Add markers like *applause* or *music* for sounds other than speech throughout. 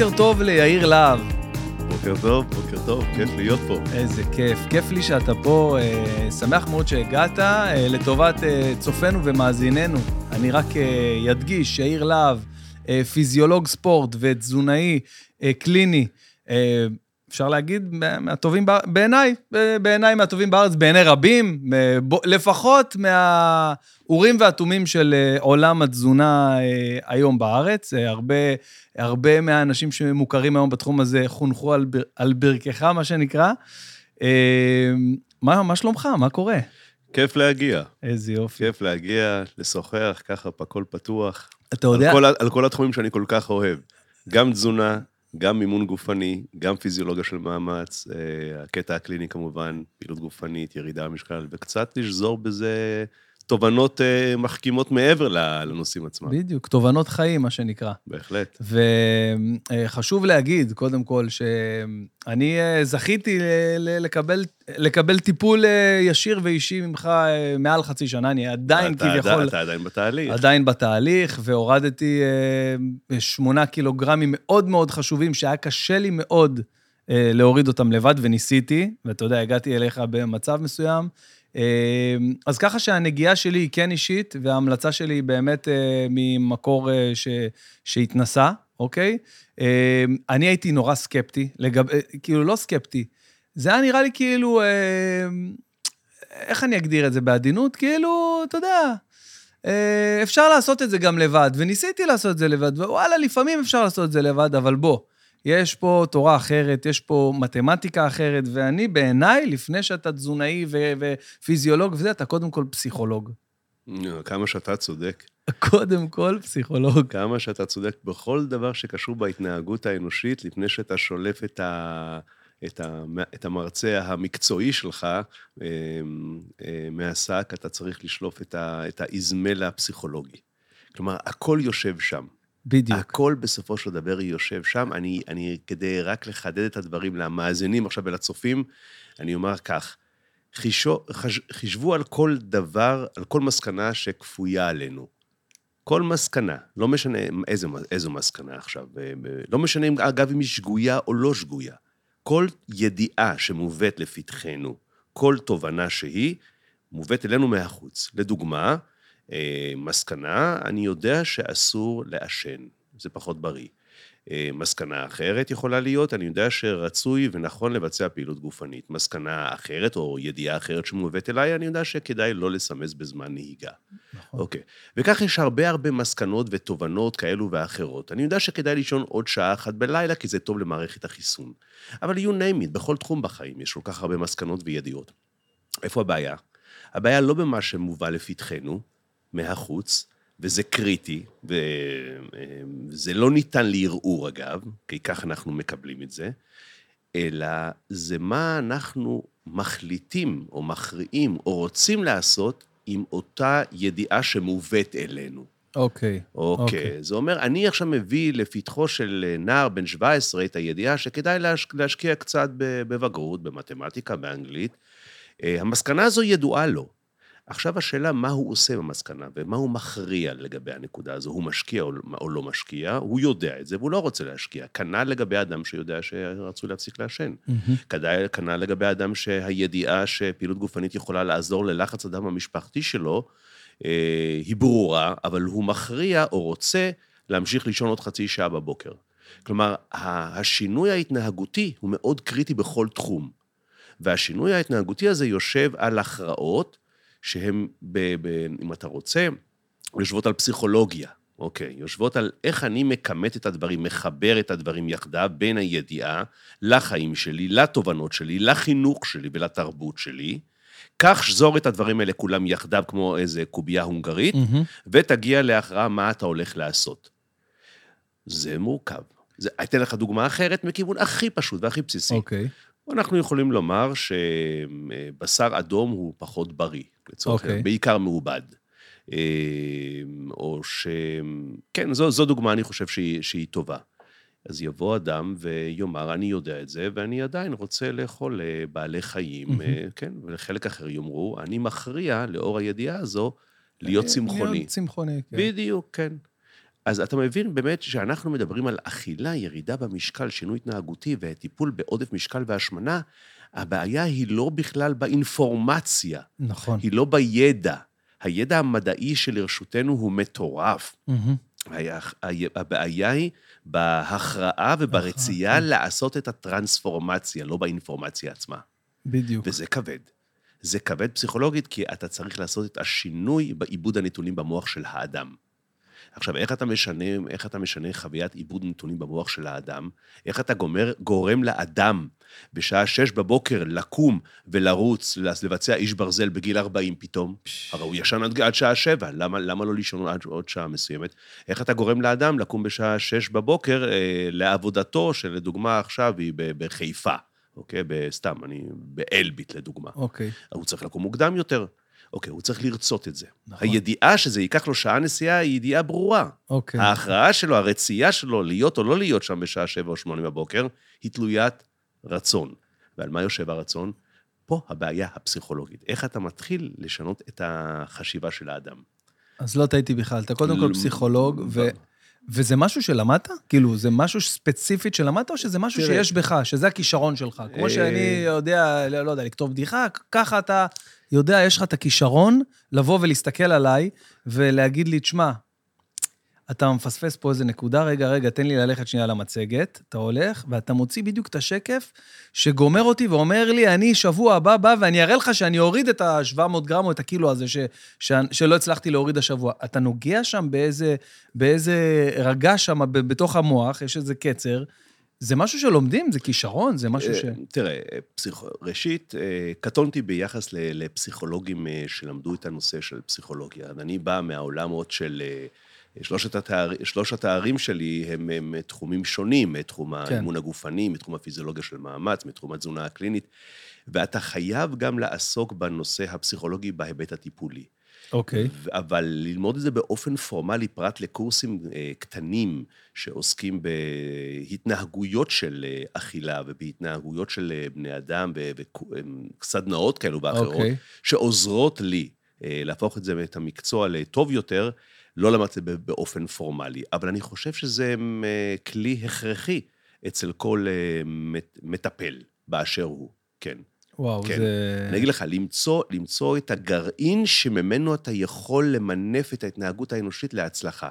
בוקר טוב ליאיר להב. בוקר טוב, בוקר טוב, כיף להיות פה. איזה כיף, כיף לי שאתה פה, אה, שמח מאוד שהגעת. אה, לטובת אה, צופינו ומאזיננו, אני רק אה, אדגיש, יאיר להב, אה, פיזיולוג ספורט ותזונאי אה, קליני, אה, אפשר להגיד, מהטובים בא- בעיניי, בעיניי מהטובים בארץ, בעיני רבים, אה, לפחות מהאורים והתומים של אה, עולם התזונה אה, היום בארץ. הרבה, הרבה מהאנשים שמוכרים היום בתחום הזה חונכו על, בר, על ברכך, מה שנקרא. מה, מה שלומך? מה קורה? כיף להגיע. איזה יופי. כיף להגיע, לשוחח, ככה הכל פתוח. אתה יודע, על כל, על כל התחומים שאני כל כך אוהב. גם תזונה, גם מימון גופני, גם פיזיולוגיה של מאמץ, אה, הקטע הקליני כמובן, פעילות גופנית, ירידה במשקל, וקצת לשזור בזה תובנות אה, מחכימות מעבר לנושאים עצמם. בדיוק, תובנות חיים, מה שנקרא. בהחלט. וחשוב להגיד, קודם כל, שאני אה, זכיתי לקבל, לקבל טיפול אה, ישיר ואישי ממך אה, מעל חצי שנה, אני עדיין אתה, כביכול... אתה עדיין בתהליך. עדיין בתהליך, והורדתי אה, שמונה קילוגרמים מאוד מאוד חשובים, שהיה קשה לי מאוד אה, להוריד אותם לבד, וניסיתי, ואתה יודע, הגעתי אליך במצב מסוים. אה, אז ככה שהנגיעה שלי היא כן אישית, וההמלצה שלי היא באמת אה, ממקור אה, ש, שהתנסה, אוקיי? אה, אני הייתי נורא סקפטי, לגב, אה, כאילו לא סקפטי, זה היה נראה לי כאילו, אה, איך אני אגדיר את זה בעדינות? כאילו, אתה יודע, אפשר לעשות את זה גם לבד, וניסיתי לעשות את זה לבד, ווואלה, לפעמים אפשר לעשות את זה לבד, אבל בוא, יש פה תורה אחרת, יש פה מתמטיקה אחרת, ואני בעיניי, לפני שאתה תזונאי ו- ופיזיולוג וזה, אתה קודם כל פסיכולוג. כמה שאתה צודק. קודם כל פסיכולוג. כמה שאתה צודק בכל דבר שקשור בהתנהגות האנושית, לפני שאתה שולף את, ה, את, ה, את המרצע המקצועי שלך אה, אה, מהשק, אתה צריך לשלוף את, ה, את האזמל הפסיכולוגי. כלומר, הכל יושב שם. בדיוק. הכל בסופו של דבר יושב שם. אני, אני, כדי רק לחדד את הדברים למאזינים עכשיו ולצופים, אני אומר כך, חישו, חש, חישבו על כל דבר, על כל מסקנה שכפויה עלינו. כל מסקנה, לא משנה איזה, איזו מסקנה עכשיו, אה, לא משנה אם, אגב אם היא שגויה או לא שגויה. כל ידיעה שמובאת לפתחנו, כל תובנה שהיא, מובאת אלינו מהחוץ. לדוגמה, מסקנה, אני יודע שאסור לעשן, זה פחות בריא. אה, מסקנה אחרת יכולה להיות, אני יודע שרצוי ונכון לבצע פעילות גופנית. מסקנה אחרת, או ידיעה אחרת שמובאת אליי, אני יודע שכדאי לא לסמס בזמן נהיגה. נכון. אוקיי. וכך יש הרבה הרבה מסקנות ותובנות כאלו ואחרות. אני יודע שכדאי לישון עוד שעה אחת בלילה, כי זה טוב למערכת החיסון. אבל you name it, בכל תחום בחיים יש כל כך הרבה מסקנות וידיעות. איפה הבעיה? הבעיה לא במה שמובא לפתחנו, מהחוץ, וזה קריטי, וזה לא ניתן לערעור אגב, כי כך אנחנו מקבלים את זה, אלא זה מה אנחנו מחליטים או מכריעים או רוצים לעשות עם אותה ידיעה שמובאת אלינו. אוקיי. אוקיי. אוקיי. זה אומר, אני עכשיו מביא לפתחו של נער בן 17 את הידיעה שכדאי להש... להשקיע קצת בבגרות, במתמטיקה, באנגלית. אה, המסקנה הזו ידועה לו. עכשיו השאלה, מה הוא עושה במסקנה ומה הוא מכריע לגבי הנקודה הזו. הוא משקיע או, או לא משקיע, הוא יודע את זה והוא לא רוצה להשקיע. כנ"ל לגבי אדם שיודע שרצוי להפסיק לעשן. כנ"ל לגבי אדם שהידיעה שפעילות גופנית יכולה לעזור ללחץ הדם המשפחתי שלו, אה, היא ברורה, אבל הוא מכריע או רוצה להמשיך לישון עוד חצי שעה בבוקר. כלומר, השינוי ההתנהגותי הוא מאוד קריטי בכל תחום. והשינוי ההתנהגותי הזה יושב על הכרעות שהן, ב- ב- אם אתה רוצה, יושבות על פסיכולוגיה. אוקיי, יושבות על איך אני מכמת את הדברים, מחבר את הדברים יחדיו בין הידיעה לחיים שלי, לתובנות שלי, לחינוך שלי ולתרבות שלי. קח שזור את הדברים האלה כולם יחדיו כמו איזה קובייה הונגרית, מהמם. ותגיע להכרעה מה אתה הולך לעשות. זה מורכב. זה, אתן לך דוגמה אחרת מכיוון הכי פשוט והכי בסיסי. אוקיי. אנחנו יכולים לומר שבשר אדום הוא פחות בריא, לצורך אוקיי. העניין, בעיקר מעובד. אה, או ש... כן, זו, זו דוגמה, אני חושב שהיא, שהיא טובה. אז יבוא אדם ויאמר, אני יודע את זה, ואני עדיין רוצה לאכול אה, בעלי חיים, מהמם. כן, ולחלק אחר יאמרו, אני מכריע, לאור הידיעה הזו, להיות צמחוני. להיות צמחוני, כן. בדיוק, כן. אז אתה מבין באמת שאנחנו מדברים על אכילה, ירידה במשקל, שינוי התנהגותי וטיפול בעודף משקל והשמנה, הבעיה היא לא בכלל באינפורמציה, נכון. היא לא בידע. הידע המדעי שלרשותנו הוא מטורף. היה- הבעיה היא בהכרעה וברצייה הכרעה, לעשות את הטרנספורמציה, לא באינפורמציה עצמה. בדיוק. וזה כבד. זה כבד פסיכולוגית, כי אתה צריך לעשות את השינוי בעיבוד הנתונים במוח של האדם. עכשיו, איך אתה משנה, איך אתה משנה חוויית עיבוד נתונים במוח של האדם? איך אתה גומר, גורם לאדם בשעה שש בבוקר לקום ולרוץ, לבצע איש ברזל בגיל 40 פתאום? הרי הוא ישן עד, עד שעה שבע, למה, למה לא לישון עד עוד שעה מסוימת? איך אתה גורם לאדם לקום בשעה שש בבוקר אה, לעבודתו, שלדוגמה עכשיו היא בחיפה, אוקיי? סתם, אני באלביט לדוגמה. אוקיי. הוא צריך לקום מוקדם יותר. אוקיי, הוא צריך לרצות את זה. נכון. הידיעה שזה ייקח לו שעה נסיעה היא ידיעה ברורה. אוקיי. ההכרעה שלו, הרצייה שלו, להיות או לא להיות שם בשעה שבע או שמונה בבוקר, היא תלוית רצון. ועל מה יושב הרצון? פה הבעיה הפסיכולוגית. איך אתה מתחיל לשנות את החשיבה של האדם. אז לא טעיתי בכלל. אתה קודם כל פסיכולוג, ו... וזה משהו שלמדת? כאילו, זה משהו ספציפית שלמדת, או שזה משהו תראה. שיש בך, שזה הכישרון שלך? כמו אה, שאני יודע, לא לא יודע, לכתוב בדיחה, ככה אתה יודע, יש לך את הכישרון לבוא ולהסתכל עליי ולהגיד לי, תשמע, אתה מפספס פה איזה נקודה, רגע, רגע, תן לי ללכת שנייה למצגת, אתה הולך, ואתה מוציא בדיוק את השקף שגומר אותי ואומר לי, אני שבוע הבא בא ואני אראה לך שאני אוריד את ה-700 גרם או את הקילו הזה ש, ש, שלא הצלחתי להוריד השבוע. אתה נוגע שם באיזה, באיזה רגע שם ב- בתוך המוח, יש איזה קצר. זה משהו שלומדים, זה כישרון, זה משהו ש... אה, תראה, פסיכ... ראשית, אה, קטונתי ביחס לפסיכולוגים אה, שלמדו את הנושא של פסיכולוגיה. אני בא מהעולם עוד של... שלושת התאר... שלוש התארים שלי הם, הם תחומים שונים, מתחום כן. האימון הגופני, מתחום הפיזיולוגיה של מאמץ, מתחום התזונה הקלינית, ואתה חייב גם לעסוק בנושא הפסיכולוגי בהיבט הטיפולי. אוקיי. ו- אבל ללמוד את זה באופן פורמלי, פרט לקורסים אה, קטנים שעוסקים בהתנהגויות של אה, אכילה ובהתנהגויות של אה, בני אדם וסדנאות כאלו ואחרות, אוקיי. שעוזרות לי אה, להפוך את זה, את המקצוע לטוב יותר, לא למדתי באופן פורמלי. אבל אני חושב שזה אה, כלי הכרחי אצל כל אה, מט- מטפל באשר הוא, כן. וואו, כן. זה... אני אגיד לך, למצוא, למצוא את הגרעין שממנו אתה יכול למנף את ההתנהגות האנושית להצלחה.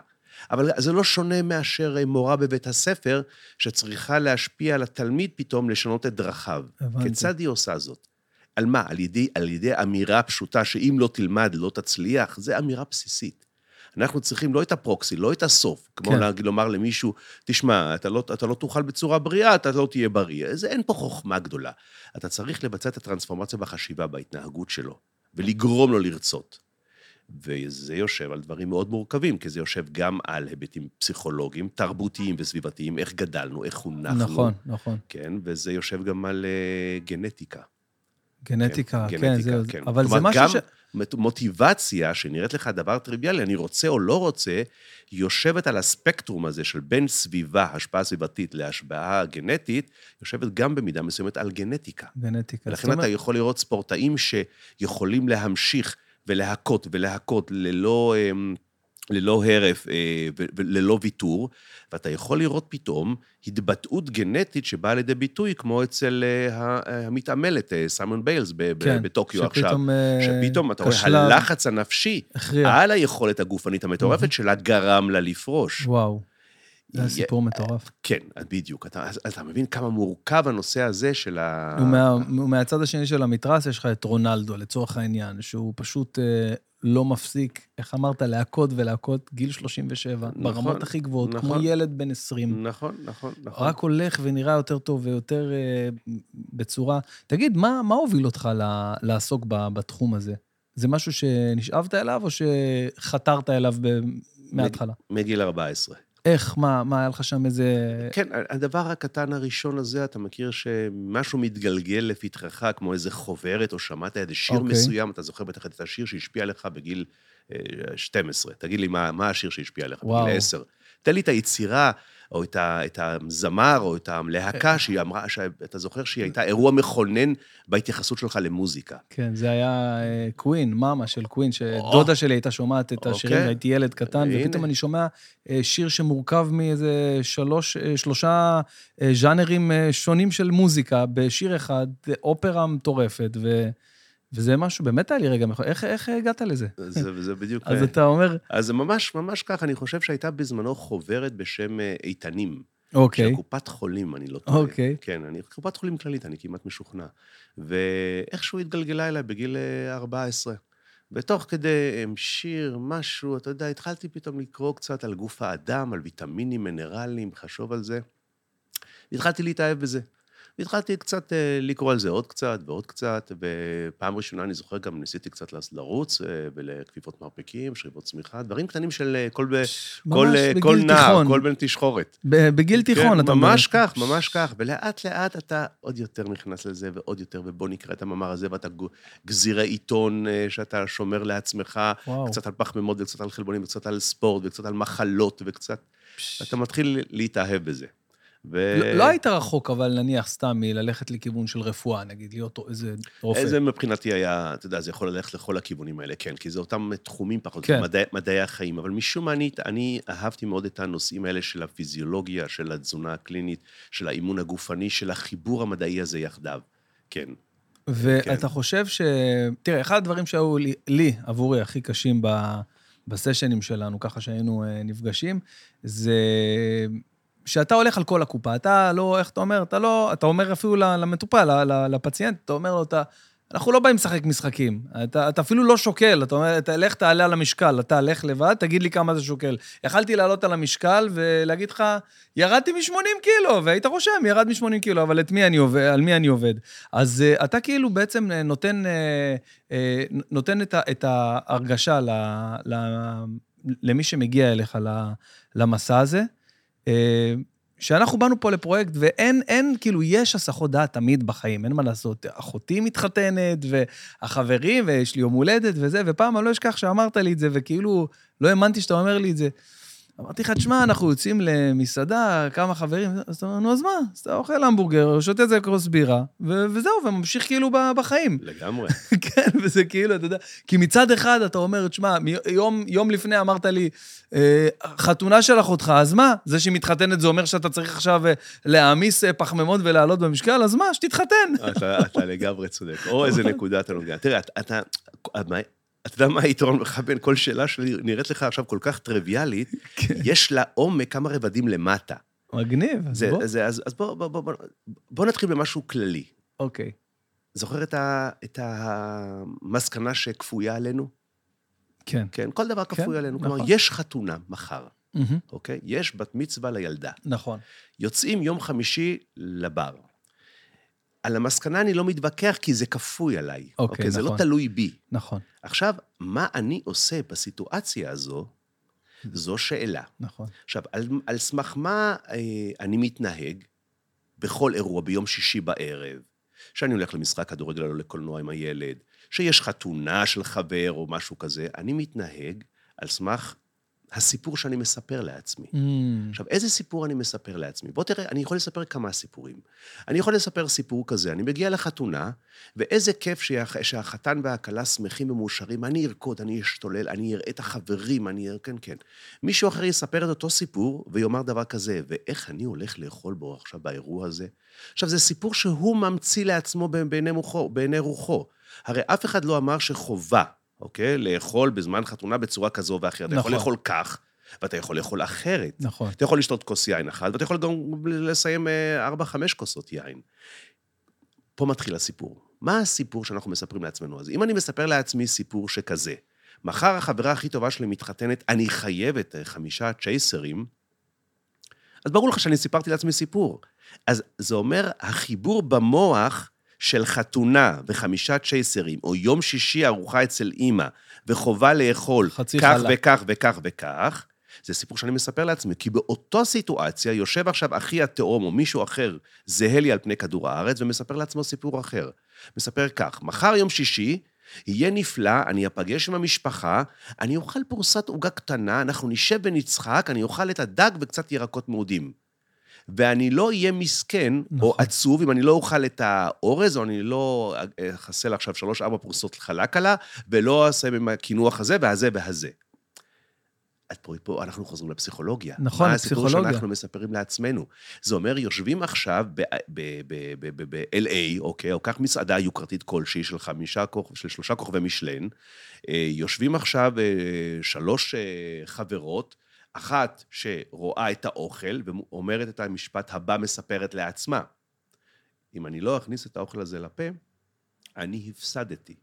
אבל זה לא שונה מאשר מורה בבית הספר, שצריכה להשפיע על התלמיד פתאום לשנות את דרכיו. הבנתי. כיצד היא עושה זאת? על מה? על ידי, על ידי אמירה פשוטה שאם לא תלמד, לא תצליח? זו אמירה בסיסית. אנחנו צריכים לא את הפרוקסי, לא את הסוף. כמו כן. להגיד, לומר למישהו, תשמע, אתה לא, אתה לא תאכל בצורה בריאה, אתה לא תהיה בריא. זה, אין פה חוכמה גדולה. אתה צריך לבצע את הטרנספורמציה בחשיבה, בהתנהגות שלו, ולגרום לו לרצות. וזה יושב על דברים מאוד מורכבים, כי זה יושב גם על היבטים פסיכולוגיים, תרבותיים וסביבתיים, איך גדלנו, איך חונכנו. נכון, נכון. כן, וזה יושב גם על uh, גנטיקה. גנטיקה, כן, כן, גנטיקה, זה... כן. אבל זה משהו גם ש... מוט- מוטיבציה, שנראית לך דבר טריוויאלי, אני רוצה או לא רוצה, יושבת על הספקטרום הזה של בין סביבה, השפעה סביבתית, להשפעה גנטית, יושבת גם במידה מסוימת על גנטיקה. גנטיקה. ולכן אתה יכול לראות ספורטאים שיכולים להמשיך ולהכות ולהכות ללא, אמ, ללא הרף אה, וללא ויתור, ואתה יכול לראות פתאום התבטאות גנטית שבאה לידי ביטוי, כמו אצל אה, ה- המתעמלת, אה, סיימון ביילס כן, בטוקיו עכשיו. שפתאום, אה, שפתאום אתה רואה, הלחץ הנפשי הכריע. על היכולת הגופנית המטורפת שלה גרם לה לפרוש. וואו, זה היה יה- סיפור מטורף. כן, בדיוק. אתה, אתה מבין כמה מורכב הנושא הזה של ה... ומה- ומהצד השני של המתרס יש לך את רונלדו, לצורך העניין, שהוא פשוט אה, לא מפסיק, איך אמרת, להכות ולהכות, גיל 37, נכון, ברמות הכי גבוהות, כמו נכון. ילד בן 20. נכון, נכון, נכון. רק הולך ונראה יותר טוב ויותר אה, בצורה... תגיד, מה, מה הוביל אותך ל- לעסוק ב- בתחום הזה? זה משהו שנשאבת אליו, או שחתרת אליו ב- מההתחלה? מגיל 14. איך, מה, מה היה לך שם איזה... כן, הדבר הקטן הראשון הזה, אתה מכיר שמשהו מתגלגל לפתחך, כמו איזה חוברת, או שמעת איזה שיר אוקיי. מסוים, אתה זוכר בטח את השיר שהשפיע עליך בגיל אה, 12. תגיד לי, מה, מה השיר שהשפיע עליך? וואו. בגיל 10. תן לי את היצירה, או את, ה, את הזמר, או את הלהקה, שהיא אמרה, שאתה זוכר שהיא הייתה אירוע מכונן בהתייחסות שלך למוזיקה. כן, זה היה קווין, מאמה של קווין, שדודה שלי הייתה שומעת את השירים, אוקיי. הייתי ילד קטן, ופתאום אני שומע אה, שיר שמורכב מאיזה שלוש, אה, שלושה אה, ז'אנרים שונים של מוזיקה, בשיר אחד, אופרה מטורפת, ו... וזה משהו, באמת היה לי רגע, איך, איך הגעת לזה? זה, זה בדיוק... אז אתה אומר... אז זה ממש, ממש ככה, אני חושב שהייתה בזמנו חוברת בשם איתנים. אוקיי. של קופת חולים, אני לא טועה. אוקיי. כן, אני, קופת חולים כללית, אני כמעט משוכנע. ואיכשהו התגלגלה אליי בגיל 14. ותוך כדי שיר, משהו, אתה יודע, התחלתי פתאום לקרוא קצת על גוף האדם, על ויטמינים, מינרלים, חשוב על זה. והתחלתי להתאהב בזה. והתחלתי קצת אה, לקרוא על זה עוד קצת ועוד קצת, ופעם ראשונה אני זוכר גם ניסיתי קצת לרוץ ולכפיפות אה, מרפקים, שריבות צמיחה, דברים קטנים של אה, כל, כל, כל נער, כל בן תשחורת. בגיל כן, תיכון, כן, אתה אומר. ממש כך, ממש כך, ולאט לאט אתה עוד יותר נכנס לזה ועוד יותר, ובוא נקרא את המאמר הזה, ואתה גזירי עיתון שאתה שומר לעצמך, וואו. קצת על פחמימות וקצת על חלבונים וקצת על ספורט וקצת על מחלות וקצת... אתה מתחיל להתאהב בזה. ו... לא, לא היית רחוק, אבל נניח סתם מללכת לכיוון של רפואה, נגיד, להיות איזה רופא. זה מבחינתי היה, אתה יודע, זה יכול ללכת לכל הכיוונים האלה, כן, כי זה אותם תחומים פחות, כן. מדעי, מדעי החיים, אבל משום מה אני, אני אהבתי מאוד את הנושאים האלה של הפיזיולוגיה, של התזונה הקלינית, של האימון הגופני, של החיבור המדעי הזה יחדיו, כן. ואתה כן. חושב ש... תראה, אחד הדברים שהיו לי, לי עבורי, הכי קשים ב... בסשנים שלנו, ככה שהיינו אה, נפגשים, זה שאתה הולך על כל הקופה, אתה לא, איך אתה אומר? אתה לא, אתה אומר אפילו למטופל, לפציינט, אתה אומר לו, אתה, אנחנו לא באים לשחק משחקים. אתה, אתה אפילו לא שוקל, אתה אומר, אתה לך תעלה על המשקל, אתה לך לבד, תגיד לי כמה זה שוקל. יכלתי לעלות על המשקל ולהגיד לך, ירדתי מ-80 קילו, והיית רושם, ירד מ-80 קילו, אבל מי אני עובד, על מי אני עובד? אז uh, אתה כאילו בעצם אה, נותן, uh, נותן את, את ההרגשה ל, ל, למי שמגיע אליך למסע הזה. אה, שאנחנו באנו פה לפרויקט, ואין, אין, כאילו, יש הסחות דעת תמיד בחיים, אין מה לעשות. אחותי מתחתנת, והחברים, ויש לי יום הולדת וזה, ופעם אני לא אשכח שאמרת לי את זה, וכאילו, לא האמנתי שאתה אומר לי את זה. אמרתי לך, תשמע, אנחנו יוצאים למסעדה, כמה חברים, אז אתה אומר, נו, אז מה? אז אתה אוכל המבורגר, שותה את זה כוס בירה, וזהו, וממשיך כאילו בחיים. לגמרי. *laughs* כן, וזה כאילו, אתה יודע, כי מצד אחד אתה אומר, תשמע, יום, יום לפני אמרת לי, אה, חתונה של אחותך, אז מה? זה שהיא מתחתנת זה אומר שאתה צריך עכשיו אה, להעמיס אה, פחמימות ולעלות במשקל, אז מה? שתתחתן. אתה, אתה לגמרי צודק. או איזה נקודה אתה נוגע. תראה, אתה, אתה יודע מה היתרון לך בין כל שאלה שנראית לך עכשיו כל כך טריוויאלית? כן. יש לה עומק כמה רבדים למטה. מגניב, אז בוא. זה, אז, אז בוא, בוא, בוא, בוא, בוא נתחיל במשהו כללי. אוקיי. זוכר את, ה, את המסקנה שכפויה עלינו? כן. כן, כל דבר כפוי כן, עלינו. נכון. כלומר, יש חתונה מחר, mm-hmm. אוקיי? יש בת מצווה לילדה. נכון. יוצאים יום חמישי לבר. על המסקנה אני לא מתווכח, כי זה כפוי עליי. אוקיי, אוקיי נכון. זה לא נכון. תלוי בי. נכון. עכשיו, מה אני עושה בסיטואציה הזו, זו שאלה. נכון. עכשיו, על, על סמך מה אה, אני מתנהג בכל אירוע ביום שישי בערב, שאני הולך למשחק כדורגל או לקולנוע עם הילד, שיש חתונה של חבר או משהו כזה, אני מתנהג על סמך הסיפור שאני מספר לעצמי. Mm. עכשיו, איזה סיפור אני מספר לעצמי? בוא תראה, אני יכול לספר כמה סיפורים. אני יכול לספר סיפור כזה, אני מגיע לחתונה, ואיזה כיף שהח... שהחתן והכלה שמחים ומאושרים, אני ארקוד, אני אשתולל, אני אראה את החברים, אני אראה, כן, כן. מישהו אחר יספר את אותו סיפור ויאמר דבר כזה, ואיך אני הולך לאכול בו עכשיו באירוע הזה? עכשיו, זה סיפור שהוא ממציא לעצמו בעיני, מוחו, בעיני רוחו. הרי אף אחד לא אמר שחובה אוקיי? לאכול בזמן חתונה בצורה כזו ואחרת. נכון. אתה יכול נכון. לאכול כך, ואתה יכול לאכול אחרת. נכון. אתה יכול לשתות כוס יין אחת, ואתה יכול גם לסיים אה, ארבע, חמש כוסות יין. פה מתחיל הסיפור. מה הסיפור שאנחנו מספרים לעצמנו? אז אם אני מספר לעצמי סיפור שכזה, מחר החברה הכי טובה שלי מתחתנת, אני חייבת אה, חמישה צ'ייסרים, אז ברור לך שאני סיפרתי לעצמי סיפור. אז זה אומר, החיבור במוח של חתונה וחמישה צ'ייסרים, או יום שישי ארוחה אצל אימא, וחובה לאכול כך חלה. וכך וכך וכך, זה סיפור שאני מספר לעצמי, כי באותו סיטואציה יושב עכשיו אחי התאום או מישהו אחר זהה לי על פני כדור הארץ ומספר לעצמו סיפור אחר. מספר כך, מחר יום שישי, יהיה נפלא, אני אפגש עם המשפחה, אני אוכל פרוסת עוגה קטנה, אנחנו נשב ונצחק, אני אוכל את הדג וקצת ירקות מעודים. ואני לא אהיה מסכן נכון. או עצוב אם אני לא אוכל את האורז, או אני לא אחסל עכשיו שלוש-ארבע פרוסות חלק עלה, ולא אעשה עם הקינוח הזה והזה והזה. פה, פה אנחנו חוזרים לפסיכולוגיה. נכון, לפסיכולוגיה. מה הסיפור שאנחנו מספרים לעצמנו? זה אומר, יושבים עכשיו ב-LA, אוקיי, או כך מסעדה יוקרתית כלשהי של חמישה, של שלושה כוכבי משלן, אה, יושבים עכשיו אה, שלוש אה, חברות, אחת שרואה את האוכל ואומרת את המשפט הבא, מספרת לעצמה. אם אני לא אכניס את האוכל הזה לפה, אני הפסדתי.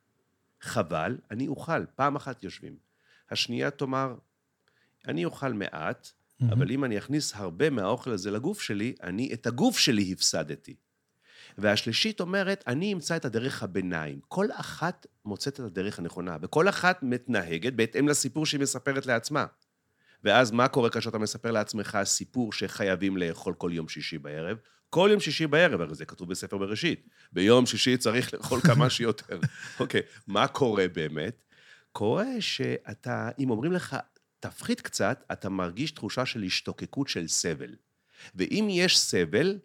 חבל, אני אוכל. פעם אחת יושבים. השנייה תאמר, אני אוכל מעט, mm-hmm. אבל אם אני אכניס הרבה מהאוכל הזה לגוף שלי, אני את הגוף שלי הפסדתי. והשלישית אומרת, אני אמצא את הדרך הביניים. כל אחת מוצאת את הדרך הנכונה, וכל אחת מתנהגת בהתאם לסיפור שהיא מספרת לעצמה. ואז מה קורה כאשר אתה מספר לעצמך סיפור שחייבים לאכול כל יום שישי בערב? כל יום שישי בערב, הרי זה כתוב בספר בראשית. ביום שישי צריך לאכול כמה *laughs* שיותר. אוקיי, okay, מה קורה באמת? קורה שאתה, אם אומרים לך, תפחית קצת, אתה מרגיש תחושה של השתוקקות של סבל. ואם יש סבל,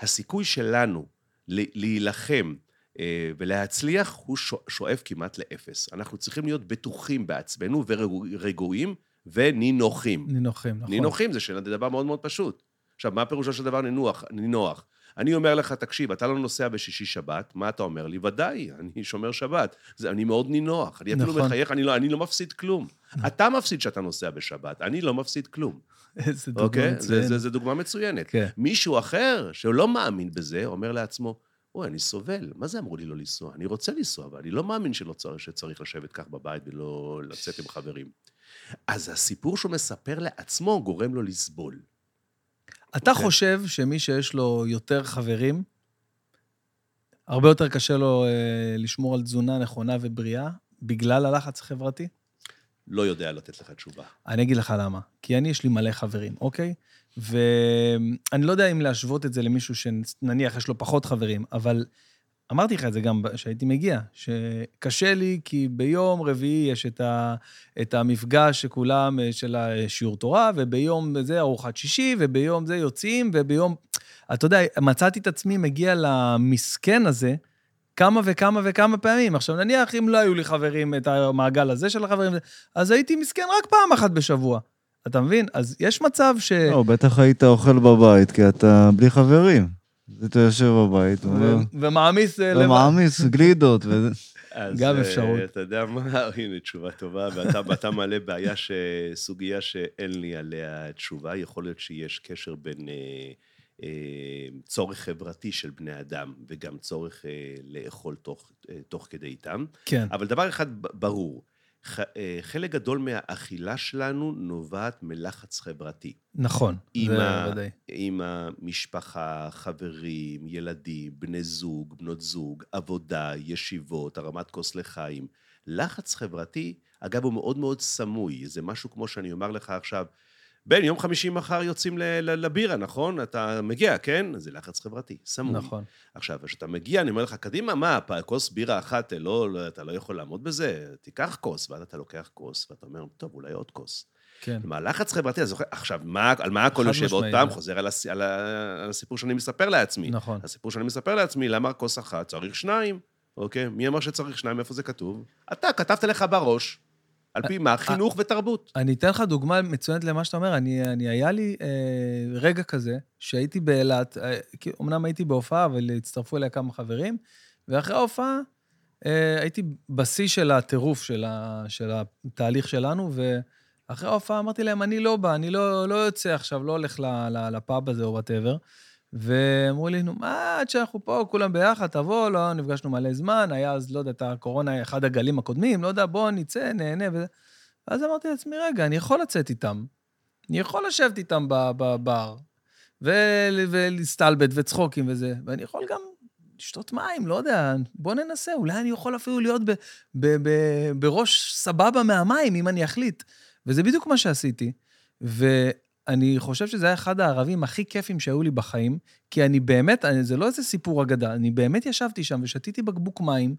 הסיכוי שלנו להילחם אה, ולהצליח הוא שואף כמעט לאפס. אנחנו צריכים להיות בטוחים בעצמנו ורגועים ונינוחים. נינוחים, נכון. נינוחים זה דבר מאוד מאוד פשוט. עכשיו, מה פירושו של דבר נינוח? נינוח? אני אומר לך, תקשיב, אתה לא נוסע בשישי-שבת, מה אתה אומר לי? ודאי, אני שומר שבת. זה, אני מאוד נינוח. אני אפילו נכון. מחייך, אני לא, אני לא מפסיד כלום. אתה מפסיד שאתה נוסע בשבת, אני לא מפסיד כלום. איזה דוגמה אוקיי? מצוינת. זה, זה, זה דוגמה מצוינת. כן. מישהו אחר, שהוא לא מאמין בזה, אומר לעצמו, אוי, אני סובל, מה זה אמרו לי לא לנסוע? אני רוצה לנסוע, אבל אני לא מאמין שלא צריך, שצריך לשבת כך בבית ולא לצאת עם חברים. אז הסיפור שהוא מספר לעצמו גורם לו לסבול. אתה okay. אוקיי. חושב שמי שיש לו יותר חברים, הרבה יותר קשה לו אה, לשמור על תזונה נכונה ובריאה בגלל הלחץ החברתי? לא יודע לתת לך תשובה. אני אגיד לך למה. כי אני, יש לי מלא חברים, אוקיי? ואני לא יודע אם להשוות את זה למישהו שנניח יש לו פחות חברים, אבל אמרתי לך את זה גם כשהייתי מגיע, שקשה לי כי ביום רביעי יש את, ה, את המפגש שכולם, אה, של השיעור תורה, וביום זה ארוחת שישי, וביום זה יוצאים, וביום... אתה יודע, מצאתי את עצמי מגיע למסכן הזה כמה וכמה וכמה פעמים. עכשיו, נניח אם לא היו לי חברים, את המעגל הזה של החברים, אז הייתי מסכן רק פעם אחת בשבוע. אתה מבין? אז יש מצב ש... לא, בטח היית אוכל בבית, כי אתה בלי חברים. אתה יושב בבית, ומעמיס אה, לבד. ומעמיס גלידות. גם אה, אפשרות. אתה יודע מה, *laughs* הנה תשובה טובה, ואתה מעלה בעיה, סוגיה שאין לי עליה תשובה, יכול להיות שיש קשר בין אה, צורך חברתי של בני אדם, וגם צורך לאכול תוך כדי איתם. כן. אבל דבר אחד ברור, חלק גדול מהאכילה שלנו נובעת מלחץ חברתי. נכון, זה ודאי. עם המשפחה, חברים, ילדים, בני זוג, בנות זוג, עבודה, ישיבות, הרמת כוס לחיים. לחץ חברתי, אגב, הוא מאוד מאוד סמוי. זה משהו כמו שאני אומר לך עכשיו, בן, יום חמישי מחר יוצאים לבירה, נכון? אתה מגיע, כן? זה לחץ חברתי, סמוי. נכון. עכשיו, כשאתה מגיע, אני אומר לך, קדימה, מה, כוס בירה אחת, לא, לא, אתה לא יכול לעמוד בזה? תיקח כוס, ואז אתה לוקח כוס, ואתה אומר, טוב, אולי עוד כוס. כן. כלומר, לחץ חברתי, אז עכשיו, מה, על מה הכל יושב עוד פעם? חוזר על, הס, על, ה, על הסיפור שאני מספר לעצמי. נכון. הסיפור שאני מספר לעצמי, למה כוס אחת? צריך שניים, אוקיי? מי אמר שצריך שניים? איפה זה כתוב? אתה, כתבת לך בראש. על פי מה? חינוך ותרבות. אני אתן לך דוגמה מצוינת למה שאתה אומר. אני, אני היה לי אה, רגע כזה, שהייתי באילת, אה, אמנם הייתי בהופעה, אבל הצטרפו אליי כמה חברים, ואחרי ההופעה אה, הייתי בשיא של הטירוף של, ה, של התהליך שלנו, ואחרי ההופעה אמרתי להם, אני לא בא, אני לא, לא יוצא עכשיו, לא הולך לפאב הזה או whatever. ואמרו לי, נו, מה, עד שאנחנו פה, כולם ביחד, תבוא, לא נפגשנו מלא זמן, היה אז, לא יודע, את הקורונה, אחד הגלים הקודמים, לא יודע, בוא נצא, נהנה וזה. ואז אמרתי לעצמי, רגע, אני יכול לצאת איתם, אני יכול לשבת איתם בבר, ולהסתלבט וצחוקים וזה, ואני יכול גם לשתות מים, לא יודע, בוא ננסה, אולי אני יכול אפילו להיות בראש סבבה מהמים, אם אני אחליט. וזה בדיוק מה שעשיתי. ו... אני חושב שזה היה אחד הערבים הכי כיפים שהיו לי בחיים, כי אני באמת, אני, זה לא איזה סיפור אגדה, אני באמת ישבתי שם ושתיתי בקבוק מים,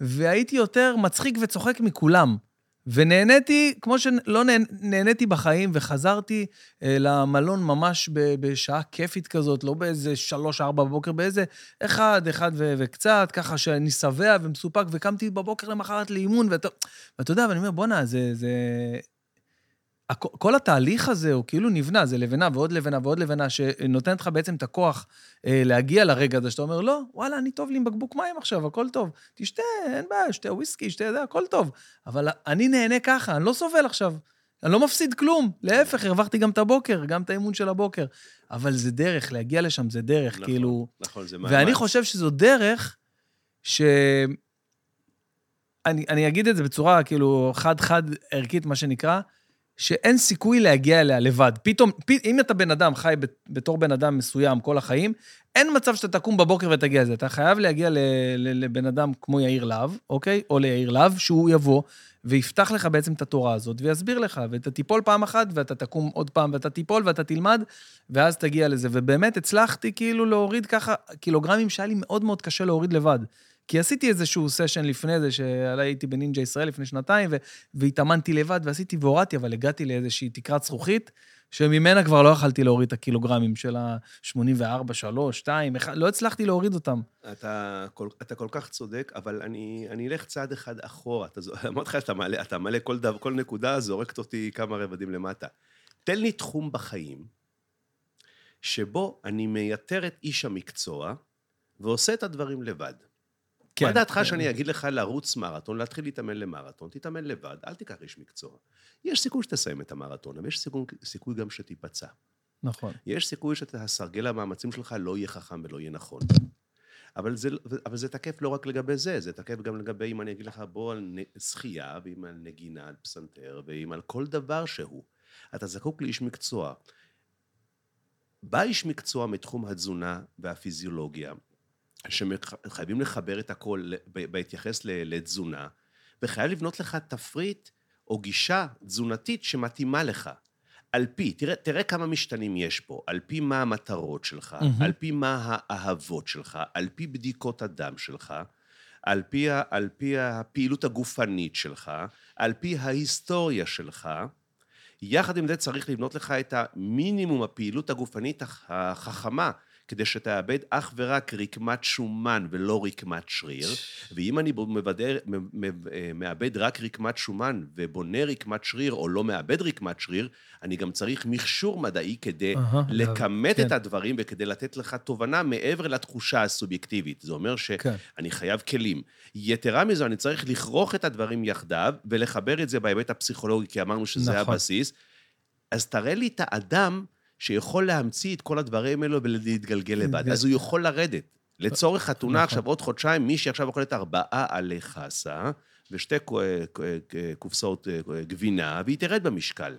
והייתי יותר מצחיק וצוחק מכולם. ונהניתי, כמו שלא נהנ... נהניתי בחיים, וחזרתי אה, למלון ממש בשעה כיפית כזאת, לא באיזה שלוש-ארבע בבוקר, באיזה אחד, אחד ו, וקצת, ככה שאני שבע ומסופק, וקמתי בבוקר למחרת לאימון, ואתה, ואתה יודע, ואני אומר, בואנה, זה, זה... כל התהליך הזה הוא כאילו נבנה, זה לבנה ועוד לבנה ועוד לבנה, שנותנת לך בעצם את הכוח אה, להגיע לרגע הזה, שאתה אומר, לא, וואלה, אני טוב לי עם בקבוק מים עכשיו, הכל טוב. תשתה, אין בעיה, שתה וויסקי, שתה זה, הכל טוב. אבל אני נהנה ככה, אני לא סובל עכשיו. אני לא מפסיד כלום, להפך, הרווחתי גם את הבוקר, גם את האימון של הבוקר. אבל זה דרך, להגיע לשם זה דרך, נכון, כאילו... נכון, זה מאמץ. ואני חושב שזו דרך ש... אני, אני אגיד את זה בצורה כאילו חד-חד ערכית, מה שנקרא, שאין סיכוי להגיע אליה לבד. פתאום, פ... אם אתה בן אדם, חי בתור בן אדם מסוים כל החיים, אין מצב שאתה תקום בבוקר ותגיע לזה. אתה חייב להגיע ל... ל... לבן אדם כמו יאיר להב, אוקיי? או ליאיר להב, שהוא יבוא ויפתח לך בעצם את התורה הזאת ויסביר לך, ואתה תיפול פעם אחת, ואתה תקום עוד פעם, ואתה תיפול, ואתה תלמד, ואז תגיע לזה. ובאמת הצלחתי כאילו להוריד ככה קילוגרמים שהיה לי מאוד מאוד קשה להוריד לבד. כי עשיתי איזשהו סשן לפני זה, שהייתי בנינג'ה ישראל לפני שנתיים, ו- והתאמנתי לבד ועשיתי והורדתי, אבל הגעתי לאיזושהי תקרת זכוכית, שממנה כבר לא יכלתי להוריד את הקילוגרמים של ה-84, 3, 2, 1, לא הצלחתי להוריד אותם. אתה כל, אתה כל כך צודק, אבל אני, אני אלך צעד אחד אחורה. אתה זו- אמרתי לך שאתה מעלה, אתה מעלה כל, דבר, כל נקודה, זורקת אותי כמה רבדים למטה. תן לי תחום בחיים שבו אני מייתר את איש המקצוע ועושה את הדברים לבד. כן, מה דעתך. שאני אגיד לך לרוץ מרתון, להתחיל להתאמן למרתון, תתאמן לבד, אל תיקח איש מקצוע. יש סיכוי שתסיים את המרתון, אבל יש סיכוי, סיכוי גם שתיפצע. נכון. יש סיכוי שהסרגל המאמצים שלך לא יהיה חכם ולא יהיה נכון. אבל זה, אבל זה תקף לא רק לגבי זה, זה תקף גם לגבי אם אני אגיד לך בוא על שחייה, ואם על נגינה, על פסנתר, ואם על כל דבר שהוא. אתה זקוק לאיש מקצוע. בא איש מקצוע מתחום התזונה והפיזיולוגיה, שחייבים לחבר את הכל בהתייחס לתזונה, וחייב לבנות לך תפריט או גישה תזונתית שמתאימה לך. על פי, תראה, תראה כמה משתנים יש פה, על פי מה המטרות שלך, מהמם. על פי מה האהבות שלך, על פי בדיקות הדם שלך, על פי, על פי הפעילות הגופנית שלך, על פי ההיסטוריה שלך. יחד עם זה צריך לבנות לך את המינימום הפעילות הגופנית הח- החכמה, כדי שתאבד אך ורק רקמת שומן ולא רקמת שריר. ואם אני מבדר, אה, מאבד רק רקמת שומן ובונה רקמת שריר, או לא מאבד רקמת שריר, אני גם צריך מכשור מדעי כדי לכמת כן. את הדברים וכדי לתת לך תובנה מעבר לתחושה הסובייקטיבית. זה אומר כן. שאני חייב כלים. יתרה מזו, אני צריך לכרוך את הדברים יחדיו ולחבר את זה בהיבט הפסיכולוגי, כי אמרנו שזה נכון. הבסיס. אז תראה לי את האדם שיכול להמציא את כל הדברים האלו ולהתגלגל לבד. כן. אז הוא יכול לרדת. לצורך חתונה נכון. עכשיו, עוד חודשיים, מי שעכשיו אוכלת ארבעה עלי חסה ושתי קופסאות אה, גבינה, והיא תרד במשקל.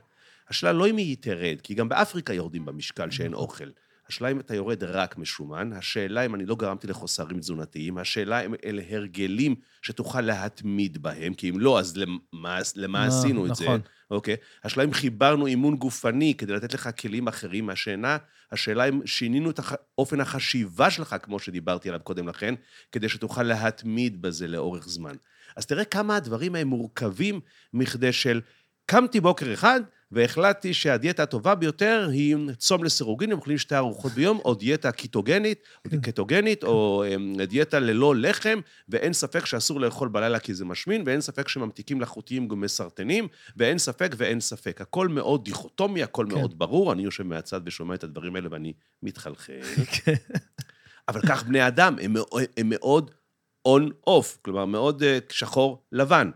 השאלה לא אם היא תרד, כי גם באפריקה יורדים במשקל שאין נכון. אוכל. השאלה אם אתה יורד רק משומן, השאלה אם אני לא גרמתי לחוסרים תזונתיים, השאלה אם אלה הרגלים שתוכל להתמיד בהם, כי אם לא, אז למה, למה אה, עשינו את זה? נכון. אוקיי? השאלה אם חיברנו אימון גופני כדי לתת לך כלים אחרים מהשינה, השאלה אם שינינו את הח... אופן החשיבה שלך, כמו שדיברתי עליו קודם לכן, כדי שתוכל להתמיד בזה לאורך זמן. אז תראה כמה הדברים הם מורכבים מכדי של קמתי בוקר אחד, והחלטתי שהדיאטה הטובה ביותר היא צום לסירוגין, הם אוכלים שתי ארוחות ביום, או דיאטה קיטוגנית, כן. קטוגנית, או אמ, דיאטה ללא לחם, ואין ספק שאסור לאכול בלילה כי זה משמין, ואין ספק שממתיקים מלאכותיים גם מסרטנים, ואין ספק ואין ספק. הכל מאוד דיכוטומי, הכל כן. מאוד ברור, אני יושב מהצד ושומע את הדברים האלה ואני מתחלחל. *laughs* כן. אבל כך בני אדם, הם, הם מאוד און-אוף, כלומר, מאוד אה, שחור לבן.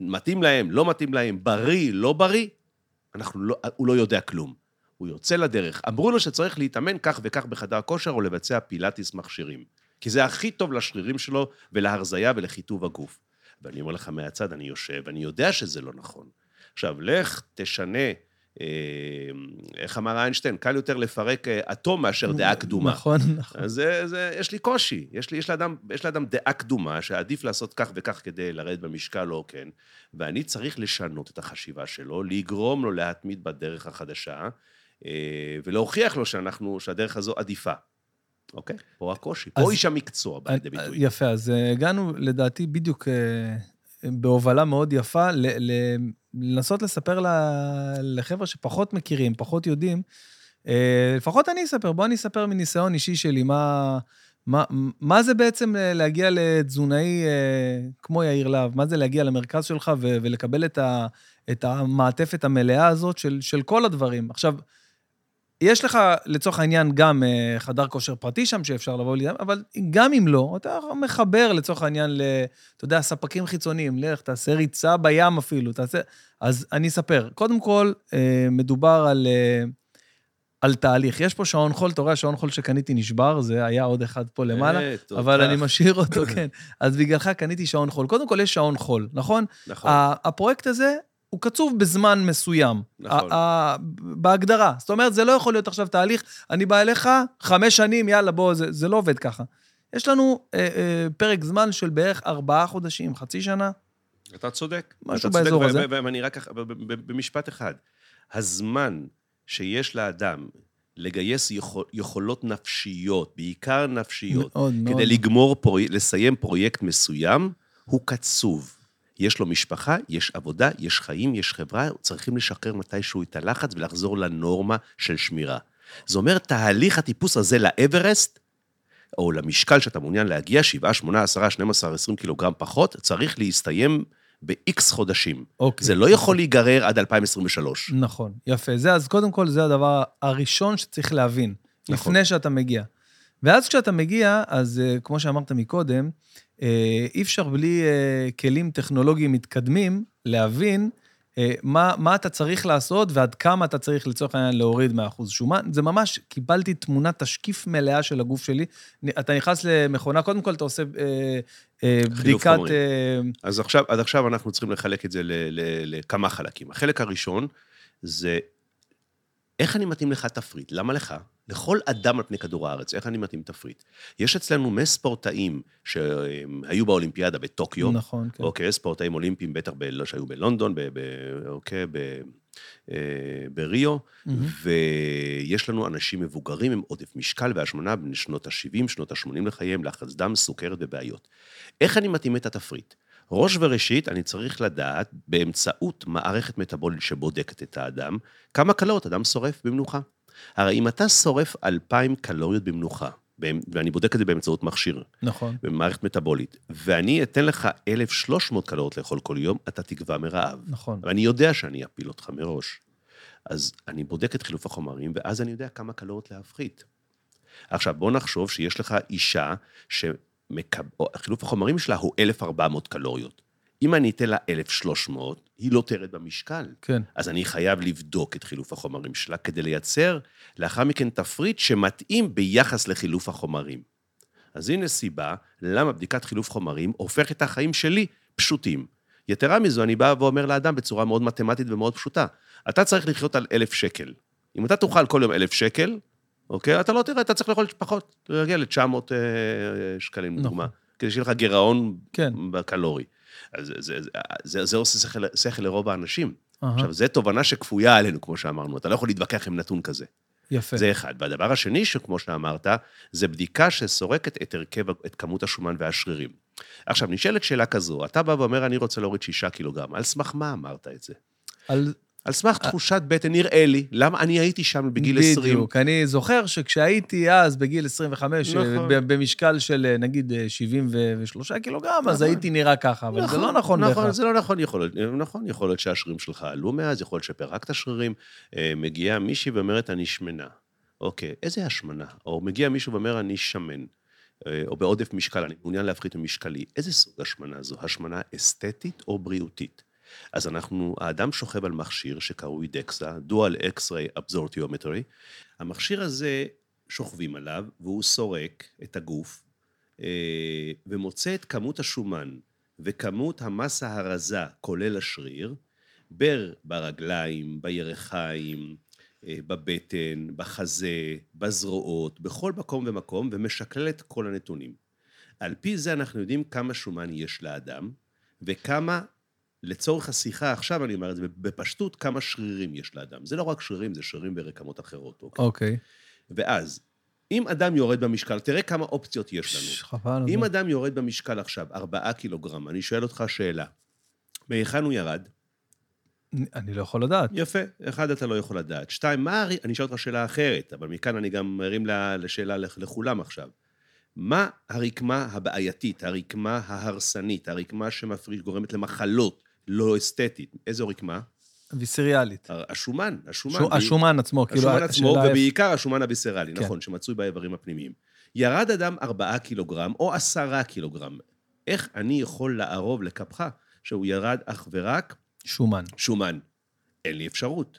מתאים להם, לא מתאים להם, בריא, לא בריא, אנחנו לא, הוא לא יודע כלום. הוא יוצא לדרך. אמרו לו שצריך להתאמן כך וכך בחדר כושר או לבצע פילאטיס מכשירים. כי זה הכי טוב לשרירים שלו ולהרזייה ולחיטוב הגוף. ואני אומר לך מהצד, אני יושב, ואני יודע שזה לא נכון. עכשיו, לך תשנה, איך אמר איינשטיין, קל יותר לפרק אה, אטום מאשר דעה קדומה. נכון, נכון. אז זה, זה, יש לי קושי. יש, לי, יש, לאדם, יש לאדם דעה קדומה, שעדיף לעשות כך וכך כדי לרדת במשקל או כן, ואני צריך לשנות את החשיבה שלו, לגרום לו להתמיד בדרך החדשה, אה, ולהוכיח לו שאנחנו, שהדרך הזו עדיפה. אוקיי? פה הקושי. אז- פה איש המקצוע בא לידי ביטוי. יפה, אז אה, הגענו לדעתי בדיוק אה, בהובלה מאוד יפה, ל- ל- לנסות לספר לחבר'ה שפחות מכירים, פחות יודעים. אה, לפחות אני אספר, בוא אני אספר מניסיון אישי שלי, מה, מה, מה זה בעצם להגיע לתזונאי אה, כמו יאיר להב, מה זה להגיע למרכז שלך ו- ולקבל את, ה, את המעטפת המלאה הזאת של, של כל הדברים. עכשיו, יש לך לצורך העניין גם אה, חדר כושר פרטי שם שאפשר לבוא לידם, אבל גם אם לא, אתה מחבר לצורך העניין ל... אתה יודע, ספקים חיצוניים, לך, תעשה ריצה בים אפילו, תעשה... אז אני אספר. קודם כל, אה, מדובר על, אה, על תהליך. יש פה שעון חול, אתה רואה, השעון חול שקניתי נשבר, זה היה עוד אחד פה למעלה. אבל אני משאיר אותו, *laughs* כן. אז בגללך קניתי שעון חול. קודם כל, יש שעון חול, נכון? נכון. הפרויקט הזה, הוא קצוב בזמן מסוים. נכון. בהגדרה. זאת אומרת, זה לא יכול להיות עכשיו תהליך, אני בא אליך, חמש שנים, יאללה, בוא, זה, זה לא עובד ככה. יש לנו אה, אה, פרק זמן של בערך ארבעה חודשים, חצי שנה. אתה צודק. משהו אתה צודק, באזור ו- הזה. ואני רק, במשפט אחד. הזמן שיש לאדם לגייס יכול, יכולות נפשיות, בעיקר נפשיות, מאוד מאוד. כדי לגמור, פרוי, לסיים פרויקט מסוים, הוא קצוב. יש לו משפחה, יש עבודה, יש חיים, יש חברה, צריכים לשחרר מתישהו את הלחץ ולחזור לנורמה של שמירה. זה אומר, תהליך הטיפוס הזה לאברסט, או למשקל שאתה מעוניין להגיע, 7, 8, 10, 12, 20 קילוגרם פחות, צריך להסתיים ב-X חודשים. אוקיי. זה לא יכול להיגרר עד 2023. נכון, יפה. זה, אז קודם כל, זה הדבר הראשון שצריך להבין, נכון. לפני שאתה מגיע. ואז כשאתה מגיע, אז אה, כמו שאמרת מקודם, אי אפשר בלי אה, כלים טכנולוגיים מתקדמים להבין אה, מה, מה אתה צריך לעשות ועד כמה אתה צריך לצורך העניין להוריד מאחוז שומן. זה ממש, קיבלתי תמונת תשקיף מלאה של הגוף שלי. אתה נכנס למכונה, קודם כל אתה עושה אה, אה, בדיקת... אה, אז עכשיו, עד עכשיו אנחנו צריכים לחלק את זה ל- ל- לכמה חלקים. החלק הראשון זה איך אני מתאים לך תפריט? למה לך? לכל אדם על פני כדור הארץ, איך אני מתאים תפריט? יש אצלנו מספורטאים שהיו באולימפיאדה בטוקיו, נכון, כן. אוקיי, ספורטאים אולימפיים, בטח ב, לא, שהיו בלונדון, ב, ב, אוקיי, ב, אה, בריו, מהמם. ויש לנו אנשים מבוגרים עם עודף משקל והשמנה בין שנות ה-70, שנות ה-80 לחייהם, לחץ דם, סוכרת ובעיות. איך אני מתאים את התפריט? ראש וראשית, אני צריך לדעת, באמצעות מערכת מטבולית שבודקת את האדם, כמה קלוריות אדם שורף במנוחה. הרי אם אתה שורף 2,000 קלוריות במנוחה, ואני בודק את זה באמצעות מכשיר, נכון. במערכת מטבולית, ואני אתן לך 1,300 קלוריות לאכול כל יום, אתה תגווע מרעב. נכון. ואני יודע שאני אפיל אותך מראש. אז אני בודק את חילוף החומרים, ואז אני יודע כמה קלוריות להפחית. עכשיו, בוא נחשוב שיש לך אישה שחילוף החומרים שלה הוא 1,400 קלוריות. אם אני אתן לה 1,300, היא לא תרד במשקל. כן. אז אני חייב לבדוק את חילוף החומרים שלה כדי לייצר לאחר מכן תפריט שמתאים ביחס לחילוף החומרים. אז הנה סיבה למה בדיקת חילוף חומרים הופכת את החיים שלי פשוטים. יתרה מזו, אני בא ואומר לאדם בצורה מאוד מתמטית ומאוד פשוטה, אתה צריך לחיות על אלף שקל. אם אתה תאכל כל יום אלף שקל, אוקיי? אתה לא תראה, אתה צריך לאכול פחות, להגיע ל-900 אה, שקלים, נכון. לדוגמה, כדי שיהיה לך גירעון כן. בקלורי. אז זה, זה, זה, זה עושה שכל, שכל לרוב האנשים. אהה, עכשיו, זו תובנה שכפויה עלינו, כמו שאמרנו, אתה לא יכול להתווכח עם נתון כזה. יפה. זה אחד. והדבר השני, שכמו שאמרת, זה בדיקה שסורקת את הרכב, את כמות השומן והשרירים. עכשיו, נשאלת שאלה כזו, אתה בא ואומר, אני רוצה להוריד שישה קילוגרם, על סמך מה אמרת את זה? על... על סמך תחושת בטן, נראה לי, למה אני הייתי שם בגיל 20. בדיוק. אני זוכר שכשהייתי אז בגיל 25, נכון. ב- במשקל של אה, נגיד אה, 73 קילוגרם, אז נכון. הייתי נראה ככה, אבל זה לא נכון בהכרח. נכון, זה לא נכון, יכול להיות, נכון, יכול להיות שהשרירים שלך עלו מאז, יכול להיות שפירקת שרירים. אה, מגיעה מישהי ואומרת, אני שמנה. אוקיי, איזה השמנה? או מגיע מישהו ואומר, אני שמן. אה, או בעודף משקל, אני מעוניין להפחית ממשקלי. איזה סוג השמנה זו? השמנה אסתטית או בריאותית? אז אנחנו, האדם שוכב על מכשיר שקרוי דקסה, Dual X-ray Absorptiometry. המכשיר הזה, שוכבים עליו, והוא סורק את הגוף, אה, ומוצא את כמות השומן וכמות המסה הרזה, כולל השריר, בר ברגליים, בירכיים, אה, בבטן, בחזה, בזרועות, בכל מקום ומקום, ומשקלל את כל הנתונים. על פי זה אנחנו יודעים כמה שומן יש לאדם, וכמה, לצורך השיחה עכשיו, אני אומר את זה בפשטות, כמה שרירים יש לאדם. זה לא רק שרירים, זה שרירים ברקמות אחרות, אוקיי? אוקיי. ואז, אם אדם יורד במשקל, תראה כמה אופציות יש לנו. חבל אם זה. אדם יורד במשקל עכשיו, ארבעה קילוגרם, אני שואל אותך שאלה. מהיכן הוא ירד? אני לא יכול לדעת. יפה, אחד, אתה לא יכול לדעת. שתיים, מה... אני אשאל אותך שאלה אחרת, אבל מכאן אני גם מרים לשאלה לכ- לכולם עכשיו. מה הרקמה הבעייתית, הרקמה ההרסנית, הרקמה שמפריש, גורמת למחלות לא אסתטית? איזו רקמה? ויסריאלית. השומן, השומן. שומן, השומן עצמו, כאילו... השומן עצמו, ובעיקר השומן הביסרלי, כן. נכון, שמצוי באיברים הפנימיים. ירד אדם ארבעה קילוגרם או עשרה קילוגרם. איך אני יכול לערוב לכפך שהוא ירד אך ורק שומן. שומן? אין לי אפשרות.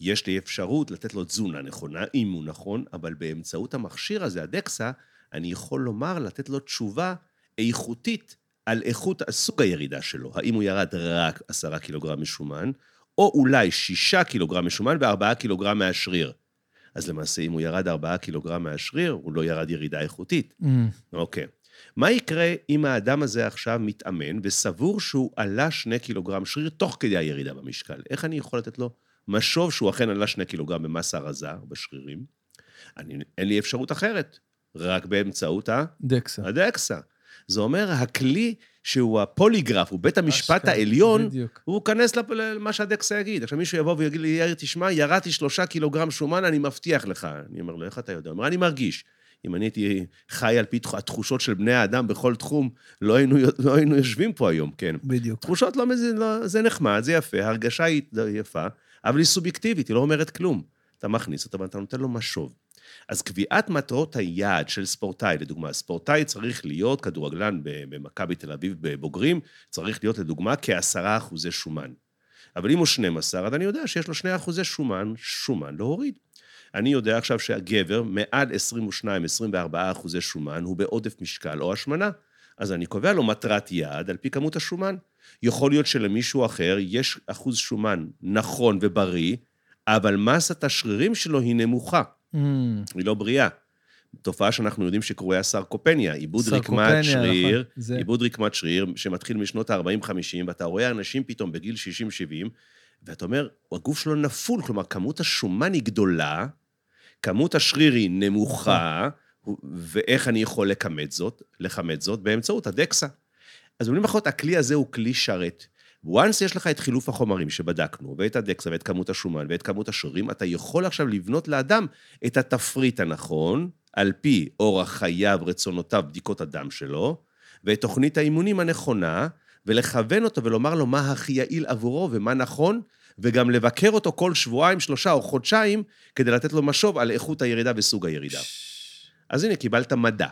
יש לי אפשרות לתת לו תזונה נכונה, אם הוא נכון, אבל באמצעות המכשיר הזה, הדקסה, אני יכול לומר, לתת לו תשובה איכותית על איכות, סוג הירידה שלו. האם הוא ירד רק עשרה קילוגרם משומן, או אולי שישה קילוגרם משומן וארבעה קילוגרם מהשריר. אז למעשה, אם הוא ירד ארבעה קילוגרם מהשריר, הוא לא ירד ירידה איכותית. Mm, אוקיי. מה יקרה אם האדם הזה עכשיו מתאמן וסבור שהוא עלה שני קילוגרם שריר תוך כדי הירידה במשקל? איך אני יכול לתת לו משוב שהוא אכן עלה שני קילוגרם במסה רזה בשרירים? אני, אין לי אפשרות אחרת, רק באמצעות ה... דקסה. הדקסה. זה אומר, הכלי שהוא הפוליגרף, הוא בית המשפט אשכרה, העליון, בדיוק. הוא ייכנס לפ- למה שהדקסה יגיד. עכשיו מישהו יבוא ויגיד לי, יאיר, תשמע, ירדתי שלושה קילוגרם שומן, אני מבטיח לך. אני אומר לו, איך אתה יודע? הוא אומר, אני מרגיש. אם אני הייתי חי על פי תח- התחושות של בני האדם בכל תחום, לא היינו, לא היינו יושבים פה היום, כן. בדיוק. תחושות לא, מזה- לא, זה נחמד, זה יפה, ההרגשה היא יפה, אבל היא סובייקטיבית, היא לא אומרת כלום. אתה מכניס אותה ואתה נותן לו משוב. אז קביעת מטרות היעד של ספורטאי, לדוגמה, ספורטאי צריך להיות, כדורגלן במכבי תל אביב בבוגרים, צריך להיות לדוגמה כעשרה אחוזי שומן. אבל אם הוא 12, אז אני יודע שיש לו 2 אחוזי שומן, שומן להוריד. אני יודע עכשיו שהגבר, מעל 22-24 אחוזי שומן, הוא בעודף משקל או השמנה. אז אני קובע לו מטרת יעד על פי כמות השומן. יכול להיות שלמישהו אחר יש אחוז שומן נכון ובריא, אבל מסת השרירים שלו היא נמוכה, Mm, היא לא בריאה. תופעה שאנחנו יודעים שקרויה סרקופניה, עיבוד רקמת שריר, נכון, זה- עיבוד רקמת שריר שמתחיל משנות ה-40-50, ואתה רואה אנשים פתאום בגיל 60-70, ואתה אומר, הגוף שלו נפול, כלומר, כמות השומן היא גדולה, כמות השריר היא נמוכה, ואיך אני יכול לכמת זאת? לכמת זאת באמצעות הדקסה. אז במילים אחרות, הכלי הזה הוא כלי שרת. Once יש לך את חילוף החומרים שבדקנו, ואת הדקסה, ואת כמות השומן, ואת כמות השרירים, אתה יכול עכשיו לבנות לאדם את התפריט הנכון, על פי אורח חייו, רצונותיו, בדיקות הדם שלו, ואת תוכנית האימונים הנכונה, ולכוון אותו ולומר לו מה הכי יעיל עבורו ומה נכון, וגם לבקר אותו כל שבועיים, שלושה או חודשיים, כדי לתת לו משוב על איכות הירידה וסוג הירידה. אז הנה, קיבלת מדע.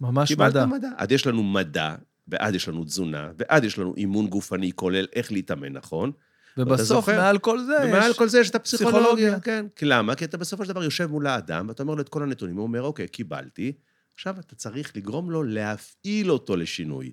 ממש קיבלת מדע. מדע. אז יש לנו מדע, ואז יש לנו תזונה, ואז יש לנו אימון גופני כולל איך להתאמן, נכון? ובסוף. מעל כל זה, ומעל יש... כל זה יש את הפסיכולוגיה, פסיכולוגיה. כן. כי למה? כי אתה בסופו של דבר יושב מול האדם, ואתה אומר לו את כל הנתונים, הוא אומר, אוקיי, קיבלתי, עכשיו אתה צריך לגרום לו להפעיל אותו לשינוי.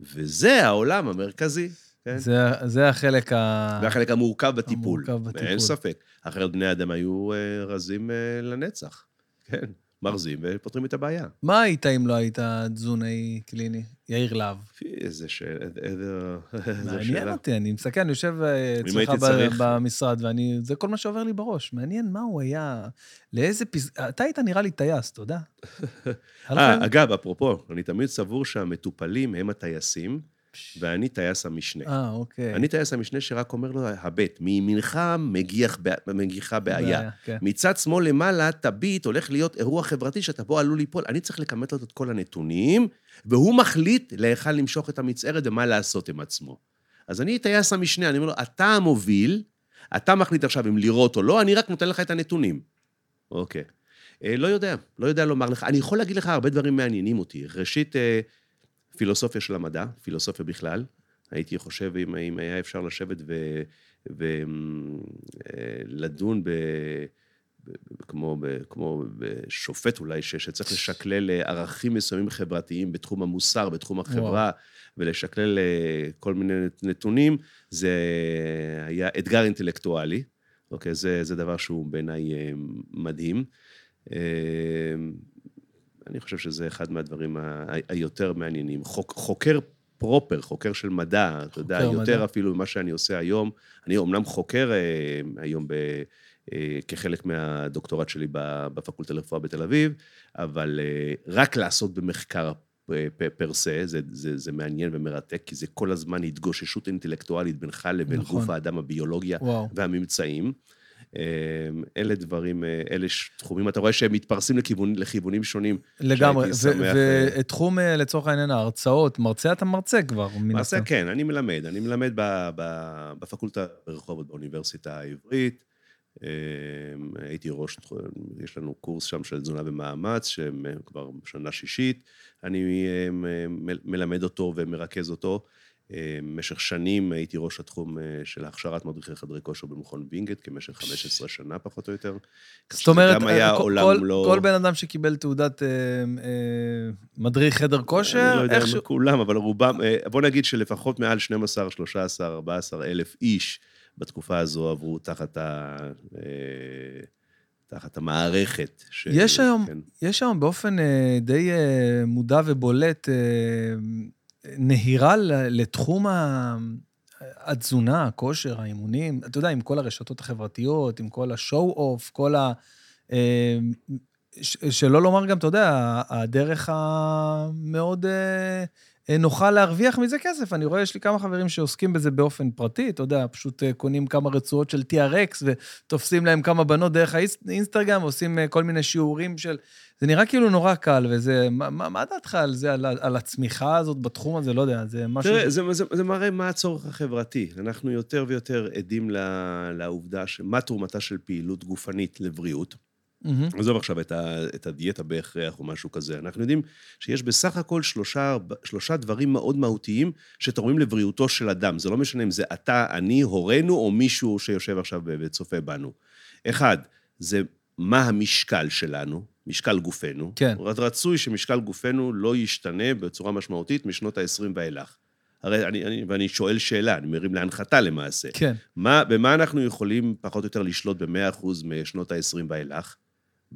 וזה העולם המרכזי, כן? זה, זה החלק ה... זה החלק המורכב בטיפול. המורכב בטיפול. אין ספק. אחרת בני אדם היו אה, רזים אה, לנצח. כן, מרזים ופותרים את הבעיה. מה היית אם לא היית תזונאי קליני? יאיר להב. איזה שאלה, איזה מעניין. אותי, אני מסתכל, אני יושב אה, אצלך במשרד, ואני, זה כל מה שעובר לי בראש. מעניין מה הוא היה, לאיזה פס... אתה היית נראה לי טייס? היה אה, אגב, אפרופו, אני תמיד סבור שהמטופלים הם הטייסים, ואני טייס המשנה. אה, אוקיי. אני טייס המשנה שרק אומר לו, הבט, מימינך מגיח ב- מגיחה בעיה. כן. מצד שמאל למעלה, תביט, הולך להיות אירוע חברתי שאתה בו עלול ליפול. אני צריך לכמת לו את כל הנתונים, והוא מחליט להיכן למשוך את המצערת ומה לעשות עם עצמו. אז אני טייס המשנה, אני אומר לו, אתה המוביל, אתה מחליט עכשיו אם לירות או לא, אני רק נותן לך את הנתונים. אוקיי. אה, לא יודע, לא יודע לומר לך. אני יכול להגיד לך הרבה דברים מעניינים אותי. ראשית, אה, פילוסופיה של המדע, פילוסופיה בכלל. הייתי חושב אם, אם היה אפשר לשבת ולדון ב... ב- כמו, כמו בשופט אולי, ש, שצריך לשקלל אה, ערכים מסוימים חברתיים בתחום המוסר, בתחום החברה, ולשקלל אה, כל מיני נתונים, זה היה אתגר אינטלקטואלי. אוקיי, זה, זה דבר שהוא בעיניי אה, מדהים. אני חושב שזה אחד מהדברים היותר מעניינים. חוק, חוקר פרופר, חוקר של מדע, אתה יודע, חוקר יותר מדע. אפילו ממה שאני עושה היום. אני אומנם חוקר אה, היום ב, אה, כחלק מהדוקטורט שלי בפקולטה לרפואה בתל אביב, אבל אה, רק לעסוק במחקר פר סה, זה, זה, זה מעניין ומרתק, כי זה כל הזמן התגוששות אינטלקטואלית בינך לבין נכון. גוף האדם, הביולוגיה וואו. והממצאים. אה, אלה דברים, אה, אלה תחומים, אתה רואה שהם מתפרסים לכיוון, לכיוונים שונים. לגמרי. ו- אה, ותחום, אה, לצורך העניין, ההרצאות, מרצה אתה מרצה כבר, מן הסתם. כן, אני מלמד. אני מלמד ב, ב, בפקולטה ברחובות באוניברסיטה העברית. אה, הייתי ראש, יש לנו קורס שם של תזונה במאמץ, שכבר שנה שישית. אני מלמד אותו ומרכז אותו. במשך שנים הייתי ראש התחום אה, של הכשרת מדריכי חדרי כושר במכון וינגייט, כמשך 15 שנה פחות או יותר. זאת אומרת, גם היה אה, כל- עולם כל, לא... כל בן אדם שקיבל תעודת אה, אה, מדריך חדר כושר, אני לא יודע. אם כולם, אבל רובם, אה, בוא נגיד שלפחות מעל 12, 13, 14 אלף איש בתקופה הזו עברו תחת, ה, אה, תחת המערכת. ש... יש היום, כן. יש היום באופן אה, די אה, מודע ובולט אה, נהירה לתחום התזונה, הכושר, האימונים, אתה יודע, עם כל הרשתות החברתיות, עם כל השואו-אוף, כל ה... אה, ש- שלא לומר גם, אתה יודע, הדרך המאוד אה, נוחה להרוויח מזה כסף. אני רואה, יש לי כמה חברים שעוסקים בזה באופן פרטי, אתה יודע, פשוט אה, קונים כמה רצועות של TRX ותופסים להם כמה בנות דרך האינסטגרם, ועושים אה, כל מיני שיעורים של... זה נראה כאילו נורא קל, וזה... מה, מה, מה דעתך על זה, על, על הצמיחה הזאת בתחום הזה? לא יודע, זה משהו... תראה, זה, זה, זה מראה מה הצורך החברתי. אנחנו יותר ויותר עדים ל, לעובדה שמה תרומתה של פעילות גופנית לבריאות. מהמם. עזוב עכשיו את, ה, את הדיאטה בהכרח או משהו כזה. אנחנו יודעים שיש בסך הכל שלושה, שלושה דברים מאוד מהותיים שתורמים לבריאותו של אדם. זה לא משנה אם זה אתה, אני, הורינו או מישהו שיושב עכשיו וצופה בנו. אחד, זה מה המשקל שלנו, משקל גופנו. כן. רצוי שמשקל גופנו לא ישתנה בצורה משמעותית משנות ה-20 ואילך. הרי אני, אני, ואני שואל שאלה, אני מרים להנחתה למעשה. כן. מה, במה אנחנו יכולים פחות או יותר לשלוט ב-100% משנות ה-20 ואילך?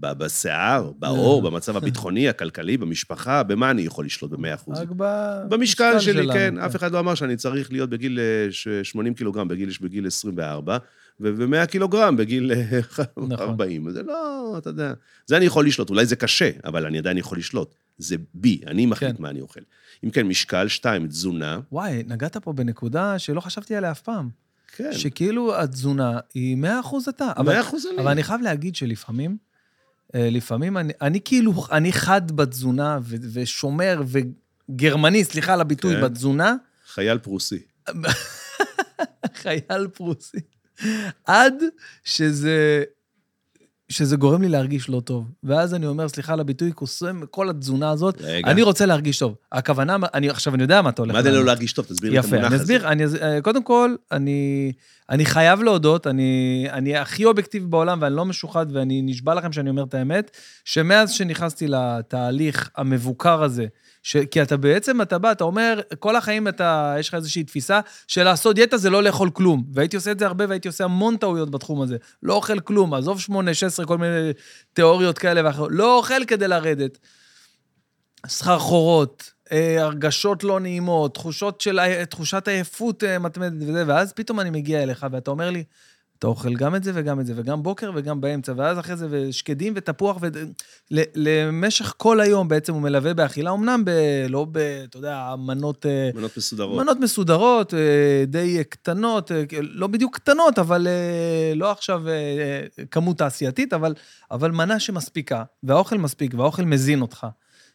בשיער, בעור, אה. במצב הביטחוני, הכלכלי, במשפחה, במה אני יכול לשלוט ב-100%? רק במשקל שלי, שלנו, כן. אף אחד לא אמר שאני צריך להיות בגיל אה, ש- 80 קילוגרם בגיל, בגיל 24, ו-100 קילוגרם בגיל אה, נכון. 40. זה לא, אתה יודע, זה אני יכול לשלוט. אולי זה קשה, אבל אני עדיין יכול לשלוט. זה בי, אני מחליט כן. מה אני אוכל. אם כן, משקל, שתיים, תזונה. וואי, נגעת פה בנקודה שלא חשבתי עליה אף פעם. כן, שכאילו התזונה היא 100% אתה. אבל- 100% אני. אבל אני חייב להגיד שלפעמים, אה, לפעמים אני, אני כאילו, אני חד בתזונה ו, ושומר וגרמני, סליחה על הביטוי, כן. בתזונה, חייל פרוסי. *laughs* חייל פרוסי. עד שזה, שזה גורם לי להרגיש לא טוב. ואז אני אומר, סליחה על הביטוי, קוסם, כל התזונה הזאת, רגע. אני רוצה להרגיש טוב. הכוונה, אני, עכשיו, אני יודע מה אתה הולך מה זה. לא להרגיש טוב? תסביר לי את יפה, המונח אני הזה. אסביר. אני, אה, קודם כל, אני, אני חייב להודות, אני, אני הכי אובייקטיבי בעולם ואני לא משוחד, ואני נשבע לכם שאני אומר את האמת, שמאז שנכנסתי לתהליך המבוקר הזה, ש, כי אתה בעצם, אתה בא, אתה אומר, כל החיים אתה, יש לך איזושהי תפיסה של לעשות דיאטה זה לא לאכול כלום. והייתי עושה את זה הרבה והייתי עושה המון טעויות בתחום הזה. לא אוכל כלום, עזוב שמונה, שש עשרה, כל מיני תיאוריות כאלה ואחרות. לא אוכל כדי לרדת. סחרחורות, אה, הרגשות לא נעימות, תחושות של, תחושת עייפות אה, מתמדת וזה, ואז פתאום אני מגיע אליך ואתה אומר לי, אתה אוכל גם את זה וגם את זה, וגם בוקר וגם באמצע, ואז אחרי זה ושקדים ותפוח, ולמשך כל היום בעצם הוא מלווה באכילה, אמנם ב... לא ב... אתה יודע, מנות... אה, מנות מסודרות. מנות מסודרות, אה, די קטנות, אה, לא בדיוק קטנות, אבל לא עכשיו כמות תעשייתית, אבל, אבל מנה שמספיקה, והאוכל מספיק, והאוכל מזין אותך,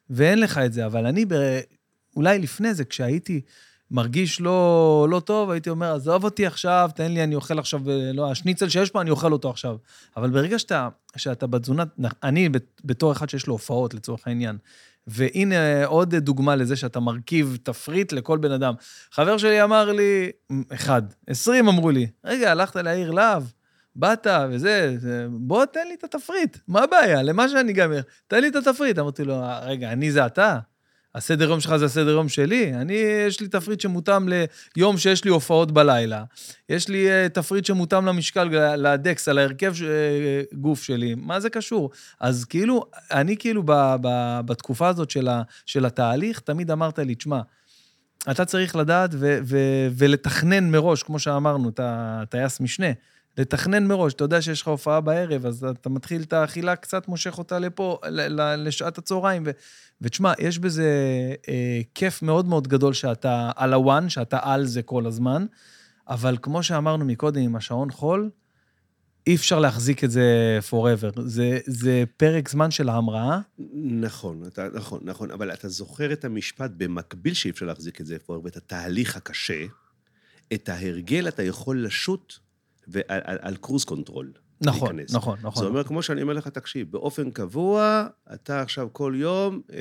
ואין לך את זה. אבל אני, ב... אולי לפני זה, כשהייתי מרגיש לא, לא טוב, הייתי אומר, עזוב אותי עכשיו, תן לי, אני אוכל עכשיו, אה, לא, השניצל שיש פה, אני אוכל אותו עכשיו. אבל ברגע שאתה, שאתה בתזונה, אני בתור אחד שיש לו הופעות, לצורך העניין, והנה עוד דוגמה לזה שאתה מרכיב תפריט לכל בן אדם. חבר שלי אמר לי, אחד, עשרים אמרו לי, רגע, הלכת לעיר להב, באת וזה, זה, בוא תן לי את התפריט, מה הבעיה? למה שאני גם... תן לי את התפריט. אמרתי לו, רגע, אני זה אתה? הסדר יום שלך זה הסדר יום שלי? אני, יש לי תפריט שמותאם ליום שיש לי הופעות בלילה. יש לי uh, תפריט שמותאם למשקל, לדקס, על ההרכב uh, גוף שלי. מה זה קשור? אז כאילו, אני כאילו ב, ב, בתקופה הזאת של, ה, של התהליך, תמיד אמרת לי, תשמע, אתה צריך לדעת ו, ו, ולתכנן מראש, כמו שאמרנו, את הטייס משנה. לתכנן מראש. אתה יודע שיש לך הופעה בערב, אז אתה מתחיל את האכילה, קצת מושך אותה לפה, לשעת הצהריים. ו... ותשמע, יש בזה אה, כיף מאוד מאוד גדול שאתה על ה one, שאתה על זה כל הזמן, אבל כמו שאמרנו מקודם עם השעון חול, אי אפשר להחזיק את זה forever. זה, זה פרק זמן של ההמראה. נכון, אתה, נכון, נכון, אבל אתה זוכר את המשפט במקביל שאי אפשר להחזיק את זה פה, ואת התהליך הקשה, את ההרגל אתה יכול לשוט ועל, על, על cruise control. נכון, להיכנס. נכון, נכון. זה אומר, כמו שאני אומר לך, תקשיב, באופן קבוע, אתה עכשיו כל יום, אה,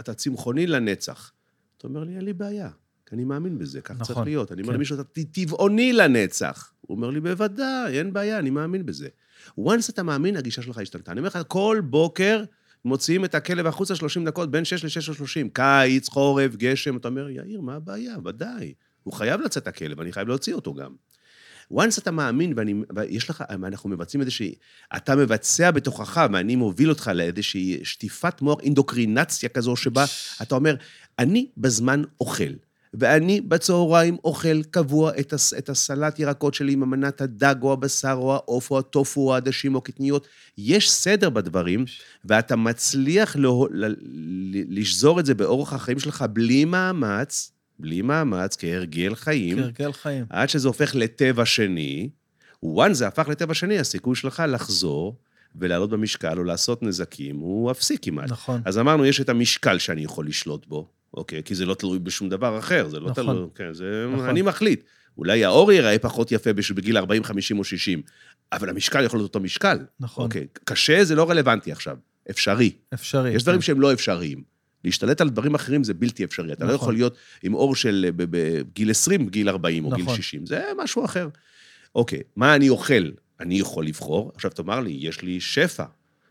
אתה- צמחוני לנצח. אתה אומר לי, אין לי בעיה, כי אני מאמין בזה, כך צריך נכון, להיות. אני אומר כן. למישהו, אתה טבעוני לנצח. הוא אומר לי, בוודאי, אין בעיה, אני מאמין בזה. once אתה מאמין, הגישה שלך השתנתה. אני אומר לך, כל בוקר מוציאים את הכלב החוצה 30 דקות, בין 6 ל-6 ל-30. קיץ, חורף, גשם, אתה אומר, יאיר, מה הבעיה? ודאי. הוא חייב לצאת הכלב, אני חייב להוציא אותו גם. Once אתה מאמין, ואני, ויש לך, אנחנו מבצעים איזושהי, אתה מבצע בתוכך, ואני מוביל אותך לאיזושהי שטיפת מוח, אינדוקרינציה כזו, שבה אתה אומר, אני בזמן אוכל, ואני בצהריים אוכל קבוע את, הס, את הסלט ירקות שלי עם אמנת הדג, או הבשר, או העוף, או הטופו, או העדשים, או קטניות. יש סדר בדברים, ואתה מצליח לא, לשזור את זה באורח החיים שלך בלי מאמץ, בלי מאמץ, כהרגל חיים. כהרגל חיים. עד שזה הופך לטבע שני, once זה הפך לטבע שני, הסיכוי שלך לחזור ולעלות במשקל או לעשות נזקים הוא אפסי כמעט. נכון. אז אמרנו, יש את המשקל שאני יכול לשלוט בו, אוקיי? כי זה לא תלוי בשום דבר אחר, זה לא נכון. תלוי... כן, זה... נכון. אני מחליט. אולי האור ייראה פחות יפה בגיל 40, 50 או 60, אבל המשקל יכול להיות אותו משקל. נכון. אוקיי, קשה זה לא רלוונטי עכשיו, אפשרי. אפשרי. יש דברים כן. שהם לא אפשריים. להשתלט על דברים אחרים זה בלתי אפשרי. אתה לא נכון. יכול להיות עם אור של בגיל 20, גיל 40 או גיל נכון. 60, זה משהו אחר. אוקיי, מה אני אוכל? אני יכול לבחור. עכשיו תאמר לי, יש לי שפע.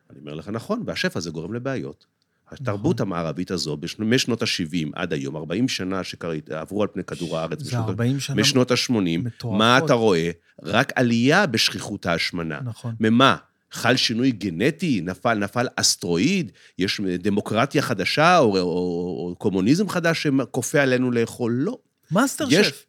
אני אומר לך, נכון, והשפע זה גורם לבעיות. התרבות נכון. המערבית הזו, משנות ה-70 עד היום, 40 שנה שעברו על פני כדור הארץ, זה בשנות ה- 40 שנה. משנות ה-80, מטורפות. מה אתה רואה? רק עלייה בשכיחות ההשמנה. נכון. ממה? חל שינוי גנטי? נפל, נפל אסטרואיד? יש דמוקרטיה חדשה או, או, או קומוניזם חדש שכופה עלינו לאכול? לא. מאסטר יש- שף.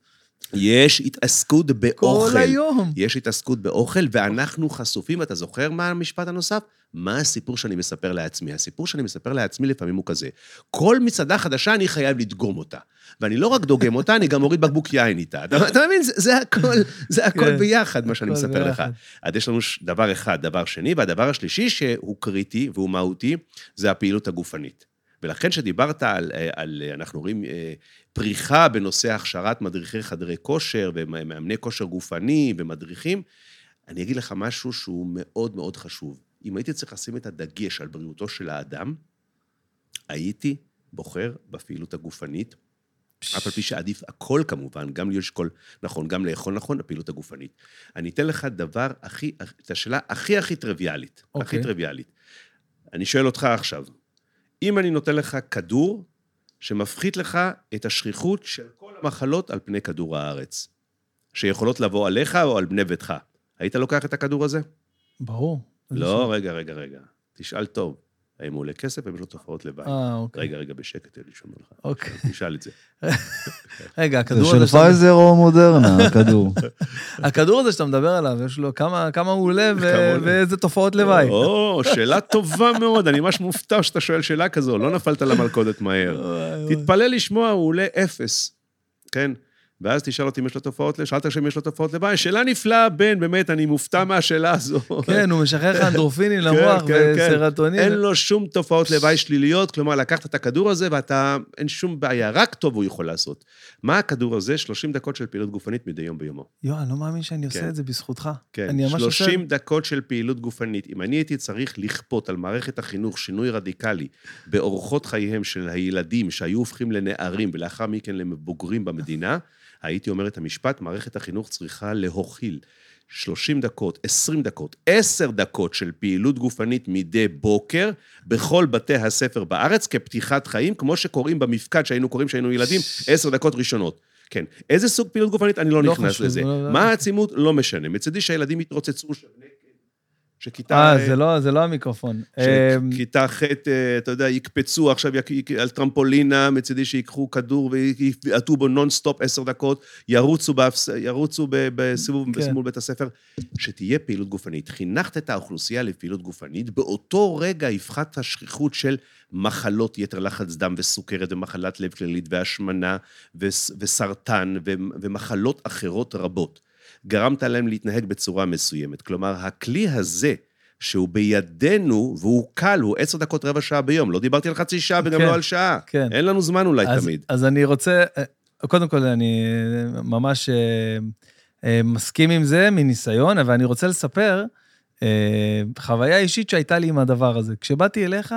יש התעסקות באוכל. כל היום. יש התעסקות באוכל, ואנחנו חשופים, אתה זוכר מה המשפט הנוסף? מה הסיפור שאני מספר לעצמי? הסיפור שאני מספר לעצמי לפעמים הוא כזה. כל מסעדה חדשה אני חייב לדגום אותה. ואני לא רק דוגם אותה, אני גם מוריד בקבוק יין איתה. אתה אתה מבין? זה, זה הכל, זה הכל כן. ביחד, מה שאני מספר לך. אז יש לנו דבר אחד. דבר שני, והדבר השלישי שהוא קריטי והוא מהותי, זה הפעילות הגופנית. ולכן כשדיברת על, אה, על, אה, אנחנו רואים אה, פריחה בנושא הכשרת מדריכי חדרי כושר ומאמני כושר גופני ומדריכים, אני אגיד לך משהו שהוא מאוד מאוד חשוב. אם הייתי צריך לשים את הדגש על בריאותו של האדם, הייתי בוחר בפעילות הגופנית, אף על פי שעדיף הכל כמובן, גם לשקול נכון, גם לאכול נכון, הפעילות הגופנית. אני אתן לך דבר הכי, את השאלה הכי הכי טריוויאלית, הכי אוקיי. טריוויאלית. אני שואל אותך עכשיו, אם אני נותן לך כדור שמפחית לך את השכיחות של כל המחלות על פני כדור הארץ, שיכולות לבוא עליך או על בני ביתך, היית לוקח את הכדור הזה? ברור. לא, רגע, רגע, רגע. תשאל טוב. האם הוא עולה כסף, האם יש לו תופעות לוואי? אה, אוקיי. רגע, רגע, בשקט, תן לי לשמוע לך. אוקיי. *laughs* תשאל את זה. *laughs* רגע, זה הכדור של הזה, שאתה, פייזר או מודרנה, *laughs* הכדור? הכדור הזה שאתה מדבר עליו, יש לו כמה, כמה הוא עולה. ואיזה תופעות לוואי. או, שאלה טובה מאוד, אני ממש מופתע שאתה שואל שאלה כזו, לא נפלת למלכודת מהר. תתפלא לשמוע, הוא עולה אפס, כן? ואז תשאל אותי אם יש לו תופעות, לב- שאלת עכשיו אם יש לו תופעות לוואי, שאלה נפלאה, בן, באמת, אני מופתע מהשאלה הזו. כן, הוא משחרר לך אנדרופינים *laughs* למוח כן, כן. וסרטונין. אין לו שום תופעות לוואי שליליות, כלומר, לקחת את הכדור הזה ואתה, אין שום בעיה, רק טוב הוא יכול לעשות. מה הכדור הזה? 30 דקות של פעילות גופנית מדי יום ביומו. יואו, אני לא מאמין שאני כן. עושה את זה בזכותך. כן, אני ממש עושה... 30 דקות של פעילות גופנית. אם אני הייתי צריך לכפות על מערכת החינוך שינוי רדיקלי באורחות חייהם של הילדים שהיו הופכים לנערים ולאחר מכן לבוגרים במדינה, הייתי אומר את המשפט, מערכת החינוך צריכה להוכיל 30 דקות, 20 דקות, 10 דקות של פעילות גופנית מדי בוקר בכל בתי הספר בארץ כפתיחת חיים, כמו שקוראים במפקד שהיינו קוראים כשהיינו ילדים, 10 דקות ראשונות. כן. איזה סוג פעילות גופנית? אני לא, לא נכנס חשוב, לזה. לא- מה העצימות? לא משנה. מצידי שהילדים יתרוצצו, שבני שכיתה... אה, זה לא- זה לא המיקרופון. אה, שכיתה ח', אה, אתה יודע, יקפצו עכשיו יק- על טרמפולינה, מצידי שיקחו כדור ויבעטו בו נונסטופ עשר דקות, ירוצו, באפס, ירוצו ב- בסיבוב כן. כן. מול בית הספר, שתהיה פעילות גופנית. חינכת את האוכלוסייה לפעילות גופנית, באותו רגע הפחתת השכיחות של מחלות יתר לחץ דם וסוכרת ומחלת לב כללית והשמנה וס- וסרטן ו- ומחלות אחרות רבות. גרמת להם להתנהג בצורה מסוימת. כלומר, הכלי הזה, שהוא בידינו, והוא קל, הוא עשר דקות, רבע שעה ביום. לא דיברתי על חצי שעה וגם כן, לא על שעה. כן. אין לנו זמן אולי אז, תמיד. אז אני רוצה, אה, קודם כל, אני ממש אה, אה, מסכים עם זה מניסיון, אבל אני רוצה לספר אה, חוויה אישית שהייתה לי עם הדבר הזה. כשבאתי אליך,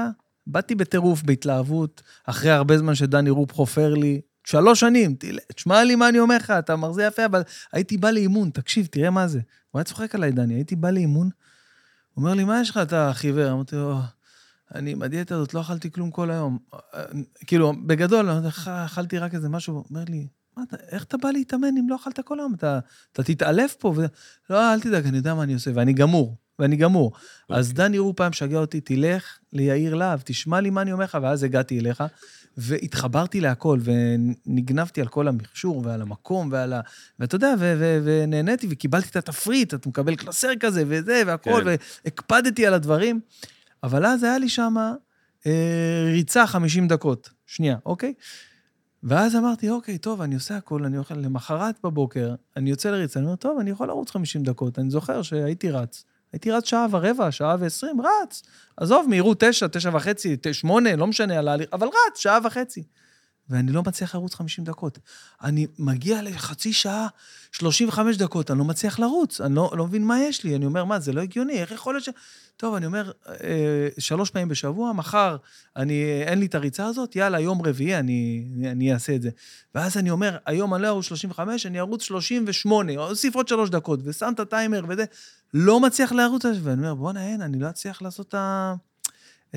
באתי בטירוף, בהתלהבות, אחרי הרבה זמן שדני רופ חופר לי, שלוש שנים, תשמע לי מה אני אומר לך, אתה מרזה יפה, אבל הייתי בא לאימון, תקשיב, תראה מה זה. הוא היה צוחק עליי, דני, הייתי בא לאימון, הוא אומר לי, מה יש לך, אתה חיוור? אמרתי לו, אני עם הדיאטה הזאת לא אכלתי כלום כל היום. כאילו, בגדול, אני אומר, "אכ- אכלתי רק איזה משהו, הוא אומר לי, מה אתה, איך אתה בא להתאמן אם לא אכלת כל היום? אתה, אתה תתעלף פה? ו... לא, אל תדאג, אני יודע מה אני עושה, ואני גמור, ואני גמור. Okay. אז דני הוא פעם שגע אותי, תלך ליאיר להב, תשמע לי מה אני אומר לך, ואז הגעתי אליך, והתחברתי להכל, ונגנבתי על כל המכשור ועל המקום ועל ה... ואתה יודע, ו- ו- ונהניתי, וקיבלתי את התפריט, אתה מקבל קלסר כזה, וזה, והכל, כן. והקפדתי על הדברים. אבל אז היה לי שם אה, ריצה 50 דקות. שנייה, אוקיי? ואז אמרתי, אוקיי, טוב, אני עושה הכל, אני אוכל למחרת בבוקר, אני יוצא לריצה, אני אומר, טוב, אני יכול לרוץ 50 דקות. אני זוכר שהייתי רץ. הייתי רץ שעה ורבע, שעה ועשרים, רץ. עזוב, מהירות תשע, תשע וחצי, שמונה, לא משנה על ההליך, אבל רץ, שעה וחצי. ואני לא מצליח לרוץ 50 דקות. אני מגיע לחצי שעה, 35 דקות, אני לא מצליח לרוץ, אני לא, לא מבין מה יש לי. אני אומר, מה, זה לא הגיוני, איך יכול להיות ש... טוב, אני אומר, אה, שלוש פעמים בשבוע, מחר אני, אין לי את הריצה הזאת, יאללה, יום רביעי אני, אני אעשה את זה. ואז אני אומר, היום אני לא ארוץ 35, אני ארוץ 38, אוסיף עוד שלוש דקות, ושם את הטיימר וזה, לא מצליח לרוץ, ואני אומר, בואנה, אין, אני לא אצליח לעשות את ה...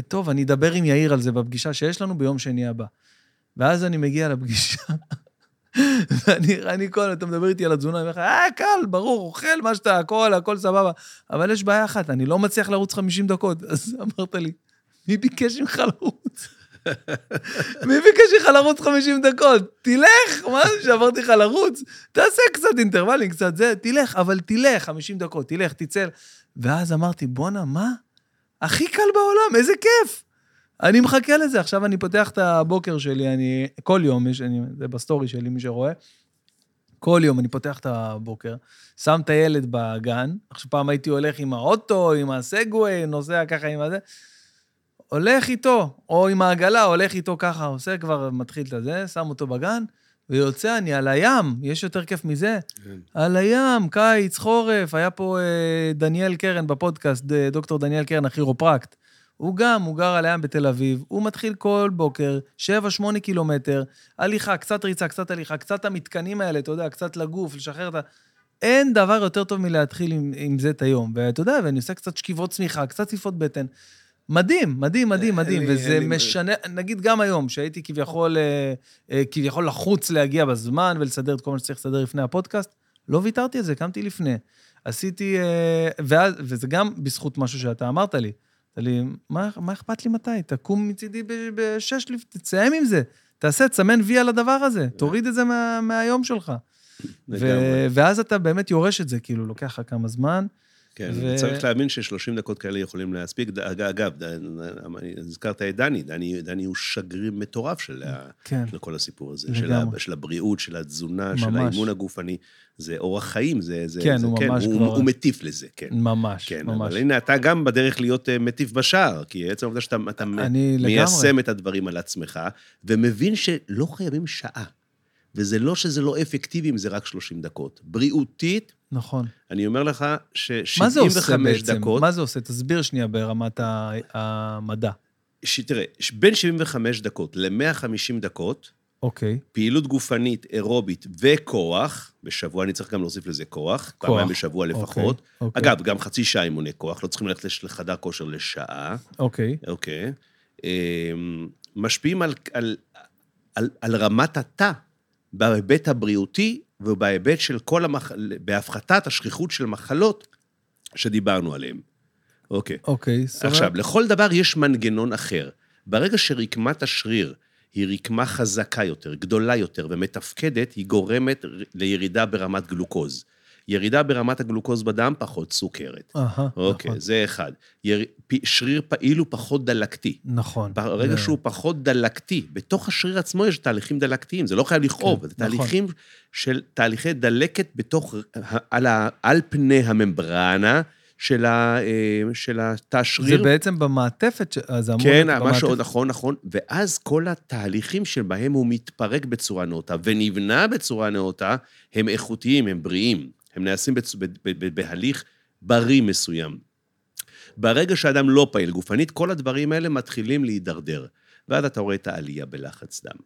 טוב, אני אדבר עם יאיר על זה בפגישה שיש לנו ביום שני הבא. ואז אני מגיע לפגישה, *laughs* ואני אני כל, אתה מדבר איתי על התזונה, אני אומר לך, אה, קל, ברור, אוכל מה שאתה, הכל, הכל סבבה. אבל יש בעיה אחת, אני לא מצליח לרוץ 50 דקות. *laughs* אז אמרת לי, מי ביקש ממך לרוץ? *laughs* מי ביקש ממך לרוץ 50 דקות? תלך, מה זה שאמרתי לך לרוץ? תעשה קצת אינטרוולים, קצת זה, תלך, אבל תלך 50 דקות, תלך, תצא. ואז אמרתי, בואנה, מה? הכי קל בעולם, איזה כיף. אני מחכה לזה, עכשיו אני פותח את הבוקר שלי, אני, כל יום, יש, אני, זה ב story שלי, מי שרואה, כל יום אני פותח את הבוקר, שם את הילד בגן, עכשיו פעם הייתי הולך עם האוטו, עם הסגווי, נוסע ככה עם הזה, הולך איתו, או עם העגלה, הולך איתו ככה, עושה כבר, מתחיל את הזה, שם אותו בגן, ויוצא אני על הים, יש יותר כיף מזה? כן. על הים, קיץ, חורף, היה פה אה, דניאל קרן בפודקאסט, דוקטור דניאל קרן, הכירופרקט. הוא גם, הוא גר על הים בתל אביב, הוא מתחיל כל בוקר, 7-8 קילומטר, הליכה, קצת ריצה, קצת הליכה, קצת המתקנים האלה, אתה יודע, קצת לגוף, לשחרר את ה... אין דבר יותר טוב מלהתחיל עם, עם זה את היום. ואתה יודע, ואני עושה קצת שכיבות צמיחה, קצת צפיפות בטן. מדהים, מדהים, מדהים, מדהים, לי- וזה אין לי- משנה, נגיד גם היום, שהייתי כביכול, אה, אה, כביכול לחוץ להגיע בזמן ולסדר את כל מה שצריך לסדר לפני הפודקאסט, לא ויתרתי על זה, קמתי לפני. עשיתי, אה, ואז, וזה גם בזכות משהו שאתה אמרת לי. אמרת לי, מה, מה אכפת לי מתי? תקום מצידי בשש, תסיים עם זה. תעשה, תסמן וי על הדבר הזה, תוריד את זה מה, מהיום שלך. ו-. ואז אתה באמת יורש את זה, כאילו, לוקח לך כמה זמן. כן, ו- וצריך להבין ש-30 דקות כאלה יכולים להספיק. אגב, ד- הזכרת את דני, דני, דני הוא שגריר מטורף של, ה- כן. של כל הסיפור הזה, של. ה, של הבריאות, של התזונה, של ממש. האימון הגופני. זה אורח חיים, זה... זה כן, זה, הוא ממש הוא, כבר- הוא מטיף לזה, כן. ממש, כן, ממש. אבל הנה, אתה גם בדרך להיות אה, מטיף בשער, כי עצם העובדה שאתה אתה מיישם לגמרי. את הדברים על עצמך, ומבין שלא חייבים שעה. וזה לא שזה לא אפקטיבי אם זה רק 30 דקות. בריאותית, נכון. אני אומר לך ש-75 מה זה עושה בעצם? דקות... מה זה עושה? תסביר שנייה ברמת המדע. ש- תראה, בין 75 דקות ל-150 דקות, אוקיי. פעילות גופנית, אירובית וכוח, בשבוע אני צריך גם להוסיף לזה כוח, כוח. פעמיים בשבוע לפחות. אוקיי. אגב, גם חצי שעה אימוני כוח, לא צריכים ללכת לחדר כושר לשעה, אוקיי. אוקיי. אמ, משפיעים על, על, על, על רמת התא בהיבט הבריאותי ובהיבט של כל המח... בהפחתת השכיחות של מחלות שדיברנו עליהן. אוקיי. אוקיי, אומרת... עכשיו, לכל דבר יש מנגנון אחר. ברגע שרקמת השריר היא רקמה חזקה יותר, גדולה יותר ומתפקדת, היא גורמת לירידה ברמת גלוקוז. ירידה ברמת הגלוקוז בדם, פחות סוכרת. אהה, אוקיי, נכון. זה אחד. יר... פ- שריר פעיל הוא פחות דלקתי. נכון. ברגע זה- שהוא פחות דלקתי, בתוך השריר עצמו יש תהליכים דלקתיים, זה לא חייב לכאוב, כן, זה תהליכים של תהליכי דלקת בתוך, על, ה, על פני הממברנה של, ה, אה, של התא זה שריר. בעצם במעטפת, אז זה אמור כן, להיות במעטפת. נכון, נכון. ואז כל התהליכים שבהם הוא מתפרק בצורה נאותה ונבנה בצורה נאותה, הם איכותיים, הם בריאים. הם נעשים בצ... בהליך בריא מסוים. ברגע שאדם לא פעיל גופנית, כל הדברים האלה מתחילים להידרדר. ואז אתה רואה את העלייה בלחץ דם,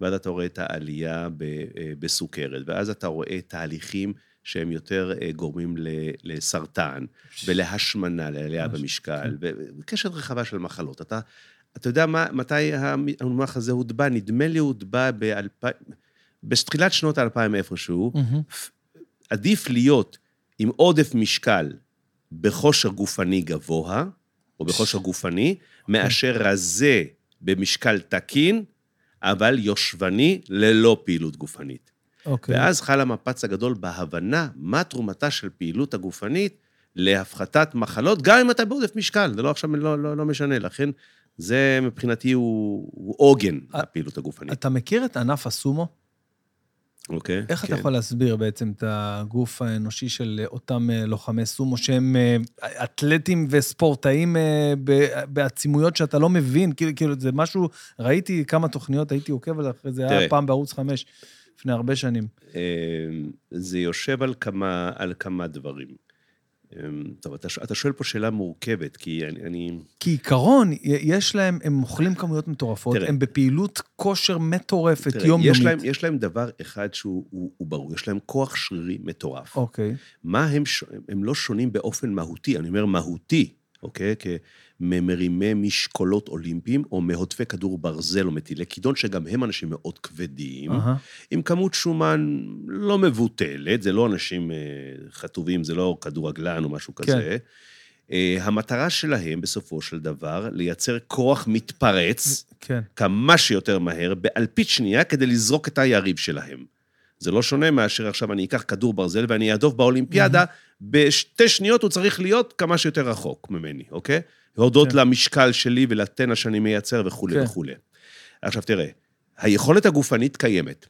ואז אתה רואה את העלייה. אה, בסוכרת, ואז אתה רואה תהליכים שהם יותר אה, גורמים. לסרטן ולהשמנה, לעלייה במשקל, וקשת רחבה של מחלות. אתה, אתה יודע מה, מתי המונח הזה הוטבע? נדמה לי הוטבע באלפיים... בתחילת שנות האלפיים איפשהו, מהמם. עדיף להיות עם עודף משקל בכושר גופני גבוה, או בכושר גופני, מאשר רזה במשקל תקין, אבל יושבני ללא פעילות גופנית. אוקיי. ואז חל המפץ הגדול בהבנה מה תרומתה של פעילות הגופנית להפחתת מחלות, גם אם אתה בעודף משקל, זה לא עכשיו, לא, לא, לא משנה. לכן, זה מבחינתי הוא, הוא עוגן, אה, הפעילות הגופנית. אתה מכיר את ענף הסומו? אוקיי? איך אתה כן. יכול להסביר בעצם את הגוף האנושי של אותם אה, לוחמי סומו, שהם אה, אתלטים וספורטאים אה, בעצימויות שאתה לא מבין? כאילו, כאילו, זה משהו, ראיתי כמה תוכניות, הייתי עוקב על אחרי זה, היה. פעם בערוץ 5, לפני הרבה שנים. אה, זה יושב על כמה, על כמה דברים. אה, טוב, אתה, אתה שואל פה שאלה מורכבת, כי אני... אני כעיקרון, י- יש להם, הם אוכלים כמויות מטורפות, תראה. הם בפעילות כושר מטורפת, יומיומית. יש להם, יש להם דבר אחד שהוא הוא, הוא ברור, יש להם כוח שרירי מטורף. אוקיי, מה הם. הם לא שונים באופן מהותי, אני אומר מהותי, אוקיי? כמרימי משקולות אולימפיים, או מהוטפי כדור ברזל או מטילי כידון, שגם הם אנשים מאוד כבדים, אהה, עם כמות שומן לא מבוטלת, זה לא אנשים אה, חטובים, זה לא כדורגלן או משהו כזה. אה, המטרה שלהם, בסופו של דבר, לייצר כוח מתפרץ כן, כמה שיותר מהר, באלפית שנייה, כדי לזרוק את היריב שלהם. זה לא שונה מאשר עכשיו אני אקח כדור ברזל ואני אהדוף באולימפיאדה, בשתי שניות הוא צריך להיות כמה שיותר רחוק ממני, אוקיי? הודות כן. למשקל שלי ולטנא שאני מייצר וכולי כן. וכולי. עכשיו תראה, היכולת הגופנית קיימת.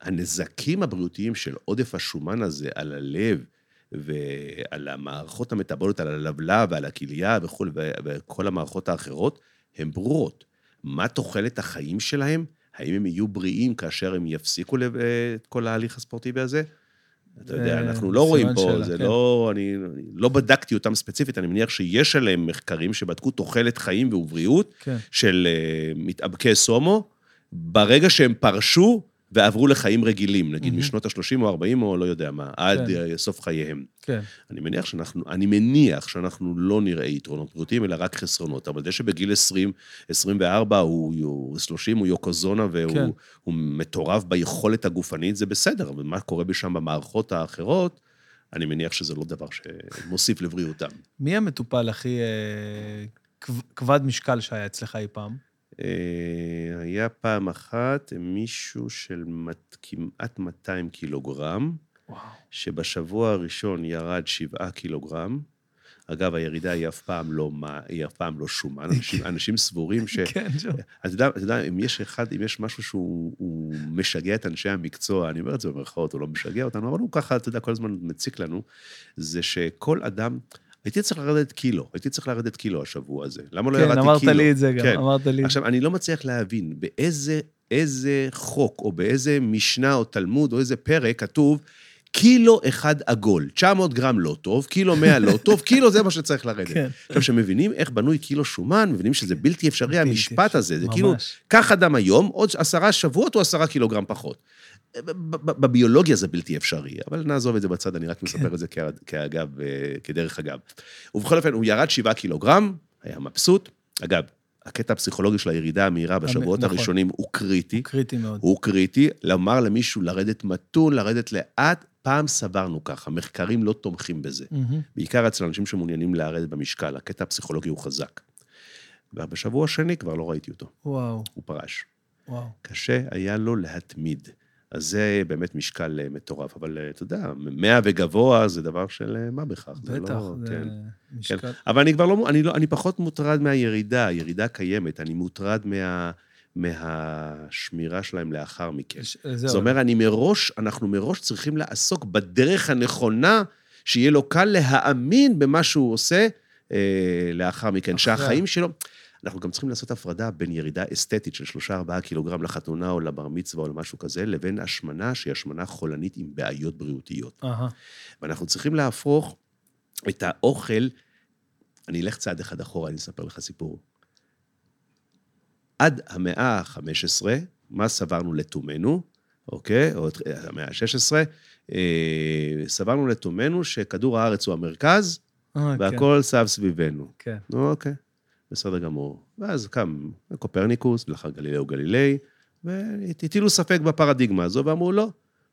הנזקים הבריאותיים של עודף השומן הזה על הלב ועל המערכות המטבוליות, על הלבלב ועל הכליה וכולי, וכל המערכות האחרות, הן ברורות. מה תוחלת החיים שלהם? האם הם יהיו בריאים כאשר הם יפסיקו את כל ההליך הספורטיבי הזה? אתה יודע, אה, אנחנו לא רואים פה, שאלה, זה כן. לא... אני לא בדקתי אותם ספציפית, אני מניח שיש עליהם מחקרים שבדקו תוחלת חיים ובריאות כן. של אה, מתאבקי סומו, ברגע שהם פרשו ועברו לחיים רגילים, נגיד מהמם. משנות ה-30 או 40 או לא יודע מה, עד כן. אה, סוף חייהם. כן. אני מניח שאנחנו, אני מניח שאנחנו לא נראה יתרונות בריאותיים, אלא רק חסרונות. אבל זה שבגיל 20, 24, הוא, הוא 30, הוא יוקוזונה והוא כן. הוא מטורף ביכולת הגופנית, זה בסדר, אבל מה קורה שם במערכות האחרות, אני מניח שזה לא דבר שמוסיף לבריאותם. מי המטופל הכי אה, כב- כבד משקל שהיה אצלך אי פעם? אה, היה פעם אחת מישהו של כמעט 200 קילוגרם, וואו. שבשבוע הראשון ירד 7 קילוגרם. אגב, הירידה היא אף פעם לא, מה- היא אף פעם לא שומן. אנשים, *laughs* אנשים סבורים ש... כן, ג'ו. אתה יודע, אתה יודע, אם יש אחד, אם יש משהו שהוא הוא משגע את אנשי המקצוע, אני אומר את זה במרכאות, הוא לא משגע אותנו, אבל הוא ככה, אתה יודע, כל הזמן מציק לנו, זה שכל אדם, הייתי צריך לרדת קילו, הייתי צריך לרדת קילו השבוע הזה. למה לא כן, ירדתי אמרת קילו? לי את זה גם, כן. אמרת לי. עכשיו, אני לא מצליח להבין באיזה איזה חוק, או באיזה משנה, או תלמוד, או איזה פרק כתוב, קילו אחד עגול, 900 גרם לא טוב, קילו 100 לא טוב, קילו זה מה שצריך לרדת. כן. עכשיו, כשמבינים איך בנוי קילו שומן, מבינים שזה בלתי אפשרי, בלתי המשפט אפשרי, הזה. זה כאילו, ממש. קח אדם היום, עוד עשרה שבועות או עשרה קילוגרם פחות. בביולוגיה זה בלתי אפשרי, אבל נעזוב את זה בצד, אני רק מספר את זה כאגב, אה, כדרך אגב. ובכל אופן, הוא ירד שבעה קילוגרם, היה מבסוט. אגב, הקטע הפסיכולוגי של הירידה המהירה בשבועות נכון. הראשונים הוא קריטי. הוא קריטי מאוד. הוא קריטי, לומר למישהו לרדת מתון, לרדת לאט, פעם סברנו ככה, מחקרים לא תומכים בזה. מהמם. בעיקר אצל אנשים שמעוניינים לרדת במשקל, הקטע הפסיכולוגי הוא חזק. ובשבוע השני כבר לא ראיתי אותו, וואו, הוא פרש. וואו. קשה היה לו להתמיד. אז זה באמת משקל אה, מטורף, אבל אה, אתה יודע, 100 וגבוה זה דבר של אה, מה בכך. זה בטח, לא, זה כן. משקל. כן. אבל אני כבר לא, אני, לא, אני פחות מוטרד מהירידה, הירידה קיימת, אני מוטרד מה, מהשמירה שלהם לאחר מכן. ש- זאת אומרת, אני מראש, אנחנו מראש צריכים לעסוק בדרך הנכונה, שיהיה לו קל להאמין במה שהוא עושה אה, לאחר מכן. אחרי. שהחיים שלו... אנחנו גם צריכים לעשות הפרדה בין ירידה אסתטית של 3-4 קילוגרם לחתונה או לבר מצווה או למשהו כזה, לבין השמנה שהיא השמנה חולנית עם בעיות בריאותיות. אהה, ואנחנו צריכים להפוך את האוכל, אני אלך צעד אחד אחורה, אני אספר לך סיפור. עד המאה ה-15, מה סברנו לתומנו, אוקיי? או את- המאה ה-16, אה, סברנו לתומנו שכדור הארץ הוא המרכז, אה, כן, והכל סב סביבנו. כן. אוקיי, בסדר גמור. ואז קם קופרניקוס, ולאחר גלילאו גלילי, והטילו ספק בפרדיגמה הזו, ואמרו, לא,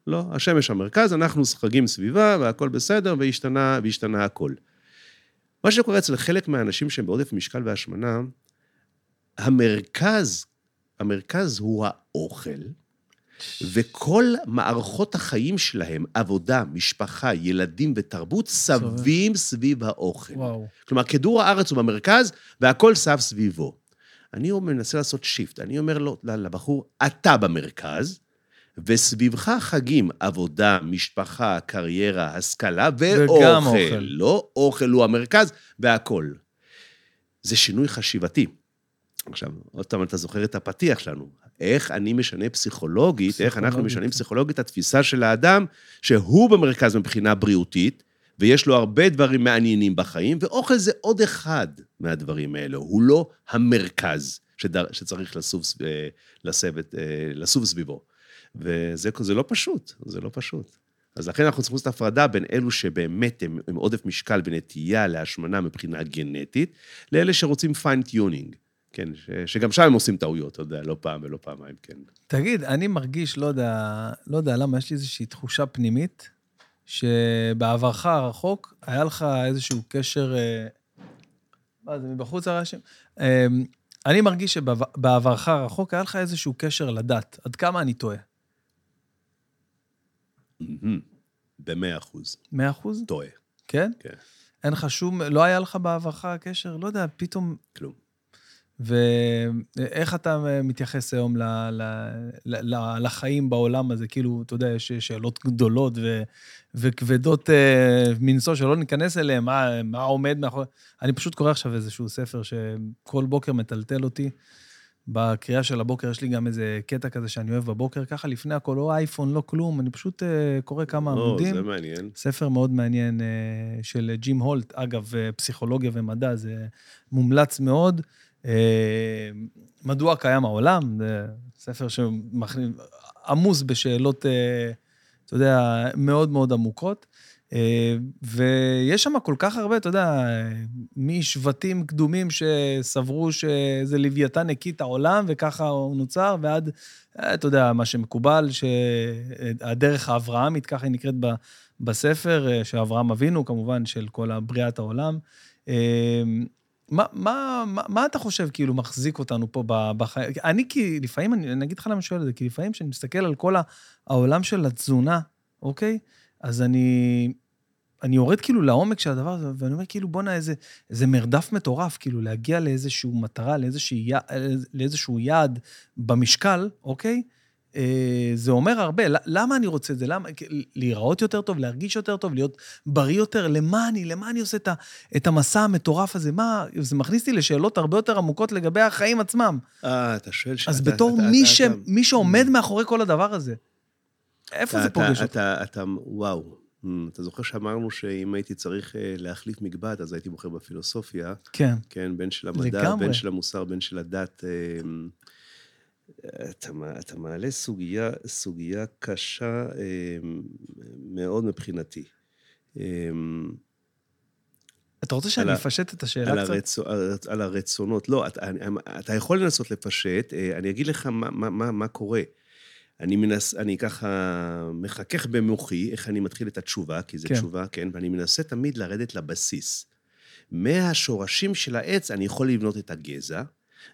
לא, השמש המרכז, אנחנו שחגים סביבה, והכל בסדר, והשתנה, והשתנה הכל. מה שקורה אצל חלק מהאנשים שהם בעודף משקל והשמנה, המרכז, המרכז הוא האוכל, וכל מערכות החיים שלהם, עבודה, משפחה, ילדים ותרבות, סבים סביב האוכל. וואו. כלומר, כדור הארץ הוא במרכז, והכל סב סביבו. אני מנסה לעשות שיפט, אני אומר לו, לבחור, אתה במרכז, וסביבך חגים, עבודה, משפחה, קריירה, השכלה וגם ואוכל. אוכל. לא אוכל הוא המרכז, והכול. זה שינוי חשיבתי. עכשיו, עוד פעם, אתה זוכר את הפתיח שלנו. איך אני משנה פסיכולוגית, איך אנחנו פסיכולוגית. משנים פסיכולוגית את התפיסה של האדם, שהוא במרכז מבחינה בריאותית, ויש לו הרבה דברים מעניינים בחיים, ואוכל זה עוד אחד מהדברים האלו. הוא לא המרכז שדר, שצריך לסוב, סב- אה, לשבת, אה, לסוב סביבו. וזה זה לא פשוט, זה לא פשוט. אז לכן אנחנו צריכים לעשות הפרדה בין אלו שבאמת הם עם עודף משקל ונטייה להשמנה מבחינה גנטית, לאלה שרוצים fine-tuning. כן, ש, שגם שם הם עושים טעויות, אתה יודע, לא פעם ולא פעמיים, כן. תגיד, אני מרגיש, לא יודע, לא יודע למה, יש לי איזושהי תחושה פנימית, שבעברך הרחוק היה לך איזשהו קשר... אה, מה זה, מבחוץ הרעשים? אה, אני מרגיש שבעברך הרחוק היה לך איזשהו קשר לדת. עד כמה אני טועה? מהמם. במאה אחוז. מאה אחוז? טועה, כן? כן. אין לך שום... לא היה לך בעברך קשר? לא יודע, פתאום... כלום. ואיך אתה מתייחס היום ל, ל, ל, ל, לחיים בעולם הזה? כאילו, אתה יודע, יש שאלות גדולות ו, וכבדות אה, מנשוא שלא ניכנס אליהן, מה, מה עומד מאחורי... אני פשוט קורא עכשיו איזשהו ספר שכל בוקר מטלטל אותי. בקריאה של הבוקר יש לי גם איזה קטע כזה שאני אוהב בבוקר, ככה לפני הכל, לא אייפון, לא כלום, אני פשוט אה, קורא כמה או, עמודים. זה מעניין. ספר מאוד מעניין אה, של ג'ים הולט, אגב, אה, פסיכולוגיה ומדע, זה מומלץ מאוד. אה, מדוע קיים העולם? זה ספר שעמוס בשאלות, אה, אתה יודע, מאוד מאוד עמוקות. אה, ויש שם כל כך הרבה, אתה יודע, משבטים קדומים שסברו שזה לוויתן הקיא את העולם וככה הוא נוצר, ועד, אתה יודע, מה שמקובל, שהדרך האברהמית, ככה היא נקראת. בספר, שאברהם אבינו, כמובן, של כל הבריאת העולם. אה, מה, מה, מה, מה אתה חושב כאילו מחזיק אותנו פה בחיים? אני כי לפעמים, אני, אני אגיד לך למה אני שואל את זה, כי לפעמים כשאני מסתכל על כל העולם של התזונה, אוקיי? אז אני, אני יורד כאילו לעומק של הדבר הזה, ואני אומר כאילו, בואנה, איזה, איזה מרדף מטורף, כאילו להגיע לאיזושהי מטרה, לאיזשהו, י- לאיזשהו יעד במשקל, אוקיי? אה, זה אומר הרבה. למה אני רוצה את זה? למה? להיראות יותר טוב, להרגיש יותר טוב, להיות בריא יותר? למה אני? למה אני עושה את, המסע המטורף הזה? מה? זה מכניס אותי לשאלות הרבה יותר עמוקות לגבי החיים עצמם. אה, אתה שואל... אז שאתה- בתור אתה- מי, אתה- ש, אתה- מי שעומד מאחורי כל הדבר הזה, איפה זה אתה- פוגש אותי? אתה, אתה, וואו. Mm, אתה זוכר שאמרנו שאם הייתי צריך אה, להחליף מקבט, אז הייתי בוחר בפילוסופיה, כן. כן, בין של המדע, לגמרי. בין של המוסר, בין של הדת. אתה, אתה מעלה סוגיה, סוגיה קשה אה, מאוד מבחינתי. אה, אתה רוצה שאני על אפשט את על, השאלה קצת? הרצו, על, על הרצונות. לא, אתה, אתה יכול לנסות לפשט, אה, אני אגיד לך מה, מה, מה, מה קורה. אני מנס... אני ככה מחכך במוחי איך אני מתחיל את התשובה, כי זו כן. תשובה, כן, ואני מנסה תמיד לרדת לבסיס. מהשורשים של העץ אני יכול לבנות את הגזע,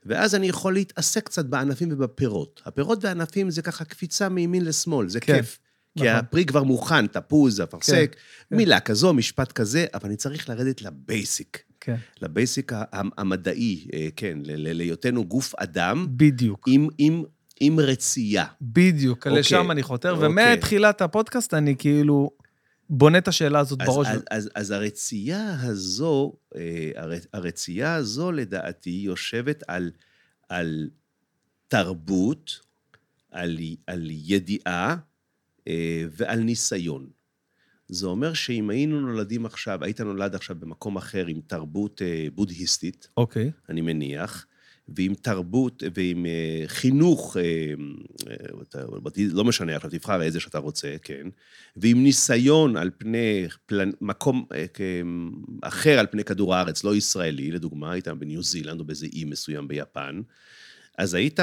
ואז אני יכול להתעסק קצת בענפים ובפירות. הפירות והענפים זה ככה קפיצה מימין לשמאל, זה כן, כיף. כי נכון. הפרי כבר מוכן, תפוז, אפרסק, כן. מילה כזו, משפט כזה, אבל אני צריך לרדת לבייסיק. כן, לבייסיק המדעי, אה, כן, להיותנו גוף אדם בדיוק. עם, עם, עם רצייה. בדיוק, אוקיי, לשם אני חותר, אוקיי. ומתחילת הפודקאסט אני כאילו בונה את השאלה הזאת אז, בראש. אז, אז, אז הרצייה הזו, אה, הר- הרצייה הזו לדעתי יושבת על, על תרבות, על, על ידיעה אה, ועל ניסיון. זה אומר שאם היינו נולדים עכשיו, היית נולד עכשיו במקום אחר עם תרבות אה, בודהיסטית, אוקיי, אני מניח, ועם תרבות ועם אה, חינוך, אה, אה, לא משנה, עכשיו תבחר איזה שאתה רוצה, כן, ועם ניסיון על פני פלנ... מקום אחר על פני כדור הארץ, לא ישראלי, לדוגמה, היית בניו זילנד או באיזה אי מסוים ביפן, אז היית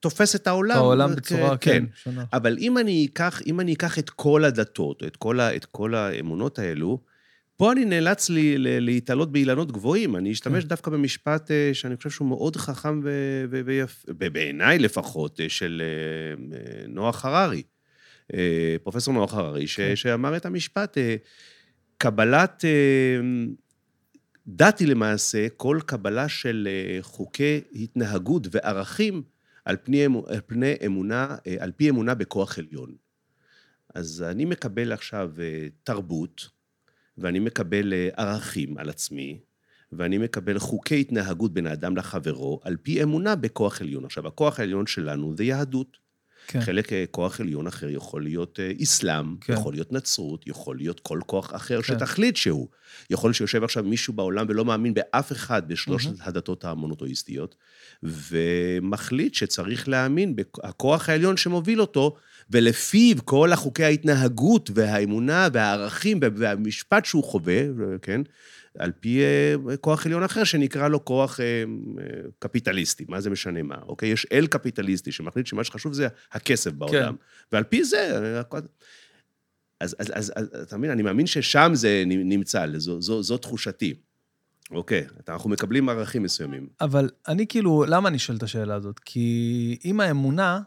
תופס את העולם. העולם כ- בצורה, כן, שונה. אבל אם אני אקח, אם אני אקח את כל הדתות, את כל, ה, את כל האמונות האלו, פה אני נאלץ לי, להתעלות באילנות גבוהים. אני אשתמש כן. דווקא במשפט אה, שאני חושב שהוא מאוד חכם ויפה, בעיניי לפחות, אה, של אה, נוח הררי. פרופסור נוח הררי, ש, כן. שאמר את המשפט, קבלת... דת היא למעשה כל קבלה של חוקי התנהגות וערכים על פני, אמו- על פני אמונה, על פי אמונה בכוח עליון. אז אני מקבל עכשיו תרבות, ואני מקבל אה, ערכים על עצמי, ואני מקבל חוקי התנהגות בין האדם לחברו, על פי אמונה בכוח עליון. עכשיו, הכוח העליון שלנו זה יהדות. כן. חלק אה, כוח עליון אחר יכול להיות אה, אסלאם, כן. יכול להיות נצרות, יכול להיות כל כוח אחר כן. שתחליט שהוא. יכול להיות שיושב עכשיו מישהו בעולם ולא מאמין באף אחד בשלושת הדתות המונותואיסטיות, ומחליט שצריך להאמין בכוח העליון שמוביל אותו, ולפיו כל החוקי ההתנהגות והאמונה והערכים והמשפט שהוא חווה, כן, על פי אה, כוח עליון אחר שנקרא לו כוח אה, אה, קפיטליסטי, מה זה משנה מה, אוקיי? יש אל קפיטליסטי שמחליט שמה שחשוב זה הכסף בעולם, ועל פי זה... אה, אז, אז, אז, אז אתה מבין, אני מאמין ששם זה נמצא, זו, זו, זו תחושתי. אוקיי, אנחנו מקבלים ערכים מסוימים. אבל אני כאילו, למה אני שואל את השאלה הזאת? כי אם האמונה,